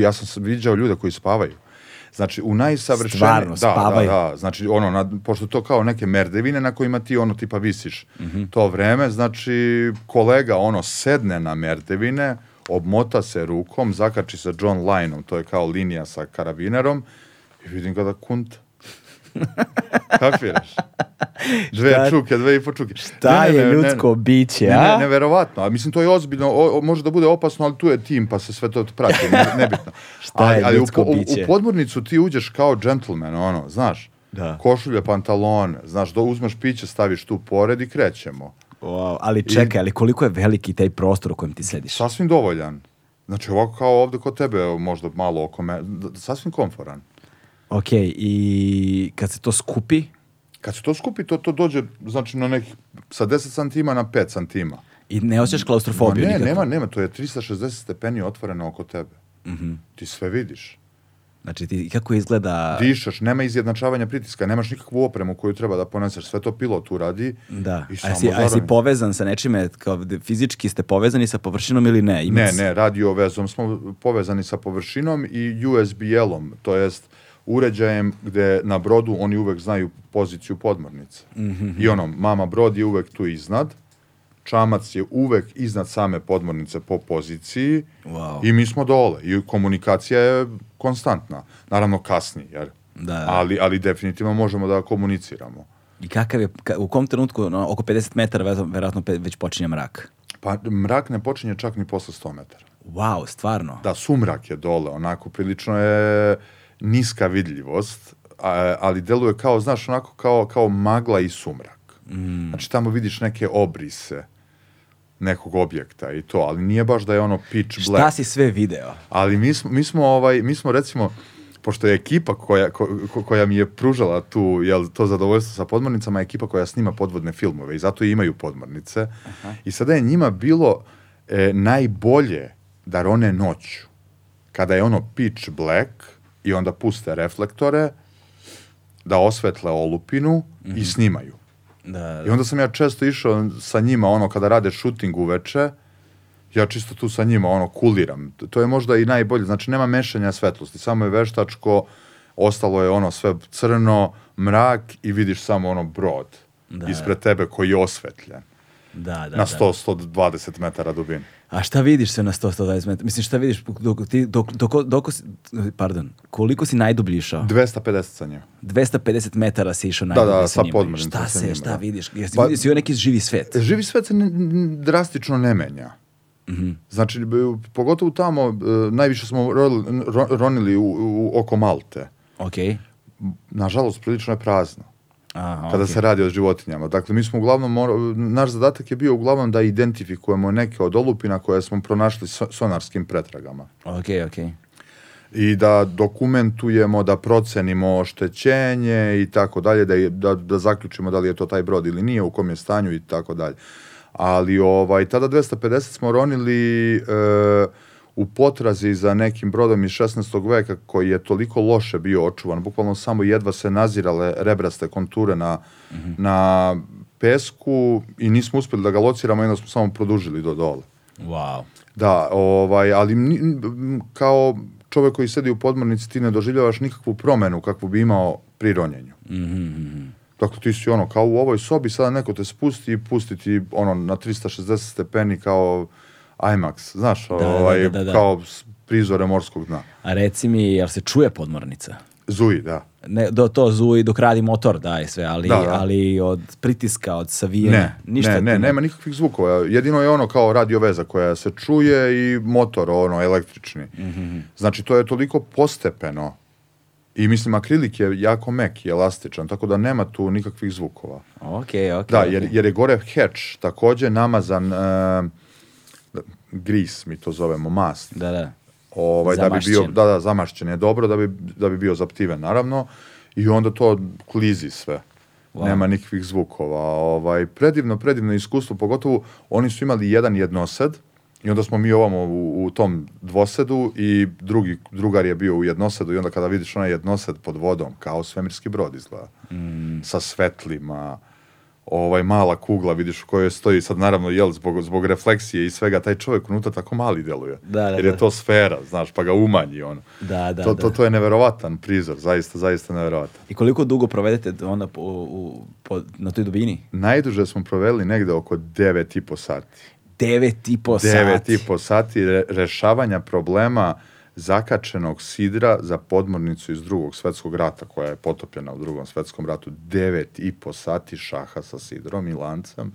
ja sam viđao ljude koji spavaju. Znači, u najsavršenijim... Stvarno, da, spavaju? Da, da, znači, ono, na, pošto to kao neke merdevine na kojima ti, ono, tipa visiš Mhm. to vreme, znači, kolega, ono, sedne na merdevine, obmota se rukom, zakači se John Lineom, to je kao linija sa karabinerom, i vidim ga da kunta. Kapiraš? Dve Šta- čuke, dve i po čuke. Ta je ljudsko biće, Ne, a? ne, neverovatno. A mislim, to je ozbiljno, o, o- može da bude opasno, ali tu je tim, pa se sve to prati, ne, nebitno. Šta je ali, ali u, ljudsko u, biće? u podmornicu ti uđeš kao džentlmen, ono, znaš, Da. košulje, pantalone, znaš, do, uzmeš piće, staviš tu pored i krećemo. Wow, ali čekaj, ali koliko je veliki taj prostor u kojem ti sediš? Sasvim dovoljan. Znači, ovako kao ovde kod tebe, možda malo oko me, sasvim komforan. Ok, i kad se to skupi, Kad se to skupi, to, to dođe, znači, na nekih, sa 10 santima na 5 santima. i ne osjećaš Ma klaustrofobiju ne, nikakvu? nema, nema, to je 360 stepeni otvoreno oko tebe. Ti sve vidiš. Znači, ti, kako izgleda... Dišeš, nema izjednačavanja pritiska, nemaš nikakvu opremu koju treba da poneseš, sve to pilot uradi Da. i A samo a jesi zaravim. povezan sa nečime, kao da fizički ste povezani sa površinom ili ne? Ima Ne, ne, radio vezom smo povezani sa površinom i USB-elom, to jest uređajem gde na brodu oni uvek znaju poziciju podmornice. Mhm. I ono, mama brod je uvek tu iznad, čamac je uvek iznad same podmornice po poziciji Wow. i mi smo dole i komunikacija je konstantna. Naravno kasni, jer, Da. ali, ali definitivno možemo da komuniciramo. I kakav je, ka- u kom trenutku, no, oko 50 metara, verovatno- već počinje mrak? Pa mrak ne počinje čak ni posle 100 metara. Wow, stvarno? Da, sumrak je dole, onako prilično je niska vidljivost, a, ali deluje kao, znaš, onako kao, kao magla i sumrak. Mm. Znači tamo vidiš neke obrise nekog objekta i to, ali nije baš da je ono pitch black. Šta si sve video? Ali mi smo, mi smo, ovaj, mi smo recimo, pošto je ekipa koja, ko- ko- koja mi je pružala tu, jel, to zadovoljstvo sa podmornicama, je ekipa koja snima podvodne filmove i zato i imaju podmornice. I sada je njima bilo e, najbolje da rone noću. Kada je ono pitch black i onda puste reflektore, da osvetle olupinu i snimaju. Da, I onda sam ja često išao sa njima, ono, kada rade šuting uveče, ja čisto tu sa njima, ono, kuliram. To je možda i najbolje, znači nema mešanja svetlosti, samo je veštačko, ostalo je ono sve crno, mrak i vidiš samo ono brod Da, ispred tebe koji je osvetljen. Da, da. na da. 100-120 metara dubine. A šta vidiš se na 100-120 metara? Mislim, šta vidiš dok, ti, dok, dok, dok, pardon, koliko si najdublji išao? 250 sa njim. 250 metara si išao Da, najdublje da, sa podmornicom Šta se, njima, šta da. vidiš? Jesi Pa- vidio neki živi svet? Živi svet se ne- drastično ne menja. Mhm. Znači, b- pogotovo tamo, e, najviše smo ronili u, u- oko Malte. Ok. Nažalost, prilično je prazno. Aha, kada ok. se radi o životinjama. Dakle, mi smo uglavnom, mora- naš zadatak je bio uglavnom da identifikujemo neke od olupina koje smo pronašli so- sonarskim pretragama. Ok, ok. I da dokumentujemo, da procenimo oštećenje i tako dalje, da, da, da zaključimo da li je to taj brod ili nije, u kom je stanju i tako dalje. Ali ovaj, tada 250 smo ronili e, u potrazi za nekim brodom iz 16. veka koji je toliko loše bio očuvan, bukvalno samo jedva se nazirale rebraste konture na, na pesku i nismo uspjeli da ga lociramo onda smo samo produžili do dole. Wow. Da, ovaj, ali kao čovjek koji sedi u podmornici ti ne doživljavaš nikakvu promenu kakvu bi imao pri ronjenju. Mhm, Dakle, ti si ono, kao u ovoj sobi, sada neko te spusti i pusti ti ono na 360 stepeni kao IMAX, znaš, da, ovaj, da, da, da. kao s- prizore morskog dna. A reci mi, jel se čuje podmornica? Zuji, da. Ne, do, to zuji dok radi motor, da i sve, ali, Da, da. ali od pritiska, od savijanja, Ne, ništa ne, tu ne, nema nikakvih zvukova. Jedino je ono kao radio veza koja se čuje i motor ono električni. Mhm, Znači to je toliko postepeno i mislim akrilik je jako mek i elastičan, tako da nema tu nikakvih zvukova. Ok, ok. Da, jer, jer je gore hatch takođe namazan e, gris, mi to zovemo, mast. Da, da. Ovaj, da bi bio, Zamašćen. da, da, zamašćen je dobro, da bi, da bi bio zaptiven, naravno. I onda to klizi sve. Wow. Nema nikakvih zvukova. Ovaj, predivno, predivno iskustvo, pogotovo oni su imali jedan jednosed i onda smo mi ovamo u, u tom dvosedu i drugi, drugar je bio u jednosedu i onda kada vidiš onaj jednosed pod vodom, kao svemirski brod izgleda. Mm. Sa svetlima, ovaj mala kugla, vidiš u kojoj stoji sad naravno jel zbog, zbog refleksije i svega taj čovjek unutra tako mali deluje. Da, da, jer je da. to sfera, znaš, pa ga umanji ono. Da, da, to, da. to, to je neverovatan prizor, zaista, zaista neverovatan. I koliko dugo provedete onda po, u, po, na toj dubini? Najduže smo proveli negde oko 9 i po sati. Devet i po 9 sati. i po sati re- rešavanja problema zakačenog sidra za podmornicu iz drugog svetskog rata koja je potopljena u drugom svetskom ratu. Devet i po sati šaha sa sidrom i lancem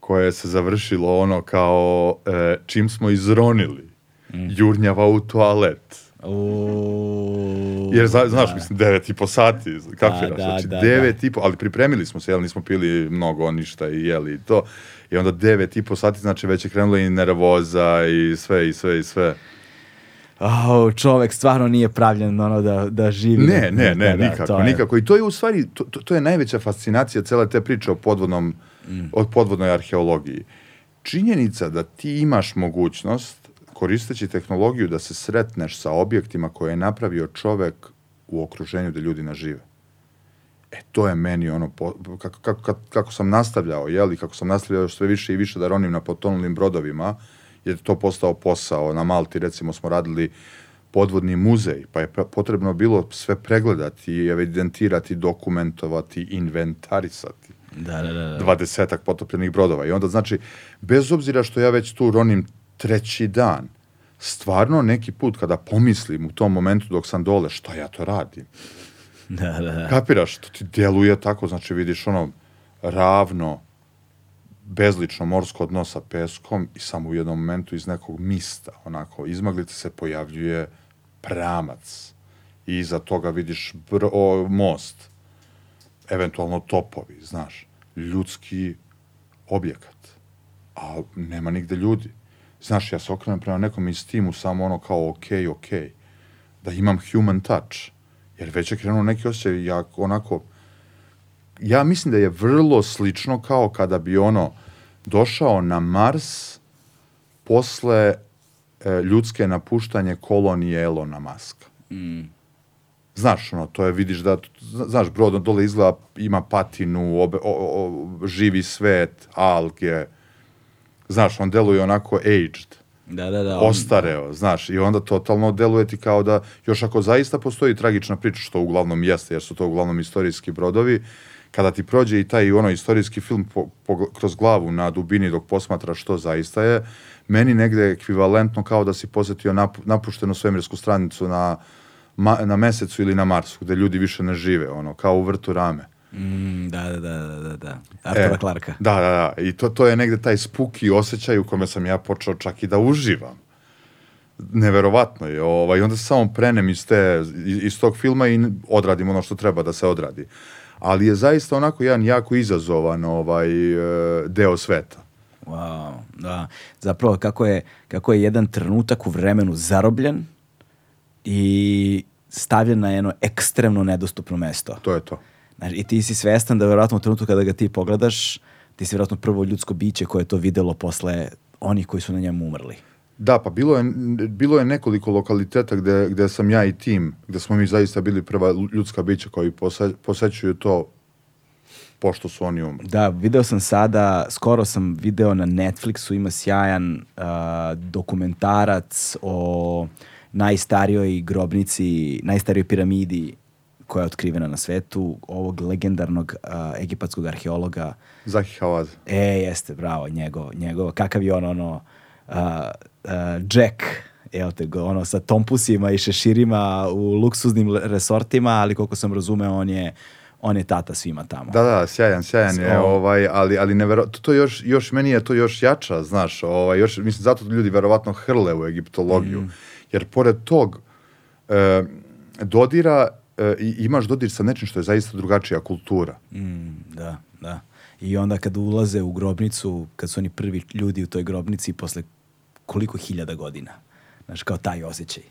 koje se završilo ono kao e, čim smo izronili jurnjava u toalet. U, Jer, za- znaš, da. mislim, devet i po sati, kapiraš, da, znači da, devet i po, ali pripremili smo se, jel, nismo pili mnogo ništa i jeli i to, i onda devet i po sati, znači već je krenula i nervoza i sve, i sve, i sve. Au, čovek stvarno nije pravljen ono da, da živi. Ne, ne, ne, Da, da, nikako, to je- nikako. I to je u stvari, to, to, je najveća fascinacija cele te priče o podvodnom, Mm. o podvodnoj arheologiji. Činjenica da ti imaš mogućnost, koristeći tehnologiju, da se sretneš sa objektima koje je napravio čovek u okruženju da ljudi nažive. E, to je meni ono, po, kako, kako, kako, kako sam nastavljao, jeli, kako sam nastavljao sve više i više da ronim na potonulim brodovima, je to postao posao. Na Malti, recimo, smo radili podvodni muzej, pa je potrebno bilo sve pregledati, evidentirati, dokumentovati, inventarisati Da, da, da. da. dvadesetak potopljenih brodova. I onda, znači, bez obzira što ja već tu ronim treći dan, stvarno neki put kada pomislim u tom momentu dok sam dole, šta ja to radim? Da, da, da. Kapiraš, to ti djeluje tako, znači vidiš ono ravno, bezlično morsko dno sa peskom i samo u jednom momentu iz nekog mista, onako, izmaglice se pojavljuje pramac i iza toga vidiš br o, most, eventualno topovi, znaš, ljudski objekat, a nema nigde ljudi. Znaš, ja se okrenem prema nekom iz timu samo ono kao ok, ok, da imam human touch, jer već je krenuo neki osjećaj, ja onako, ja mislim da je vrlo slično kao kada bi ono došao na Mars posle e, ljudske napuštanje kolonije Elona Maska. Znaš, ono, to je, vidiš da, zna- znaš, brod dole izgleda, ima patinu, obe, o, o, živi svet, alge, znaš, on deluje onako aged Da, da, da. on- ostareo, znaš, i onda totalno deluje ti kao da, još ako zaista postoji tragična priča, što uglavnom jeste, jer su to uglavnom istorijski brodovi, kada ti prođe i taj ono istorijski film po, po- kroz glavu na dubini dok posmatraš što zaista je, meni negde ekvivalentno kao da si posetio napu, napuštenu svemirsku stranicu na, ma, na mesecu ili na Marsu, gde ljudi više ne žive, ono, kao u vrtu rame. Mm, da, da, da, da, da, da. Artura E, Clarka. Da, da, da. I to, to je negde taj spuki osjećaj u kome sam ja počeo čak i da uživam. Neverovatno je. Ovaj, onda se samo prenem iz, te, iz, iz tog filma i odradim ono što treba da se odradi. Ali je zaista onako jedan jako izazovan ovaj, e, deo sveta. Wow, da. Zapravo kako je, kako je jedan trenutak u vremenu zarobljen i stavljen na jedno ekstremno nedostupno mesto. To je to. Znaš, I ti si svestan da verovatno u trenutku kada ga ti pogledaš, ti si verovatno prvo ljudsko biće koje je to videlo posle onih koji su na njemu umrli. Da, pa bilo je, bilo je nekoliko lokaliteta gde, gde sam ja i tim, gde smo mi zaista bili prva ljudska bića koji pose, posećuju to pošto su oni umrli. Da, video sam sada, skoro sam video na Netflixu, ima sjajan a, dokumentarac o najstarijoj grobnici, najstarijoj piramidi koja je otkrivena na svetu, ovog legendarnog a, egipatskog arheologa. Zahi Hawaz. E, jeste, bravo, njegov, njegov, kakav je on, ono, a, a, Jack, evo te ono, sa tompusima i šeširima u luksuznim resortima, ali koliko sam razumeo, on je, on je tata svima tamo. Da, da, sjajan, sjajan je, ovaj, ali, ali nevero, to, to još, još, meni je to još jača, znaš, ovaj, još, mislim, zato ljudi verovatno hrle u egiptologiju, Mm. jer pored tog e, dodira, e, imaš dodir sa nečim što je zaista drugačija kultura. Mm, da, da. I onda kad ulaze u grobnicu, kad su oni prvi ljudi u toj grobnici posle koliko hiljada godina. Znaš, kao taj osjećaj.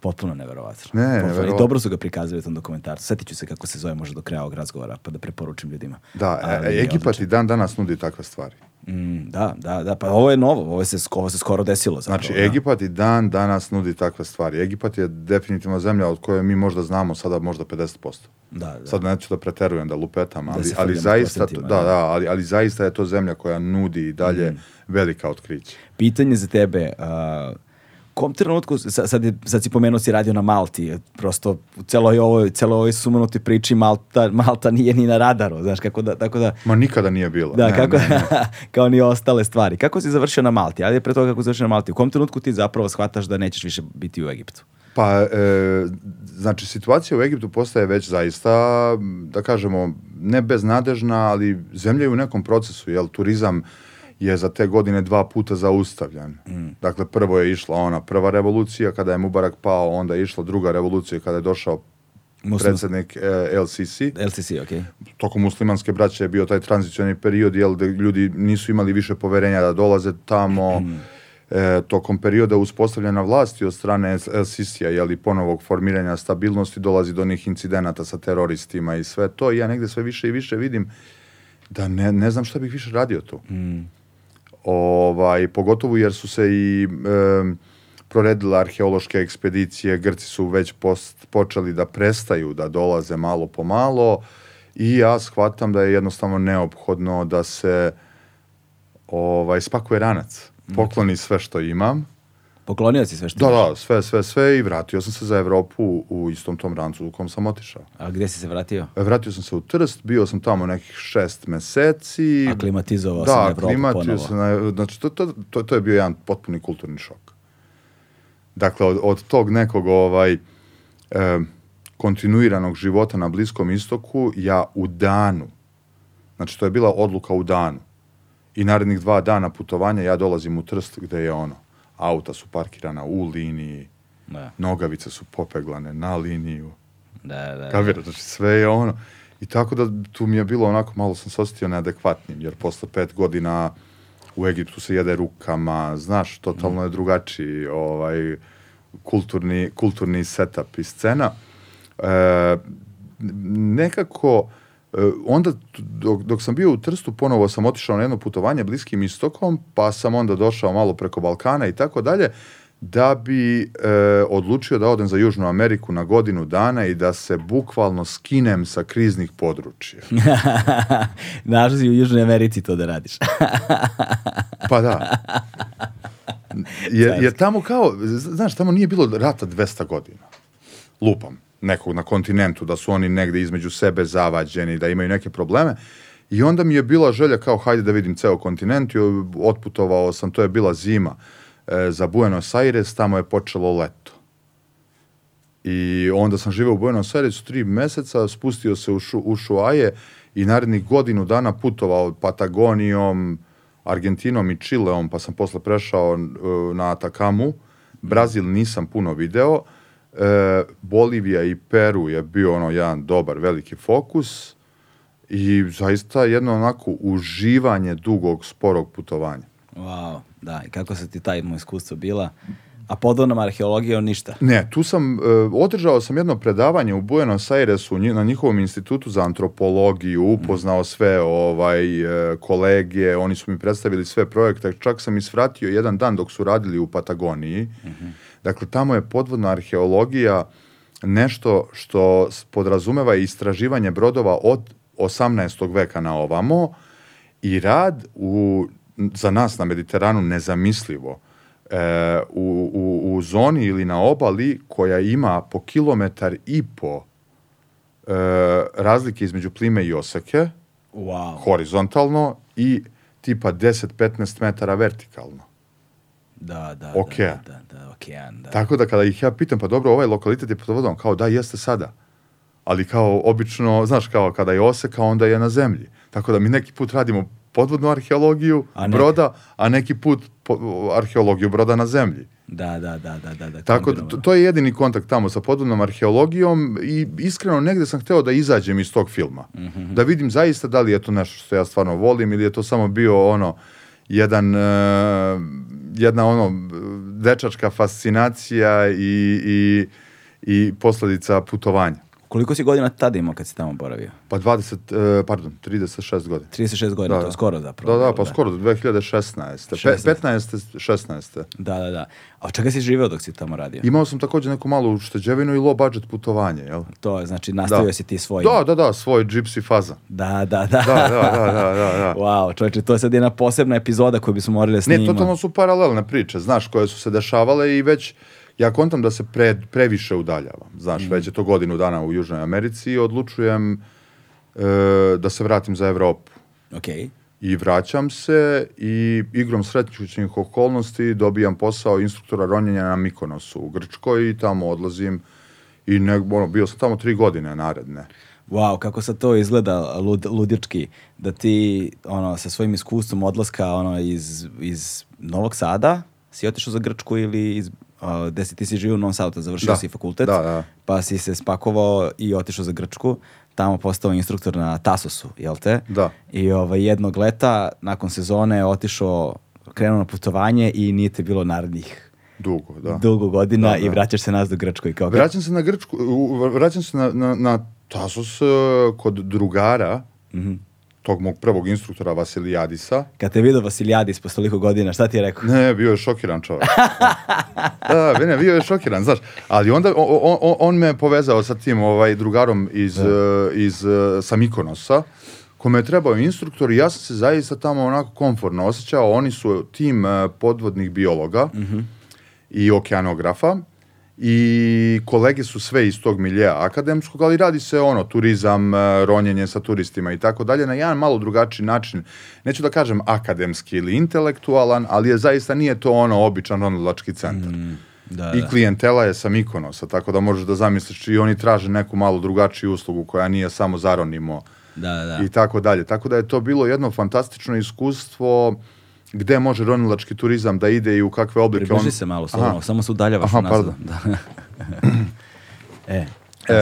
Potpuno neverovatno. Ne, Potpuno. neverovatno. I dobro su ga prikazali u tom dokumentarcu. Sjetit ću se kako se zove možda do kraja ovog razgovora, pa da preporučim ljudima. Da, e, Ali je Egipat i dan danas nudi takve stvari. Mm, da, da, da. Pa ovo je novo. Ovo se, ovo se skoro desilo. Zapravo, Znači, da. Egipat i dan danas nudi takve stvari. Egipat je definitivno zemlja od koje mi možda znamo sada možda 50%. Da, da. Sad neću da preterujem, da lupetam, ali, se ali zaista, da, da. da, ali, ali zaista je to zemlja koja nudi i dalje Mm. Velika otkrića. Pitanje za tebe, a, kom trenutku, sa- sad, je, sad si pomenuo si radio na Malti, prosto u celoj ovoj, celoj ovoj sumanutoj priči Malta, Malta nije ni na radaru, znaš, kako da, tako da, Ma nikada nije bila. da, Ne, kako, ne, ne. kao ni ostale stvari. Kako si završio na Malti? Ajde pre toga kako si završio na Malti, u kom trenutku ti zapravo shvataš da nećeš više biti u Egiptu? Pa, e, znači, situacija u Egiptu postaje već zaista, da kažemo, ne beznadežna, ali zemlja je u nekom procesu, jel, turizam je za te godine dva puta zaustavljen. Dakle, prvo je išla ona prva revolucija kada je Mubarak pao, onda je išla druga revolucija kada je došao Muslim- predsjednik e, LCC. LCC, ok. Tokom muslimanske braće je bio taj tranzicioni period, jel, da ljudi nisu imali više poverenja da dolaze tamo. E, tokom perioda uspostavljena vlasti od strane LCC-a, jel, i ponovog formiranja stabilnosti dolazi do onih incidenata sa teroristima i sve to. I ja negde sve više i više vidim da ne, ne znam šta bih više radio tu. Ovaj, pogotovo jer su se i em, proredile arheološke ekspedicije, Grci su već post, počeli da prestaju da dolaze malo po malo i ja shvatam da je jednostavno neophodno da se ovaj, spakuje ranac, pokloni sve što imam, Poklonio si sve što da, imaš. da, sve, sve, sve i vratio sam se za Evropu u istom tom rancu u kom sam otišao. A gdje si se vratio? E, Vratio sam se u Trst, bio sam tamo nekih šest meseci. Aklimatizovao sam da, Evropu aklimatio ponovo. sam na- znači to, to, to, to je bio jedan potpuni kulturni šok. Dakle, od, od tog nekog ovaj, e, kontinuiranog života na Bliskom istoku, ja u danu, znači to je bila odluka u danu, i narednih dva dana putovanja ja dolazim u Trst gde je ono, auta su parkirana u liniji, Da, nogavice su popeglane na liniju, da, da. Kapiraš, znači sve je ono. I tako da tu mi je bilo onako, malo sam se osjetio neadekvatnim, jer posle pet godina u Egiptu se jede rukama, znaš, totalno je drugačiji ovaj, kulturni, kulturni setup i scena. E, nekako, onda t- dok, dok sam bio u Trstu, ponovo sam otišao na jedno putovanje Bliskim istokom, pa sam onda došao malo preko Balkana i tako dalje, da bi e, odlučio da odem za Južnu Ameriku na godinu dana i da se bukvalno skinem sa kriznih područja. Našao si u Južnoj Americi to da radiš. Pa da. Jer, jer tamo kao, znaš, tamo nije bilo rata 200 godina. Lupam nekog na kontinentu, da su oni negde između sebe zavađeni, da imaju neke probleme. I onda mi je bila želja kao, hajde da vidim ceo kontinent i otputovao sam, to je bila zima e, za Buenos Aires, tamo je počelo leto. I onda sam živeo u Buenos Airesu tri meseca, spustio se u, šu, u Šuaje i narednih godinu dana putovao Patagonijom, Argentinom i Čileom, pa sam posle prešao e, na Atakamu. Brazil nisam puno video. E, Bolivija i Peru je bio ono jedan dobar, veliki fokus i zaista jedno onako uživanje dugog, sporog putovanja. Wow, da. I kako se ti taj moj iskustvo bila? A podvodnom arheologijom ništa. Ne, tu sam, e, održao sam jedno predavanje u Buenos Airesu na njihovom institutu za antropologiju, upoznao sve ovaj e, kolege, oni su mi predstavili sve projekte, čak sam isvratio jedan dan dok su radili u Patagoniji. Dakle, tamo je podvodna arheologija nešto što podrazumeva istraživanje brodova od 18. veka na ovamo i rad u, za nas na Mediteranu nezamislivo e, u, u, u zoni ili na obali koja ima po kilometar i po e, razlike između plime i oseke, Wow. horizontalno i tipa 10-15 metara vertikalno. Da, da, Okean. da, da, da, okean, da. Tako da kada ih ja pitam, pa dobro, ovaj lokalitet je pod vodom, kao da, jeste sada. Ali kao obično, znaš, kao kada je oseka, onda je na zemlji. Tako da mi neki put radimo podvodnu arheologiju A neki- broda, a neki put po- arheologiju broda na zemlji. Da, da, da, da, da, da. Tako da, to, je jedini kontakt tamo sa podvodnom arheologijom i iskreno negde sam hteo da izađem iz tog filma. Mhm. Da vidim zaista da li je to nešto što ja stvarno volim ili je to samo bio ono jedan, e, jedna ono dečačka fascinacija i, i, i posledica putovanja. Koliko si godina tada imao kad si tamo boravio? Pa 20, e, pardon, 36 godina. 36 godina, Da, to je da. skoro zapravo. Da, da, pa skoro do 2016. Pe, 16. 15. 16. Da, da, da. A od čega si živeo dok si tamo radio? Imao sam takođe neku malu ušteđevinu i low budget putovanje, jel? To je, znači, nastavio Da. si ti svoj... Da, da, da, svoj gypsy faza. Da, da, da. Da, da, da, da, da, da. Wow, čovječe, to je sad jedna posebna epizoda koju bismo morali da Ne, totalno su paralelne priče, znaš, koje su se dešavale i već, ja kontam da se pre, previše udaljavam, znaš, već je to godinu dana u Južnoj Americi i odlučujem e, da se vratim za Evropu. Ok. I vraćam se i igrom srećućih okolnosti dobijam posao instruktora ronjenja na Mikonosu u Grčkoj i tamo odlazim i ne, ono, bio sam tamo tri godine naredne. Wow, kako sad to izgleda lud, ludički, da ti ono, sa svojim iskustvom odlaska ono, iz, iz Novog Sada si otišao za Grčku ili iz, uh, gde si ti si živio u Novom Sadu, završio Da. si fakultet, Da, da. pa si se spakovao i otišao za Grčku, tamo postao instruktor na Tasosu, jel te? Da. I ovaj, jednog leta, nakon sezone, otišao, krenuo na putovanje i nije te bilo narednih Dugo, da. dugo godina Da, i da. vraćaš se nazad u Grčku i kao Vraćam se na Grčku, vraćam se na, na, na Tasos e, kod drugara, Mhm. Tog mog prvog instruktora Vasilijadisa. kad te vidio Vasilijadis posle toliko godina, šta ti je rekao? Ne, bio je šokiran čovjek. da, da, ne, bio je šokiran, znaš. Ali onda on, on, on- me povezao sa tim ovaj, drugarom iz, e, iz, e, sa Mikonosa, kome je trebao instruktor i ja sam se zaista tamo onako komfortno osjećao. Oni su tim e, podvodnih biologa i okeanografa i kolege su sve iz tog miljeja akademskog, ali radi se ono, turizam, e, ronjenje sa turistima i tako dalje, na jedan malo drugačiji način, neću da kažem akademski ili intelektualan, ali je zaista nije to ono običan ronilački centar. Da, I da. klijentela je sa Mikonosa, tako da možeš da zamisliš i oni traže neku malo drugačiju uslugu koja nije samo zaronimo Da, da, da. i tako dalje. Tako da je to bilo jedno fantastično iskustvo gde može ronilački turizam da ide i u kakve oblike. Približi on- se malo, Aha. samo, se udaljavaš Aha, nazad. Da. e, E,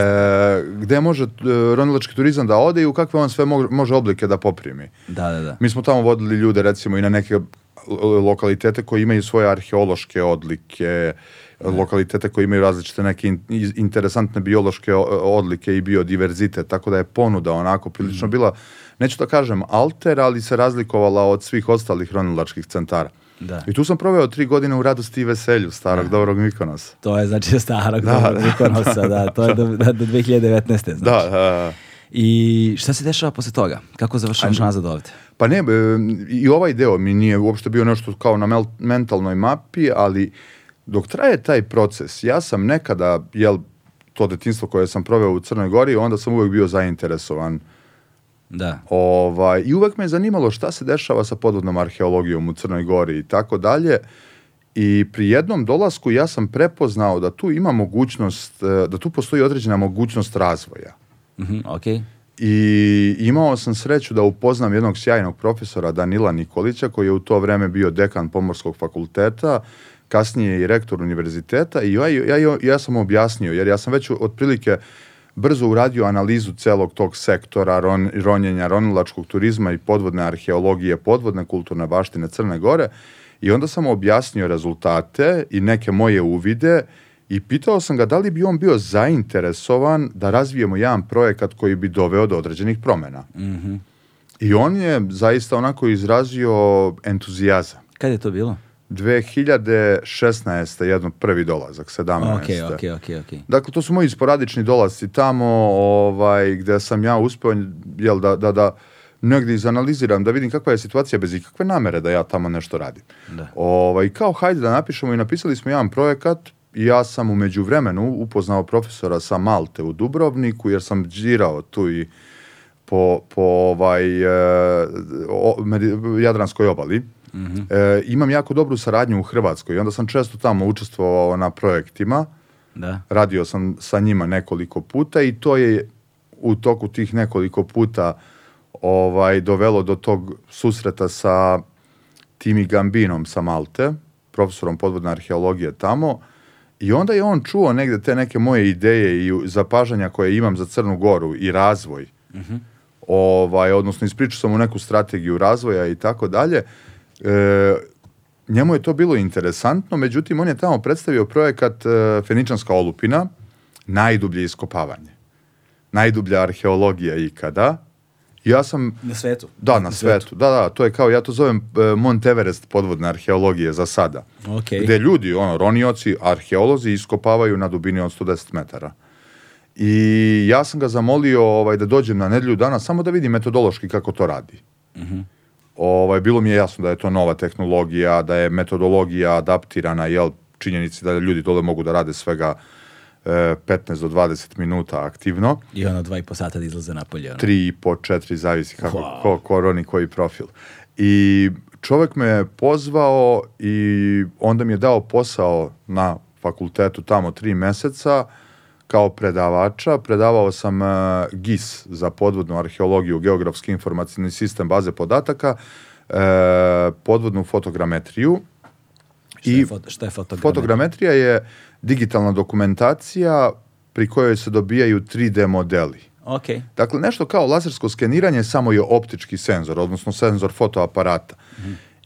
gde može e, ronilački turizam da ode i u kakve on sve mo- može oblike da poprimi. da, da, da. Mi smo tamo vodili ljude recimo i na neke lo- lokalitete koji imaju svoje arheološke odlike, lokalitete koji imaju različite neke in- interesantne biološke odlike i biodiverzitet, tako da je ponuda onako prilično Mhm. bila, neću da kažem alter, ali se razlikovala od svih ostalih ronilačkih centara. Da. I tu sam proveo tri godine u radosti i veselju starog dobrog Mikonosa. To je znači starog Da, da, da. Mikonosa, da, to je do, da, do 2019. Znači. Da, da, I šta se dešava posle toga? Kako završavaš nazad ovde? Pa ne, i ovaj deo mi nije uopšte bio nešto kao na mel- mentalnoj mapi, ali dok traje taj proces, ja sam nekada, jel, to detinstvo koje sam proveo u Crnoj Gori, onda sam uvek bio zainteresovan. Da. Ovaj, I uvek me je zanimalo šta se dešava sa podvodnom arheologijom u Crnoj Gori i tako dalje. I pri jednom dolasku ja sam prepoznao da tu ima mogućnost, e, da tu postoji određena mogućnost razvoja. Mhm, okej. I imao sam sreću da upoznam jednog sjajnog profesora Danila Nikolića koji je u to vreme bio dekan Pomorskog fakulteta, kasnije i rektor univerziteta i ja, ja, ja sam mu objasnio, jer ja sam već otprilike brzo uradio analizu celog tog sektora ron, ronjenja, ronilačkog turizma i podvodne arheologije, podvodne kulturne baštine Crne Gore i onda sam objasnio rezultate i neke moje uvide i pitao sam ga da li bi on bio zainteresovan da razvijemo jedan projekat koji bi doveo do određenih promena. Mhm. I on je zaista onako izrazio entuzijazam. Kad je to bilo? 2016. jedno prvi dolazak, 17. Okej, okej, okej, okej. Dakle, to su moji sporadični dolasci tamo, ovaj, gde sam ja uspeo, jel, da, da, da negdje izanaliziram, da vidim kakva je situacija bez ikakve namere da ja tamo nešto radim. Da. Ovaj, kao hajde da napišemo i napisali smo jedan projekat i ja sam u međuvremenu upoznao profesora sa Malte u Dubrovniku jer sam džirao tu i po, po ovaj, e, o- Jadranskoj obali. E, imam jako dobru saradnju u Hrvatskoj i onda sam često tamo učestvovao na projektima. Da. Radio sam sa njima nekoliko puta i to je u toku tih nekoliko puta ovaj dovelo do tog susreta sa Timi Gambinom sa Malte, profesorom podvodne arheologije tamo. I onda je on čuo negde te neke moje ideje i zapažanja koje imam za Crnu Goru i razvoj. Ovaj, odnosno ispričao sam mu neku strategiju razvoja i tako dalje. E, njemu je to bilo interesantno, međutim on je tamo predstavio projekat e, Feničanska olupina, najdublje iskopavanje. Najdublja arheologija ikada. Ja sam Na svetu? da, na svetu. Da, da, to je kao, ja to zovem e, Mont Everest podvodne arheologije za sada. Okej. Gde ljudi, ono, ronioci, arheolozi iskopavaju na dubini od 110 metara. I ja sam ga zamolio ovaj, da dođem na nedelju dana samo da vidim metodološki kako to radi. Ovaj, bilo mi je jasno da je to nova tehnologija, da je metodologija adaptirana, jel, činjenici da ljudi dole mogu da rade svega e, 15 do 20 minuta aktivno. I ono dva i po sata da izlaze napolje. Ono. tri i po, četiri, zavisi kako, Wow. ko, ko roni koji profil. I čovjek me je pozvao i onda mi je dao posao na fakultetu tamo tri meseca kao predavača. Predavao sam e, GIS za podvodnu arheologiju, geografski informacijni sistem baze podataka, e, podvodnu fotogrametriju Šta je, foto, šta je fotogrametrija? Fotogrametrija je digitalna dokumentacija pri kojoj se dobijaju 3D modeli. Ok. Dakle, nešto kao lasersko skeniranje, samo je optički senzor, odnosno senzor fotoaparata.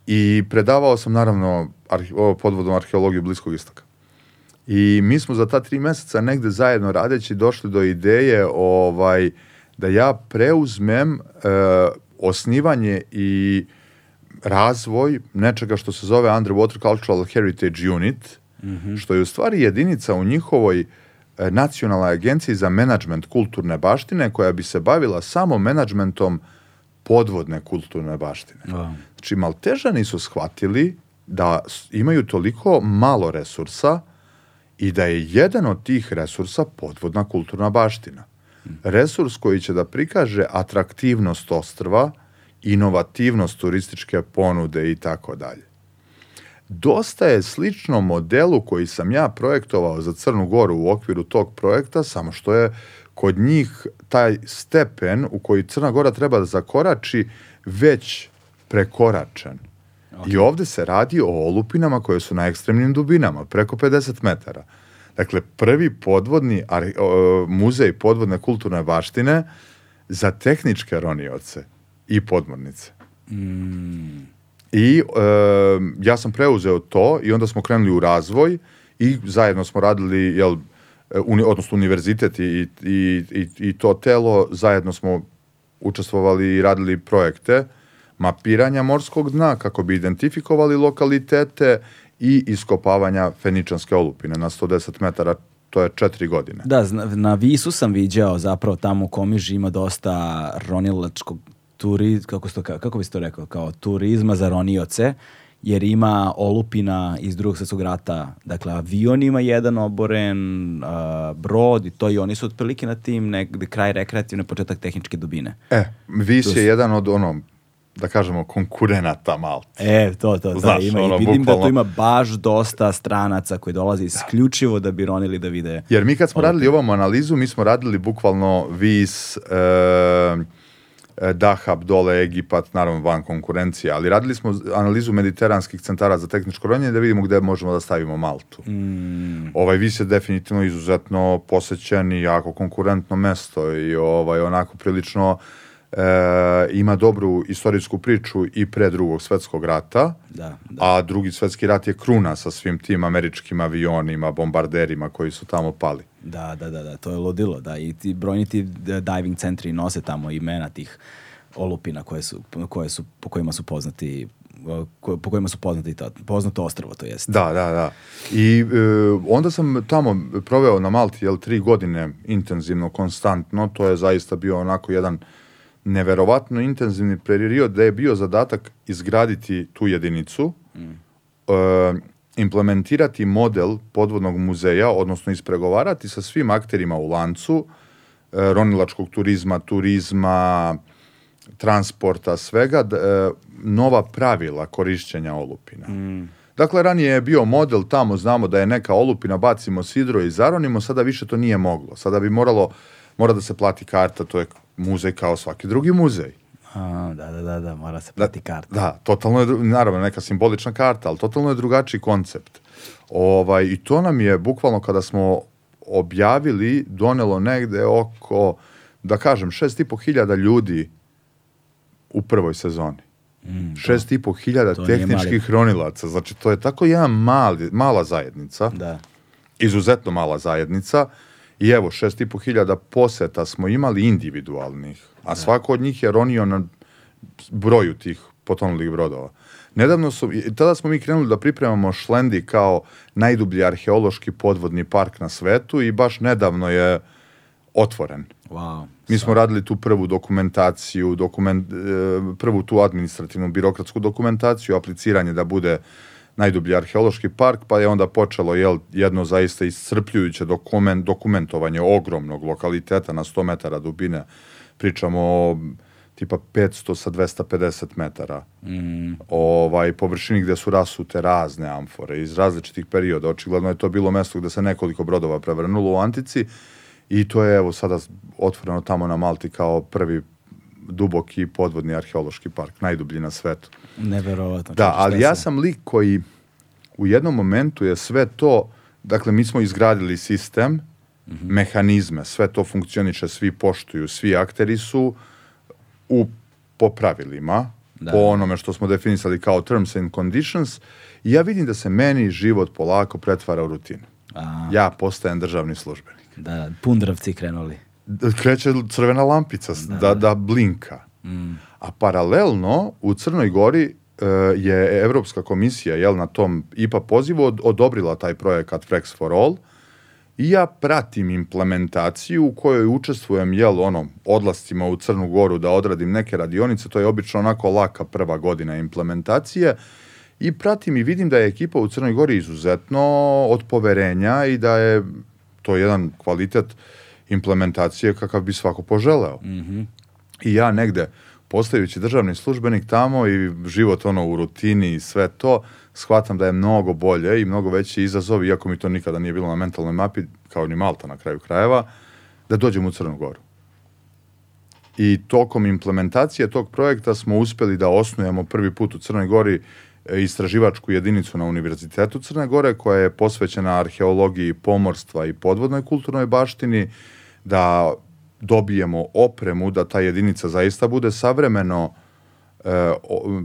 I predavao sam, naravno, arhe, podvodnu arheologiju Bliskog istoka. I mi smo za ta tri meseca negde zajedno radeći došli do ideje ovaj, da ja preuzmem e, osnivanje i razvoj nečega što se zove Underwater Cultural Heritage Unit, što je u stvari jedinica u njihovoj e, nacionalnoj agenciji za menadžment kulturne baštine koja bi se bavila samo menadžmentom podvodne kulturne baštine. Wow. Znači, Maltežani su shvatili da imaju toliko malo resursa i da je jedan od tih resursa podvodna kulturna baština. Resurs koji će da prikaže atraktivnost ostrva, inovativnost turističke ponude i tako dalje. Dosta je slično modelu koji sam ja projektovao za Crnu Goru u okviru tog projekta, samo što je kod njih taj stepen u koji Crna Gora treba da zakorači već prekoračen. I ovde se radi o olupinama koje su na ekstremnim dubinama, preko 50 metara. Dakle, prvi podvodni ar- o, muzej podvodne kulturne baštine za tehničke ronioce i podmornice. I e, ja sam preuzeo to i onda smo krenuli u razvoj i zajedno smo radili, jel, e, uni, odnosno univerzitet i, i, i, i to telo, zajedno smo učestvovali i radili projekte mapiranja morskog dna kako bi identifikovali lokalitete i iskopavanja feničanske olupine na 110 metara, to je četiri godine. Da, na Visu sam viđao zapravo tamo u Komiži ima dosta ronilačkog turi, kako, se to, ka- kako bi se to rekao, kao turizma za ronioce, jer ima olupina iz drugog svjetskog rata. Dakle, avion ima jedan oboren, a, brod i to i oni su otprilike na tim negde kraj rekreativne, početak tehničke dubine. E, Vis je jedan od ono, da kažemo, konkurenata Malte. E, to, to, da, Znaš, ima, ono, i vidim da tu bukvalno. ima baš dosta stranaca koji dolaze isključivo da bi ronili da vide. Jer mi kad smo radili ovom analizu, mi smo radili bukvalno Vis, e, Dahab, dole Egipat, naravno van konkurencije, ali radili smo analizu mediteranskih centara za tehničko ronjenje da vidimo gde možemo da stavimo Maltu. Ovaj Vis je definitivno izuzetno posećen i jako konkurentno mesto i ovaj onako prilično e, ima dobru istorijsku priču i pre drugog svetskog rata. Da, da. A drugi svetski rat je kruna sa svim tim američkim avionima, bombarderima koji su tamo pali. Da, da, da, da, to je ludilo, da, i ti brojni ti d- diving centri nose tamo imena tih olupina koje su, koje su, po kojima su poznati ko- po kojima su poznati to, poznato ostrvo, to jest. Da, da, da. I e, onda sam tamo proveo na Malti, jel, tri godine intenzivno, konstantno. To je zaista bio onako jedan neverovatno intenzivni period da je bio zadatak izgraditi tu jedinicu, e, implementirati model podvodnog muzeja, odnosno ispregovarati sa svim akterima u lancu, e, ronilačkog turizma, turizma, transporta, svega, d- e, nova pravila korišćenja olupina. Dakle, ranije je bio model tamo, znamo da je neka olupina, bacimo sidro i zaronimo, sada više to nije moglo. Sada bi moralo, mora da se plati karta, to je muzej kao svaki drugi muzej. A, da, da, da, da, mora se plati karta. Da, totalno je, naravno, neka simbolična karta, ali totalno je drugačiji koncept. Ovaj, I to nam je, bukvalno kada smo objavili, donelo negde oko, da kažem, šest i po hiljada ljudi u prvoj sezoni. šest i po hiljada Mm, tehničkih ronilaca. Znači, to je tako jedna mali, mala zajednica Da. izuzetno mala zajednica i evo, šest i po hiljada poseta smo imali individualnih, a svako od njih je ronio na broju tih potonulih brodova. Nedavno su, tada smo mi krenuli da pripremamo Šlendi kao najdublji arheološki podvodni park na svetu i baš nedavno je otvoren. Wow. Mi smo radili tu prvu dokumentaciju, dokument, e, prvu tu administrativnu birokratsku dokumentaciju, apliciranje da bude najdublji arheološki park, pa je onda počelo jel, jedno zaista iscrpljujuće dokument, dokumentovanje ogromnog lokaliteta na 100 metara dubine. Pričamo o tipa 500 sa 250 metara mm. ovaj, površini gde su rasute razne amfore iz različitih perioda. Očigledno je to bilo mesto gde se nekoliko brodova prevrnulo u Antici i to je evo sada otvoreno tamo na Malti kao prvi duboki podvodni arheološki park, najdublji na svetu. Neverovatno. Da, ali ja sam lik koji u jednom momentu je sve to, dakle mi smo izgradili sistem, mm -hmm. mehanizme, sve to funkcioniše, svi poštuju, svi akteri su u, po pravilima, da. po onome što smo definisali kao terms and conditions i ja vidim da se meni život polako pretvara u rutinu. A. Ja postajem državni službenik. Da, da pundravci krenuli. Kreće crvena lampica da, da, da blinka. A paralelno u Crnoj Gori uh, je Evropska komisija jel, na tom IPA pozivu od, odobrila taj projekat Frex for All i ja pratim implementaciju u kojoj učestvujem jel, ono, odlascima u Crnu Goru da odradim neke radionice, to je obično onako laka prva godina implementacije i pratim i vidim da je ekipa u Crnoj Gori izuzetno od poverenja i da je to jedan kvalitet implementacije kakav bi svako poželeo. Mm -hmm. I ja negde, postajući državni službenik tamo i život ono u rutini i sve to, shvatam da je mnogo bolje i mnogo veći izazov, iako mi to nikada nije bilo na mentalnoj mapi, kao ni Malta na kraju krajeva, da dođem u Crnu Goru. I tokom implementacije tog projekta smo uspeli da osnujemo prvi put u Crnoj Gori e, istraživačku jedinicu na Univerzitetu Crne Gore koja je posvećena arheologiji pomorstva i podvodnoj kulturnoj baštini, da dobijemo opremu, da ta jedinica zaista bude savremeno e,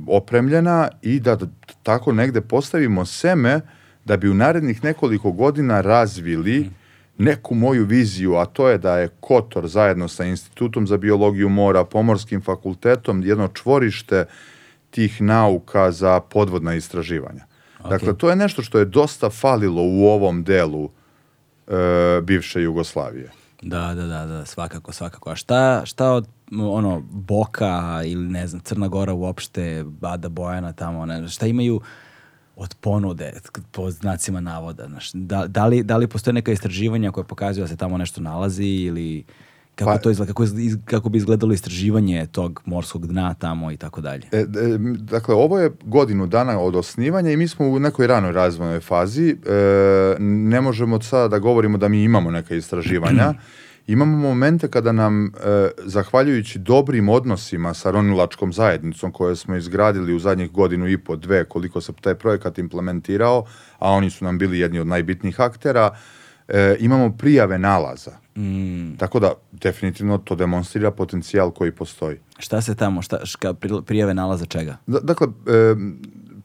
opremljena i da tako negde postavimo seme da bi u narednih nekoliko godina razvili neku moju viziju, a to je da je Kotor zajedno sa Institutom za biologiju mora, Pomorskim fakultetom, jedno čvorište tih nauka za podvodna istraživanja. Okay. Dakle, to je nešto što je dosta falilo u ovom delu e, bivše Jugoslavije. Da, da, da, da, svakako, svakako. A šta, šta od ono, Boka ili ne znam, Crna Gora uopšte, Bada Bojana tamo, ne, šta imaju od ponude, po znacima navoda, znaš, da, da, li, da li postoje neka istraživanja koje pokazuju da se tamo nešto nalazi ili kako pa, to izgleda, kako, iz, kako bi izgledalo istraživanje tog morskog dna tamo i tako dalje? E, dakle, ovo je godinu dana od osnivanja i mi smo u nekoj ranoj razvojnoj fazi. E, ne možemo sada da govorimo da mi imamo neka istraživanja. imamo momente kada nam, e, zahvaljujući dobrim odnosima sa ronilačkom zajednicom koje smo izgradili u zadnjih godinu i po, dve, koliko se taj projekat implementirao, a oni su nam bili jedni od najbitnijih aktera, e, imamo prijave nalaza. Mm. Tako da, definitivno to demonstrira potencijal koji postoji. Šta se tamo, šta, ška, prijave nalaza čega? Da, dakle, e,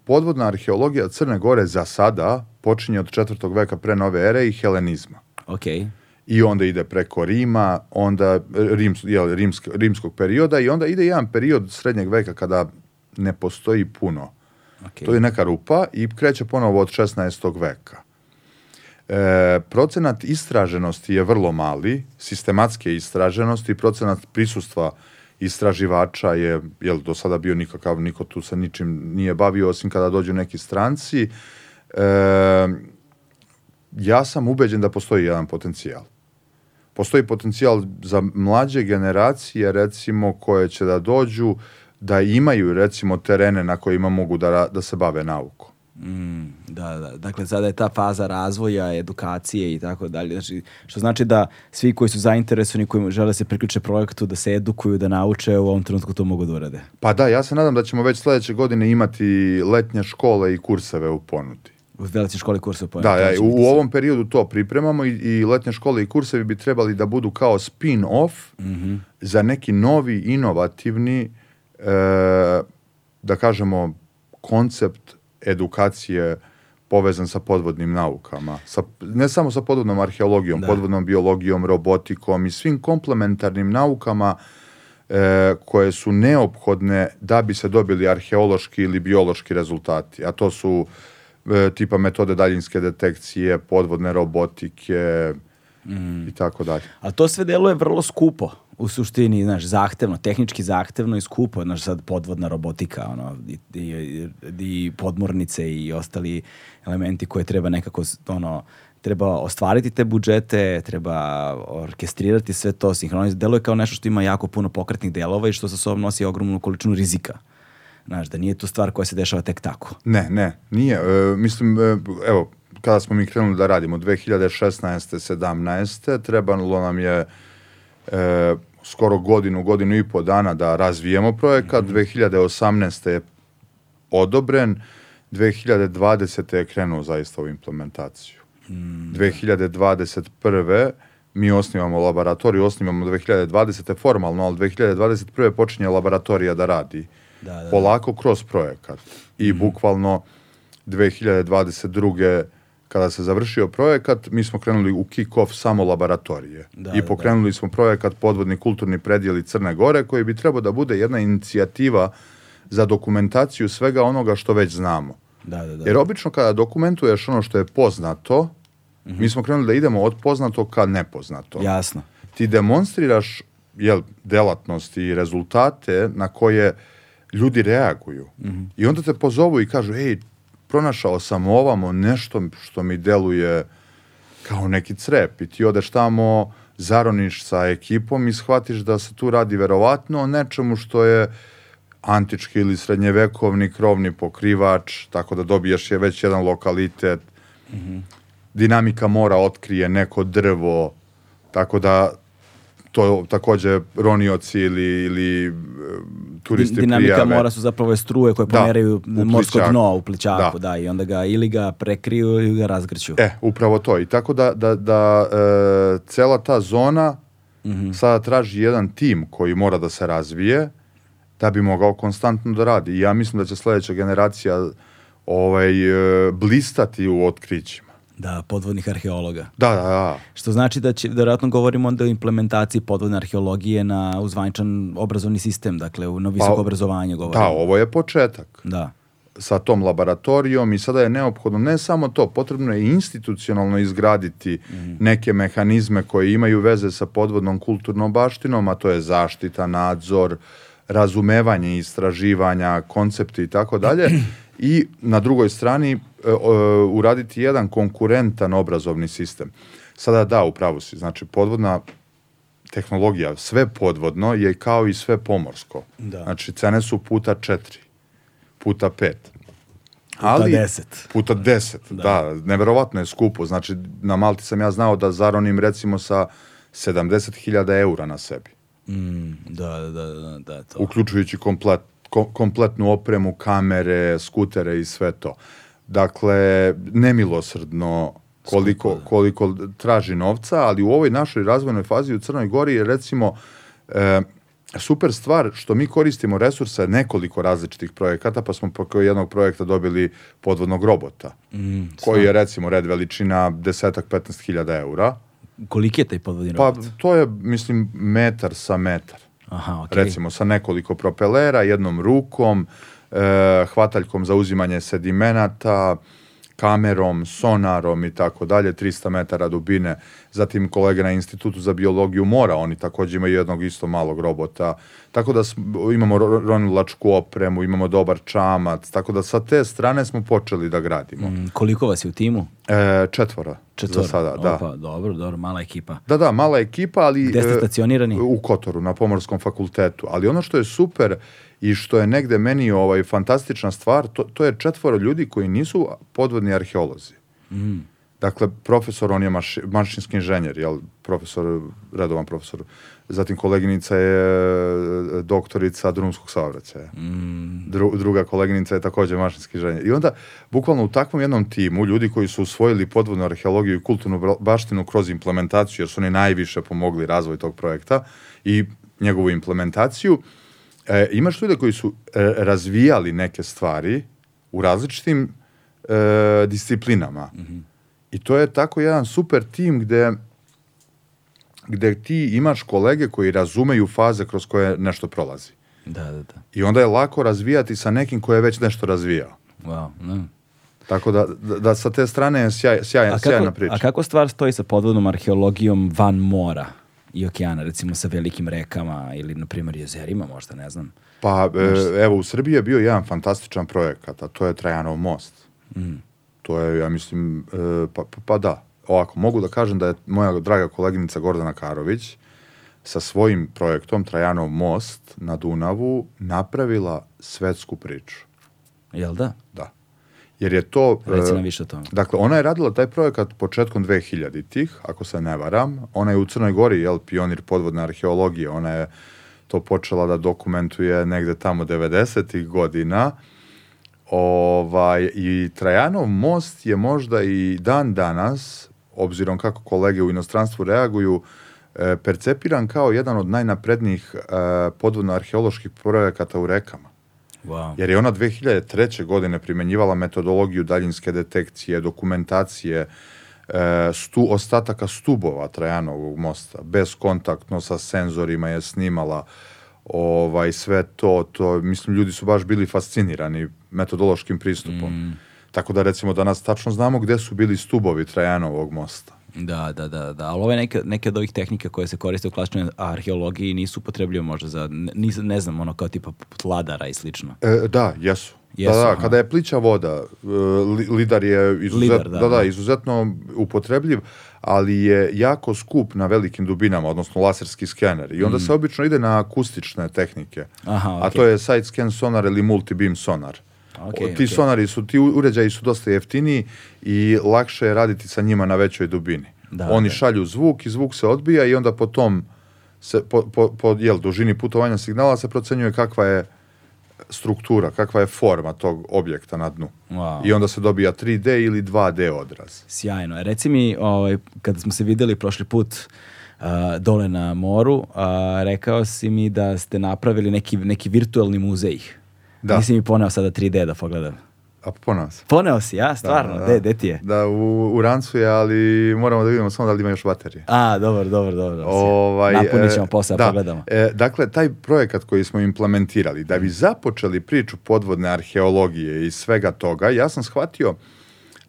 podvodna arheologija Crne Gore za sada počinje od četvrtog veka pre nove ere i helenizma. Okay i onda ide preko Rima, onda Rims, jel, rimsk, rimskog perioda i onda ide jedan period srednjeg veka kada ne postoji puno. Okay. To je neka rupa i kreće ponovo od 16. veka. E, procenat istraženosti je vrlo mali, sistematske istraženosti, procenat prisustva istraživača je, jel, do sada bio nikakav, niko tu se ničim nije bavio, osim kada dođu neki stranci. E, ja sam ubeđen da postoji jedan potencijal postoji potencijal za mlađe generacije, recimo, koje će da dođu, da imaju, recimo, terene na kojima mogu da, da se bave naukom. Mm, da, da. Dakle, sada je ta faza razvoja, edukacije i tako dalje. Znači, što znači da svi koji su zainteresovani, koji žele da se priključe projektu, da se edukuju, da nauče, u ovom trenutku to mogu da urade. Pa da, ja se nadam da ćemo već sledeće godine imati letnje škole i kurseve u ponudi. U letnje škole kurse po Da, ja, u, u ovom periodu to pripremamo i, i letnje škole i kursevi bi trebali da budu kao spin-off mm -hmm. za neki novi, inovativni, e, da kažemo, koncept edukacije povezan sa podvodnim naukama. Sa, ne samo sa podvodnom arheologijom, da. podvodnom biologijom, robotikom i svim komplementarnim naukama e, koje su neophodne da bi se dobili arheološki ili biološki rezultati. A to su e, tipa metode daljinske detekcije, podvodne robotike, i tako dalje. Ali to sve deluje vrlo skupo u suštini, znaš, zahtevno, tehnički zahtevno i skupo, znaš, sad podvodna robotika, ono, i, i, i podmornice i ostali elementi koje treba nekako, ono, treba ostvariti te budžete, treba orkestrirati sve to, sinhronizati. Deluje kao nešto što ima jako puno pokretnih delova i što sa sobom nosi ogromnu količinu rizika. Znaš, da nije to stvar koja se dešava tek tako. Ne, ne, nije. E, mislim, e, evo, kada smo mi krenuli da radimo, 2016. 17. trebalo nam je e, skoro godinu, godinu i po dana da razvijemo projekat, mm -hmm. 2018. je odobren, 2020. je krenuo zaista u implementaciju. Mm. 2021. mi osnivamo laboratoriju, osnivamo 2020. formalno, ali 2021. počinje laboratorija da radi da, da, da. polako kroz projekat. I mm. bukvalno 2022 kada se završio projekat, mi smo krenuli u kick-off samo laboratorije. Da, I da, pokrenuli da. smo projekat Podvodni kulturni predijeli Crne Gore, koji bi trebao da bude jedna inicijativa za dokumentaciju svega onoga što već znamo. Da, da, da. Jer obično kada dokumentuješ ono što je poznato, mm -hmm. mi smo krenuli da idemo od poznato ka nepoznato. Jasno. Ti demonstriraš jel, delatnosti i rezultate na koje ljudi reaguju. Mm -hmm. I onda te pozovu i kažu, ej, pronašao sam ovamo nešto što mi deluje kao neki crep i ti odeš tamo, zaroniš sa ekipom i shvatiš da se tu radi verovatno o nečemu što je antički ili srednjevekovni krovni pokrivač, tako da dobiješ je već jedan lokalitet. Mm -hmm. Dinamika mora otkrije neko drvo, tako da to takođe ronioci ili, ili turisti Dinamika prijave. mora su zapravo struje koje da, pomeraju morsko dno u pličaku, da. da. i onda ga ili ga prekriju ili ga razgrću. E, upravo to. I tako da, da, da e, cela ta zona mm -hmm. sada traži jedan tim koji mora da se razvije da bi mogao konstantno da radi. I ja mislim da će sledeća generacija ovaj, e, blistati u otkrićima. Da, podvodnih arheologa. Da, da, da. Što znači da će, vjerojatno govorimo onda o implementaciji podvodne arheologije na uzvaničan obrazovni sistem, dakle na visoko pa, obrazovanje govorimo. Da, ovo je početak. Da. Sa tom laboratorijom i sada je neophodno ne samo to, potrebno je institucionalno izgraditi mm -hmm. neke mehanizme koje imaju veze sa podvodnom kulturnom baštinom, a to je zaštita, nadzor, razumevanje istraživanja, koncepti i tako dalje. I na drugoj strani E, uraditi jedan konkurentan obrazovni sistem. Sada da, upravo si, znači podvodna tehnologija, sve podvodno je kao i sve pomorsko. Da. Znači cene su puta četiri, puta pet. Puta Ali, deset. Puta deset, da. da. Neverovatno je skupo. Znači, na Malti sam ja znao da zaronim recimo sa 70.000 eura na sebi. Mm, da, da, da, da, to. Uključujući komplet, kom, kompletnu opremu, kamere, skutere i sve to. Dakle, nemilosrdno koliko, da. koliko traži novca, ali u ovoj našoj razvojnoj fazi u Crnoj Gori je recimo e, super stvar što mi koristimo resurse nekoliko različitih projekata, pa smo preko jednog projekta dobili podvodnog robota, mm, koji je recimo red veličina desetak, 15 hiljada eura. Koliki je taj podvodni pa, robot? Pa to je, mislim, metar sa metar. Aha, okay. Recimo sa nekoliko propelera, jednom rukom, e, hvataljkom za uzimanje sedimenata, kamerom, sonarom i tako dalje, 300 metara dubine. Zatim kolege na Institutu za biologiju mora, oni takođe imaju jednog isto malog robota. Tako da imamo ronilačku opremu, imamo dobar čamac, tako da sa te strane smo počeli da gradimo. Mm, koliko vas je u timu? E, četvora. Četvora. Za sada, da. Opa, dobro, dobro, mala ekipa. Da, da, mala ekipa, ali... Gde ste e, stacionirani? U Kotoru, na Pomorskom fakultetu. Ali ono što je super i što je negde meni ovaj fantastična stvar, to, to je četvoro ljudi koji nisu podvodni arheolozi. Mm. Dakle, profesor, on je maš, mašinski inženjer, jel, profesor, redovan profesor. Zatim koleginica je e, doktorica drumskog saobraćaja. Mm. Dru, druga koleginica je takođe mašinski inženjer. I onda, bukvalno u takvom jednom timu, ljudi koji su usvojili podvodnu arheologiju i kulturnu baštinu kroz implementaciju, jer su oni najviše pomogli razvoj tog projekta i njegovu implementaciju, uh, e, imaš ljude koji su e, razvijali neke stvari u različitim e, disciplinama. Mm -hmm. I to je tako jedan super tim gde gde ti imaš kolege koji razumeju faze kroz koje nešto prolazi. Da, da, da. I onda je lako razvijati sa nekim ko je već nešto razvijao. Wow, ne. Tako da, da, da sa te strane je sjaj, sjaj, A sjajna kako, priča. a kako stvar stoji sa podvodnom arheologijom van mora i okeana, recimo sa velikim rekama ili, na primjer, jezerima, možda, ne znam. Pa, e, evo, u Srbiji je bio jedan fantastičan projekat, a to je Trajanov most. Mm. To je, ja mislim, e, pa, pa, pa da. Ovako, mogu da kažem da je moja draga koleginica Gordana Karović sa svojim projektom Trajanov most na Dunavu napravila svetsku priču. Jel da? Da. Jer je to... Reci e, nam više o tome. Dakle, ona je radila taj projekat početkom 2000-ih, ako se ne varam. Ona je u Crnoj Gori, jel, pionir podvodne arheologije. Ona je to počela da dokumentuje negde tamo 90-ih godina. Ovaj, I Trajanov most je možda i dan danas, obzirom kako kolege u inostranstvu reaguju, e, percepiran kao jedan od najnaprednijih e, podvodno-arheoloških projekata u rekama. Wow. Jer je ona 2003. godine primenjivala metodologiju daljinske detekcije, dokumentacije, e, stu, ostataka stubova Trajanovog mosta, bezkontaktno sa senzorima je snimala ovaj, sve to, to, mislim, ljudi su baš bili fascinirani metodološkim pristupom. Tako da, recimo, danas tačno znamo gde su bili stubovi Trajanovog mosta. Da, da, da, da. Ali ove neke, neke od ovih tehnika koje se koriste u klasičnoj arheologiji nisu upotrebljive možda za, ne, nis- ne znam, ono kao tipa ladara i slično. E, da, jesu. Jesu, da, da, aha. kada je plića voda, e, li- lidar je izuzet, Lidar, da, da, da, da. izuzetno upotrebljiv, ali je jako skup na velikim dubinama, odnosno laserski skener. I onda se obično ide na akustične tehnike. Mm. Aha, A okej. to je side scan sonar ili multi-beam sonar. Okej, ti okej. sonari su, ti uređaji su dosta jeftiniji i lakše je raditi sa njima na većoj dubini. Da, Oni da. šalju zvuk i zvuk se odbija i onda po tom se, po, po, po jel, dužini putovanja signala se procenjuje kakva je struktura, kakva je forma tog objekta na dnu. Wow. I onda se dobija 3D ili 2D odraz. Sjajno. Reci mi, ovaj, kada smo se videli prošli put a, dole na moru, a, rekao si mi da ste napravili neki, neki virtualni muzej. Da. Nisi mi poneo sada 3D da pogledam. A ponovno se. Poneo si, ja? Stvarno? Da, De, de ti je? Da, u, u rancu je, ali moramo da vidimo samo da li ima još baterije. A, dobro, dobro, dobro. Ovaj, Napunit ćemo e, posle, da, pogledamo. e, dakle, taj projekat koji smo implementirali, da bi započeli priču podvodne arheologije i svega toga, ja sam shvatio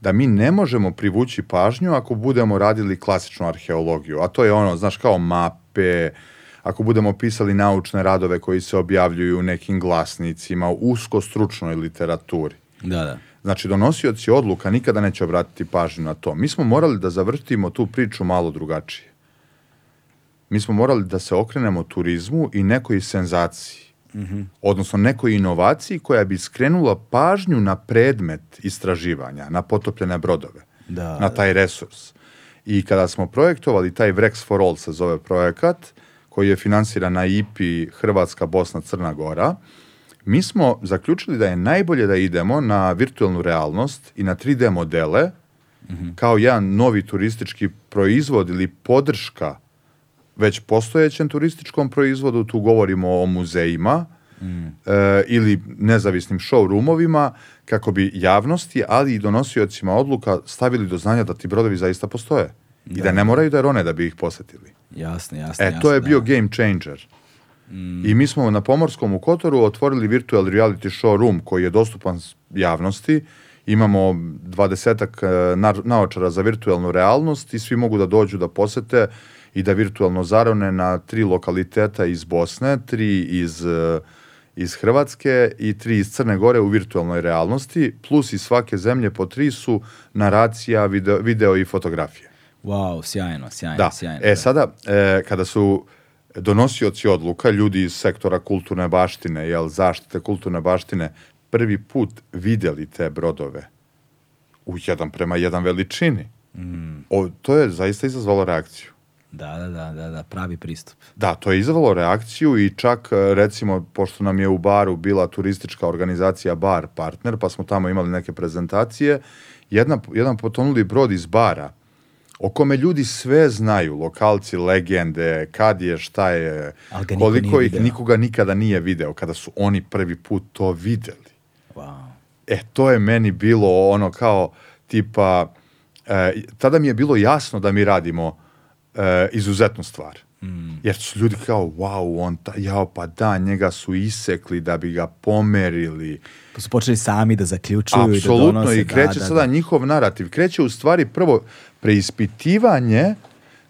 da mi ne možemo privući pažnju ako budemo radili klasičnu arheologiju, a to je ono, znaš, kao mape, ako budemo pisali naučne radove koji se objavljuju u nekim glasnicima, u usko stručnoj literaturi. Da, da. Znači, donosioci odluka nikada neće obratiti pažnju na to. Mi smo morali da zavrtimo tu priču malo drugačije. Mi smo morali da se okrenemo turizmu i nekoj senzaciji. Odnosno nekoj inovaciji koja bi skrenula pažnju na predmet istraživanja, na potopljene brodove, Da, na taj resurs. I kada smo projektovali taj Vrex for All se zove projekat, koji je finansiran na IPI Hrvatska, Bosna, Crna Gora, mi smo zaključili da je najbolje da idemo na virtualnu realnost i na 3D modele kao jedan novi turistički proizvod ili podrška već postojećem turističkom proizvodu, tu govorimo o muzejima e, ili nezavisnim showroomovima, kako bi javnosti, ali i donosiocima odluka stavili do znanja da ti brodovi zaista postoje. I da ne moraju da rone da bi ih posetili. Jasno, jasno. E, jasno, to je bio da. game changer. I mi smo na Pomorskom u Kotoru otvorili virtual reality showroom koji je dostupan javnosti. Imamo dvadesetak e, naočara za virtualnu realnost i svi mogu da dođu da posete i da virtualno zarone na tri lokaliteta iz Bosne, tri iz, e, iz Hrvatske i tri iz Crne Gore u virtualnoj realnosti, plus iz svake zemlje po tri su naracija, video, video i fotografije. Wow, sjajno, sjajno, Da. sjajno. E sada, e, kada su donosioci odluka, ljudi iz sektora kulturne baštine, jel, zaštite kulturne baštine, prvi put vidjeli te brodove u jedan prema jedan veličini. Mm. O, to je zaista izazvalo reakciju. Da, da, da, da, da, pravi pristup. Da, to je izazvalo reakciju i čak e, recimo, pošto nam je u baru bila turistička organizacija Bar Partner, pa smo tamo imali neke prezentacije, jedna, jedan potonuli brod iz bara, o kome ljudi sve znaju, lokalci, legende, kad je, šta je, koliko ih video. nikoga nikada nije video, kada su oni prvi put to videli. Wow. E, to je meni bilo ono kao tipa, e, tada mi je bilo jasno da mi radimo e, izuzetnu stvar. Jer su ljudi kao, wow, on, ta, jao, pa da, njega su isekli da bi ga pomerili. Pa su počeli sami da zaključuju i da donose. i kreće da, da, sada da. njihov narativ. Kreće u stvari prvo preispitivanje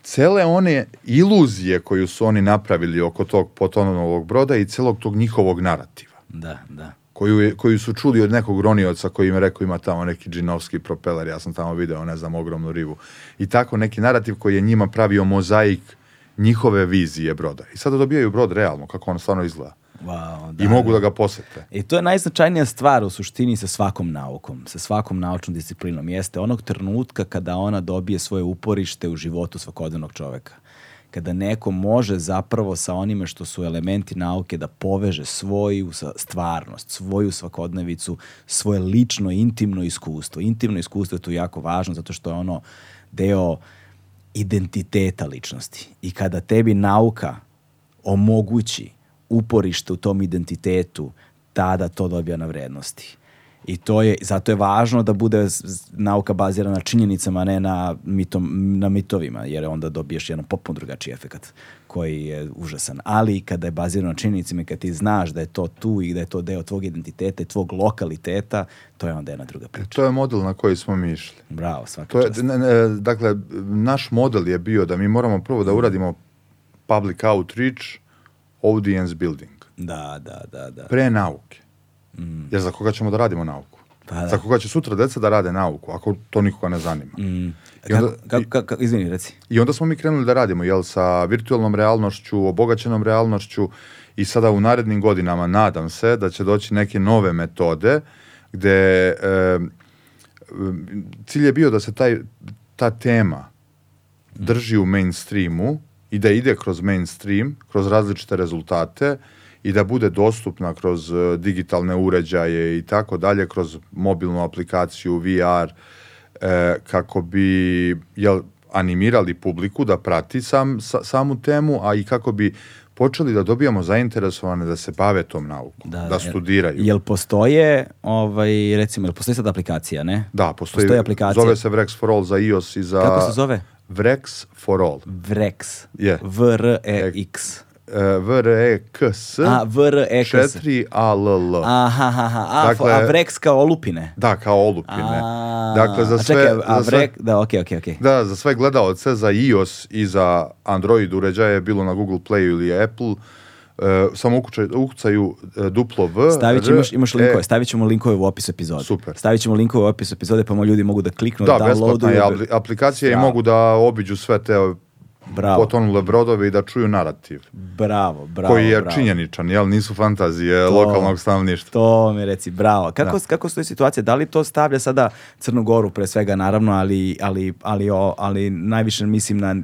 cele one iluzije koju su oni napravili oko tog potonovog broda i celog tog njihovog narativa. Da, da. Koju, je- koju su čuli od nekog ronioca koji im je rekao ima tamo neki džinovski propeler, ja sam tamo video, ne znam, ogromnu rivu. I tako neki narativ koji je njima pravio mozaik njihove vizije broda. I sada dobijaju brod realno, kako on stvarno izgleda. Wow, da, I mogu da ga posete. I to je najznačajnija stvar u suštini sa svakom naukom, sa svakom naučnom disciplinom. Jeste onog trenutka kada ona dobije svoje uporište u životu svakodnevnog čoveka. Kada neko može zapravo sa onime što su elementi nauke da poveže svoju stvarnost, svoju svakodnevicu, svoje lično, intimno iskustvo. Intimno iskustvo je tu jako važno zato što je ono deo identiteta ličnosti. I kada tebi nauka omogući uporište u tom identitetu, tada to dobija na vrednosti. I to je, zato je važno da bude nauka bazirana na činjenicama, a ne na, mitom, na mitovima, jer onda dobiješ jedan potpuno drugačiji efekat koji je užasan. Ali kada je bazirano na činjenicama i kad ti znaš da je to tu i da je to deo tvog identiteta i tvog lokaliteta, to je onda jedna druga priča. To je model na koji smo mi išli. Bravo, svaka To je, čast. ne, ne, dakle, naš model je bio da mi moramo prvo da uradimo public outreach, audience building. Da, da, da, da. Pre nauke. Jer za koga ćemo da radimo nauku? Pa da. Za koga će sutra deca da rade nauku, ako to nikoga ne zanima. Mm. I onda- Kako, kako, kako, izvini, reci. I onda smo mi krenuli da radimo, jel, sa virtualnom realnošću, obogaćenom realnošću i sada u narednim godinama nadam se da će doći neke nove metode gde e, cilj je bio da se taj, ta tema drži u mainstreamu i da ide kroz mainstream, kroz različite rezultate i da bude dostupna kroz e, digitalne uređaje i tako dalje, kroz mobilnu aplikaciju VR, e, kako bi jel, animirali publiku da prati sam, sa- samu temu, a i kako bi počeli da dobijamo zainteresovane da se bave tom naukom, da, jel- studiraju. Jel postoje, ovaj, recimo, jel postoji sad aplikacija, ne? da, postoji, postoji aplikacija. Zove se Vrex for All za iOS i za... Kako se zove? Vrex for All. Vrex. Je. V-R-E-X. E, V-R-E-K-S A, V-R-E-K-S. 4-A-L-L. Aha, aha, aha. A, Dakle- a Vrex kao olupine. Da, kao olupine. A, Dakle, za a sve... Čekaj, a za sve- Vrek, da, okej, okej, okej. Da, za sve gledaoce, za iOS i za Android uređaje, bilo na Google Playu ili Apple, e, samo ukucaju, ukucaju e, duplo V. Stavit ćemo, imaš, imaš E, linkove, stavit ćemo linkove u opisu epizode. Super. Stavit ćemo linkove u opisu epizode pa ljudi mogu da kliknu, Da, da, besplatna je downloaduju. apli- aplikacija i mogu da obiđu sve te Bravo, potonule brodove i da čuju narativ. bravo, bravo. koji je bravo. činjeničan, jel? Nisu fantazije To- lokalnog stanovništva. To mi reci, bravo. Kako, kako stoji situacija? Da li to stavlja sada Crnu Goru pre svega, naravno, ali, ali, ali, o- ali najviše mislim na,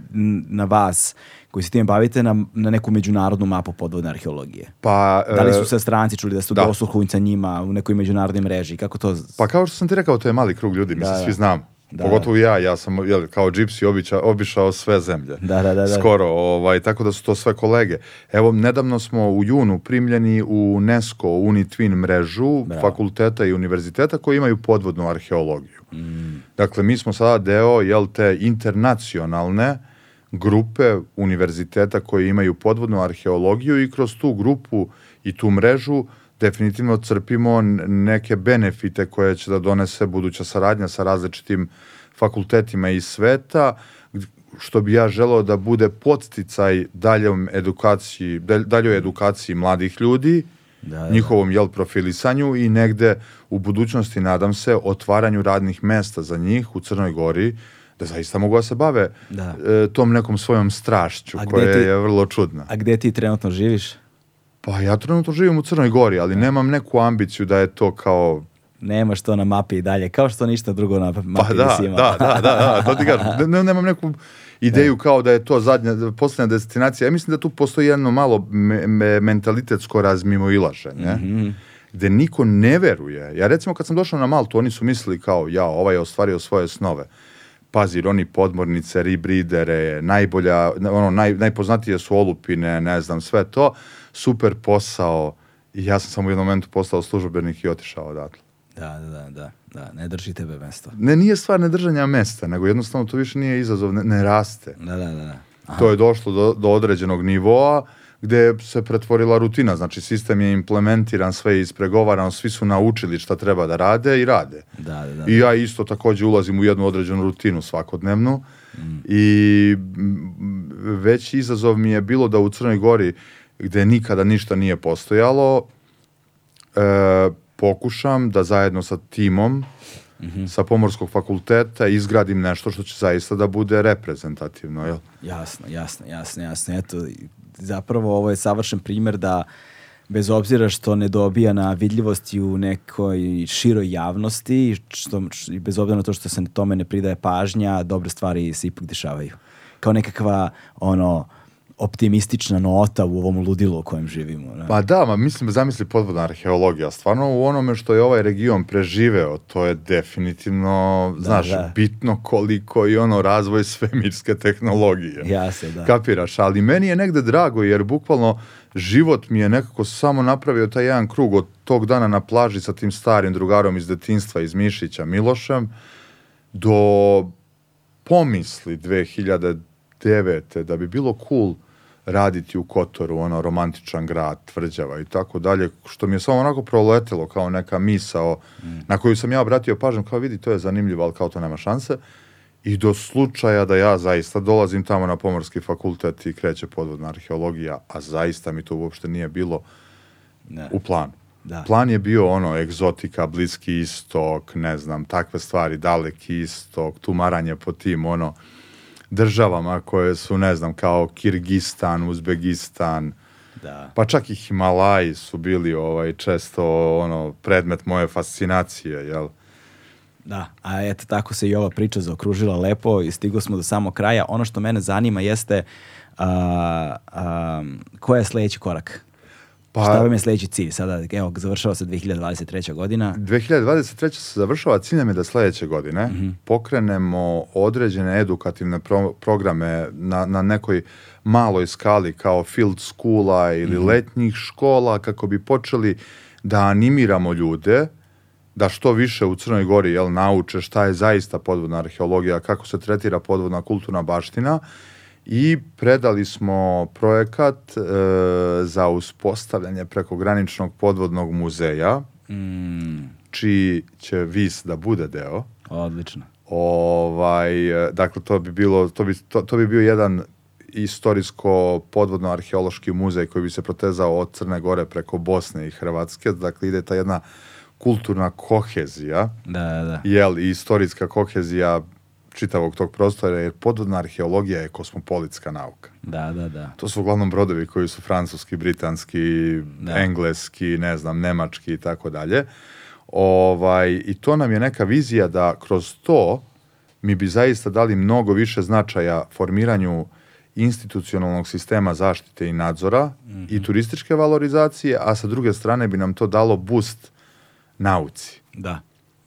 na vas koji se time bavite na, na neku međunarodnu mapu podvodne arheologije. Pa, Da li e, su se stranci čuli da su da. dosluhuju sa njima u nekoj međunarodnoj mreži? Kako to... Pa kao što sam ti rekao, to je mali krug ljudi, mi Da, se da. svi znam. Da, Pogotovo ja, ja sam jel, kao džipsi običa, obišao sve zemlje. Da, da, da, da. Skoro, ovaj, tako da su to sve kolege. Evo, nedavno smo u junu primljeni u UNESCO UniTwin mrežu Bravo. fakulteta i univerziteta koji imaju podvodnu arheologiju. Mm. Dakle, mi smo sada deo jel, te internacionalne grupe univerziteta koji imaju podvodnu arheologiju i kroz tu grupu i tu mrežu definitivno crpimo neke benefite koje će da donese buduća saradnja sa različitim fakultetima iz sveta, što bi ja želeo da bude podsticaj daljom edukaciji, dalj- daljoj edukaciji mladih ljudi, Da, da, njihovom jel profilisanju i negde u budućnosti nadam se otvaranju radnih mesta za njih u Crnoj Gori da zaista mogu da se bave Da. e, tom nekom svojom strašću A koja ti- je vrlo čudna. A gde ti trenutno živiš? Pa ja trenutno živim u Crnoj Gori, ali nemam neku ambiciju da je to kao Nemaš to na mapi i dalje, kao što ništa drugo na mapi Pa da, nisi da, imao. da, da, da, to ti kažem. Ne- ne- nemam neku ideju kao da je to zadnja, posljednja destinacija. Ja mislim da tu postoji jedno malo me, me- mentalitetsko razmimoilaženje, Mhm. gde niko ne veruje. Ja recimo kad sam došao na Maltu, oni su mislili kao, ja, ovaj je ostvario svoje snove. Pazi, oni podmornice, ribridere, najbolja, ono, naj, najpoznatije su olupine, ne znam, sve to. Super posao. I ja sam samo u jednom momentu postao službenik i otišao odatle. Da, da, da, da, da, ne drži tebe mesto. Ne, nije stvar nedržanja mesta, nego jednostavno to više nije izazov, ne, ne raste. Da, da, da, da. To je došlo do, do određenog nivoa gde se pretvorila rutina, znači sistem je implementiran, sve je ispregovarano, svi su naučili šta treba da rade i rade. Da, da, da. I ja isto takođe ulazim u jednu određenu rutinu svakodnevnu i mm, veći izazov mi je bilo da u Crnoj Gori gde nikada ništa nije postojalo e, pokušam da zajedno sa timom sa pomorskog fakulteta izgradim nešto što će zaista da bude reprezentativno, jel? Jasno, jasno, jasno, jasno. Eto, zapravo ovo je savršen primjer da bez obzira što ne dobija na vidljivosti u nekoj široj javnosti, što, i bez obzira na to što se tome ne pridaje pažnja, dobre stvari se ipak dešavaju. Kao nekakva, ono, optimistična nota u ovom ludilu u kojem živimo. Ne? Pa da, ma mislim, zamisli podvodna arheologija. Stvarno u onome što je ovaj region preživeo, to je definitivno, znaš, da. bitno koliko i ono razvoj svemirske tehnologije. Ja se, da. Kapiraš, ali meni je negde drago jer bukvalno život mi je nekako samo napravio taj jedan krug od tog dana na plaži sa tim starim drugarom iz detinstva iz Mišića Milošem do pomisli 2009. da bi bilo cool raditi u Kotoru, ono romantičan grad, tvrđava i tako dalje, što mi je samo onako proletelo kao neka misao na koju sam ja obratio pažnju, kao vidi, to je zanimljivo, ali kao to nema šanse. I do slučaja da ja zaista dolazim tamo na pomorski fakultet i kreće podvodna arheologija, a zaista mi to uopšte nije bilo Ne. u planu. Da. Plan je bio ono, egzotika, bliski istok, ne znam, takve stvari, daleki istok, tumaranje po tim, ono, državama koje su, ne znam, kao Kirgistan, Uzbegistan, Da. pa čak i Himalaji su bili ovaj, često ono, predmet moje fascinacije, jel? Da, a eto tako se i ova priča zaokružila lepo i stigli smo do samog kraja. Ono što mene zanima jeste a, a, koji je sledeći korak? Pa- Šta vam je sledeći cilj? Sada, evo, završava se 2023. godina. 2023. se završava, cilj nam je da sledeće godine pokrenemo određene edukativne pro- programe na, na nekoj maloj skali kao field schoola ili letnjih škola kako bi počeli da animiramo ljude da što više u Crnoj Gori jel, nauče šta je zaista podvodna arheologija, kako se tretira podvodna kulturna baština i predali smo projekat e, za uspostavljanje prekograničnog podvodnog muzeja, Mm, čiji će VIS da bude deo. odlično. Ovaj, e, dakle, to bi, bilo, to, bi, to, to bi bio jedan istorijsko podvodno arheološki muzej koji bi se protezao od Crne Gore preko Bosne i Hrvatske. Dakle, ide ta jedna kulturna kohezija, Da, da, da. jel, i istorijska kohezija čitavog tog prostora, jer podvodna arheologija je kosmopolitska nauka. Da, da, da. To su uglavnom brodovi koji su francuski, britanski, Da. engleski, ne znam, nemački i tako dalje. Ovaj, I to nam je neka vizija da kroz to mi bi zaista dali mnogo više značaja formiranju institucionalnog sistema zaštite i nadzora i turističke valorizacije, a sa druge strane bi nam to dalo boost nauci Da.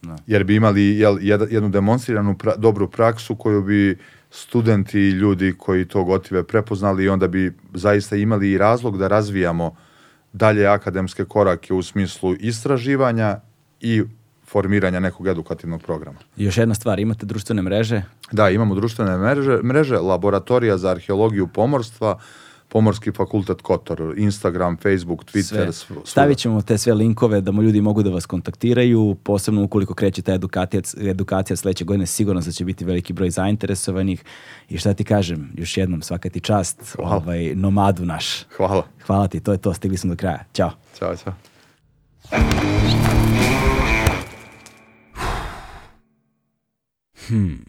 Da. jer bi imali jel, jed- jednu demonstriranu pra- dobru praksu koju bi studenti i ljudi koji to gotive prepoznali i onda bi zaista imali i razlog da razvijamo dalje akademske korake u smislu istraživanja i formiranja nekog edukativnog programa. Još jedna stvar, imate društvene mreže? Da, imamo društvene mreže, mreže laboratorija za arheologiju pomorstva, Pomorski fakultet Kotor, Instagram, Facebook, Twitter, Sve. Stavit ćemo te sve linkove da mu ljudi mogu da vas kontaktiraju, posebno ukoliko kreće ta edukacija, edukacija sledeće godine, sigurno da će biti veliki broj zainteresovanih. I šta ti kažem, još jednom, svaka ti čast, Hvala. ovaj, nomadu naš. Hvala. Hvala ti, to je to, stigli smo do kraja. Ćao. Ćao, ćao. Hmm.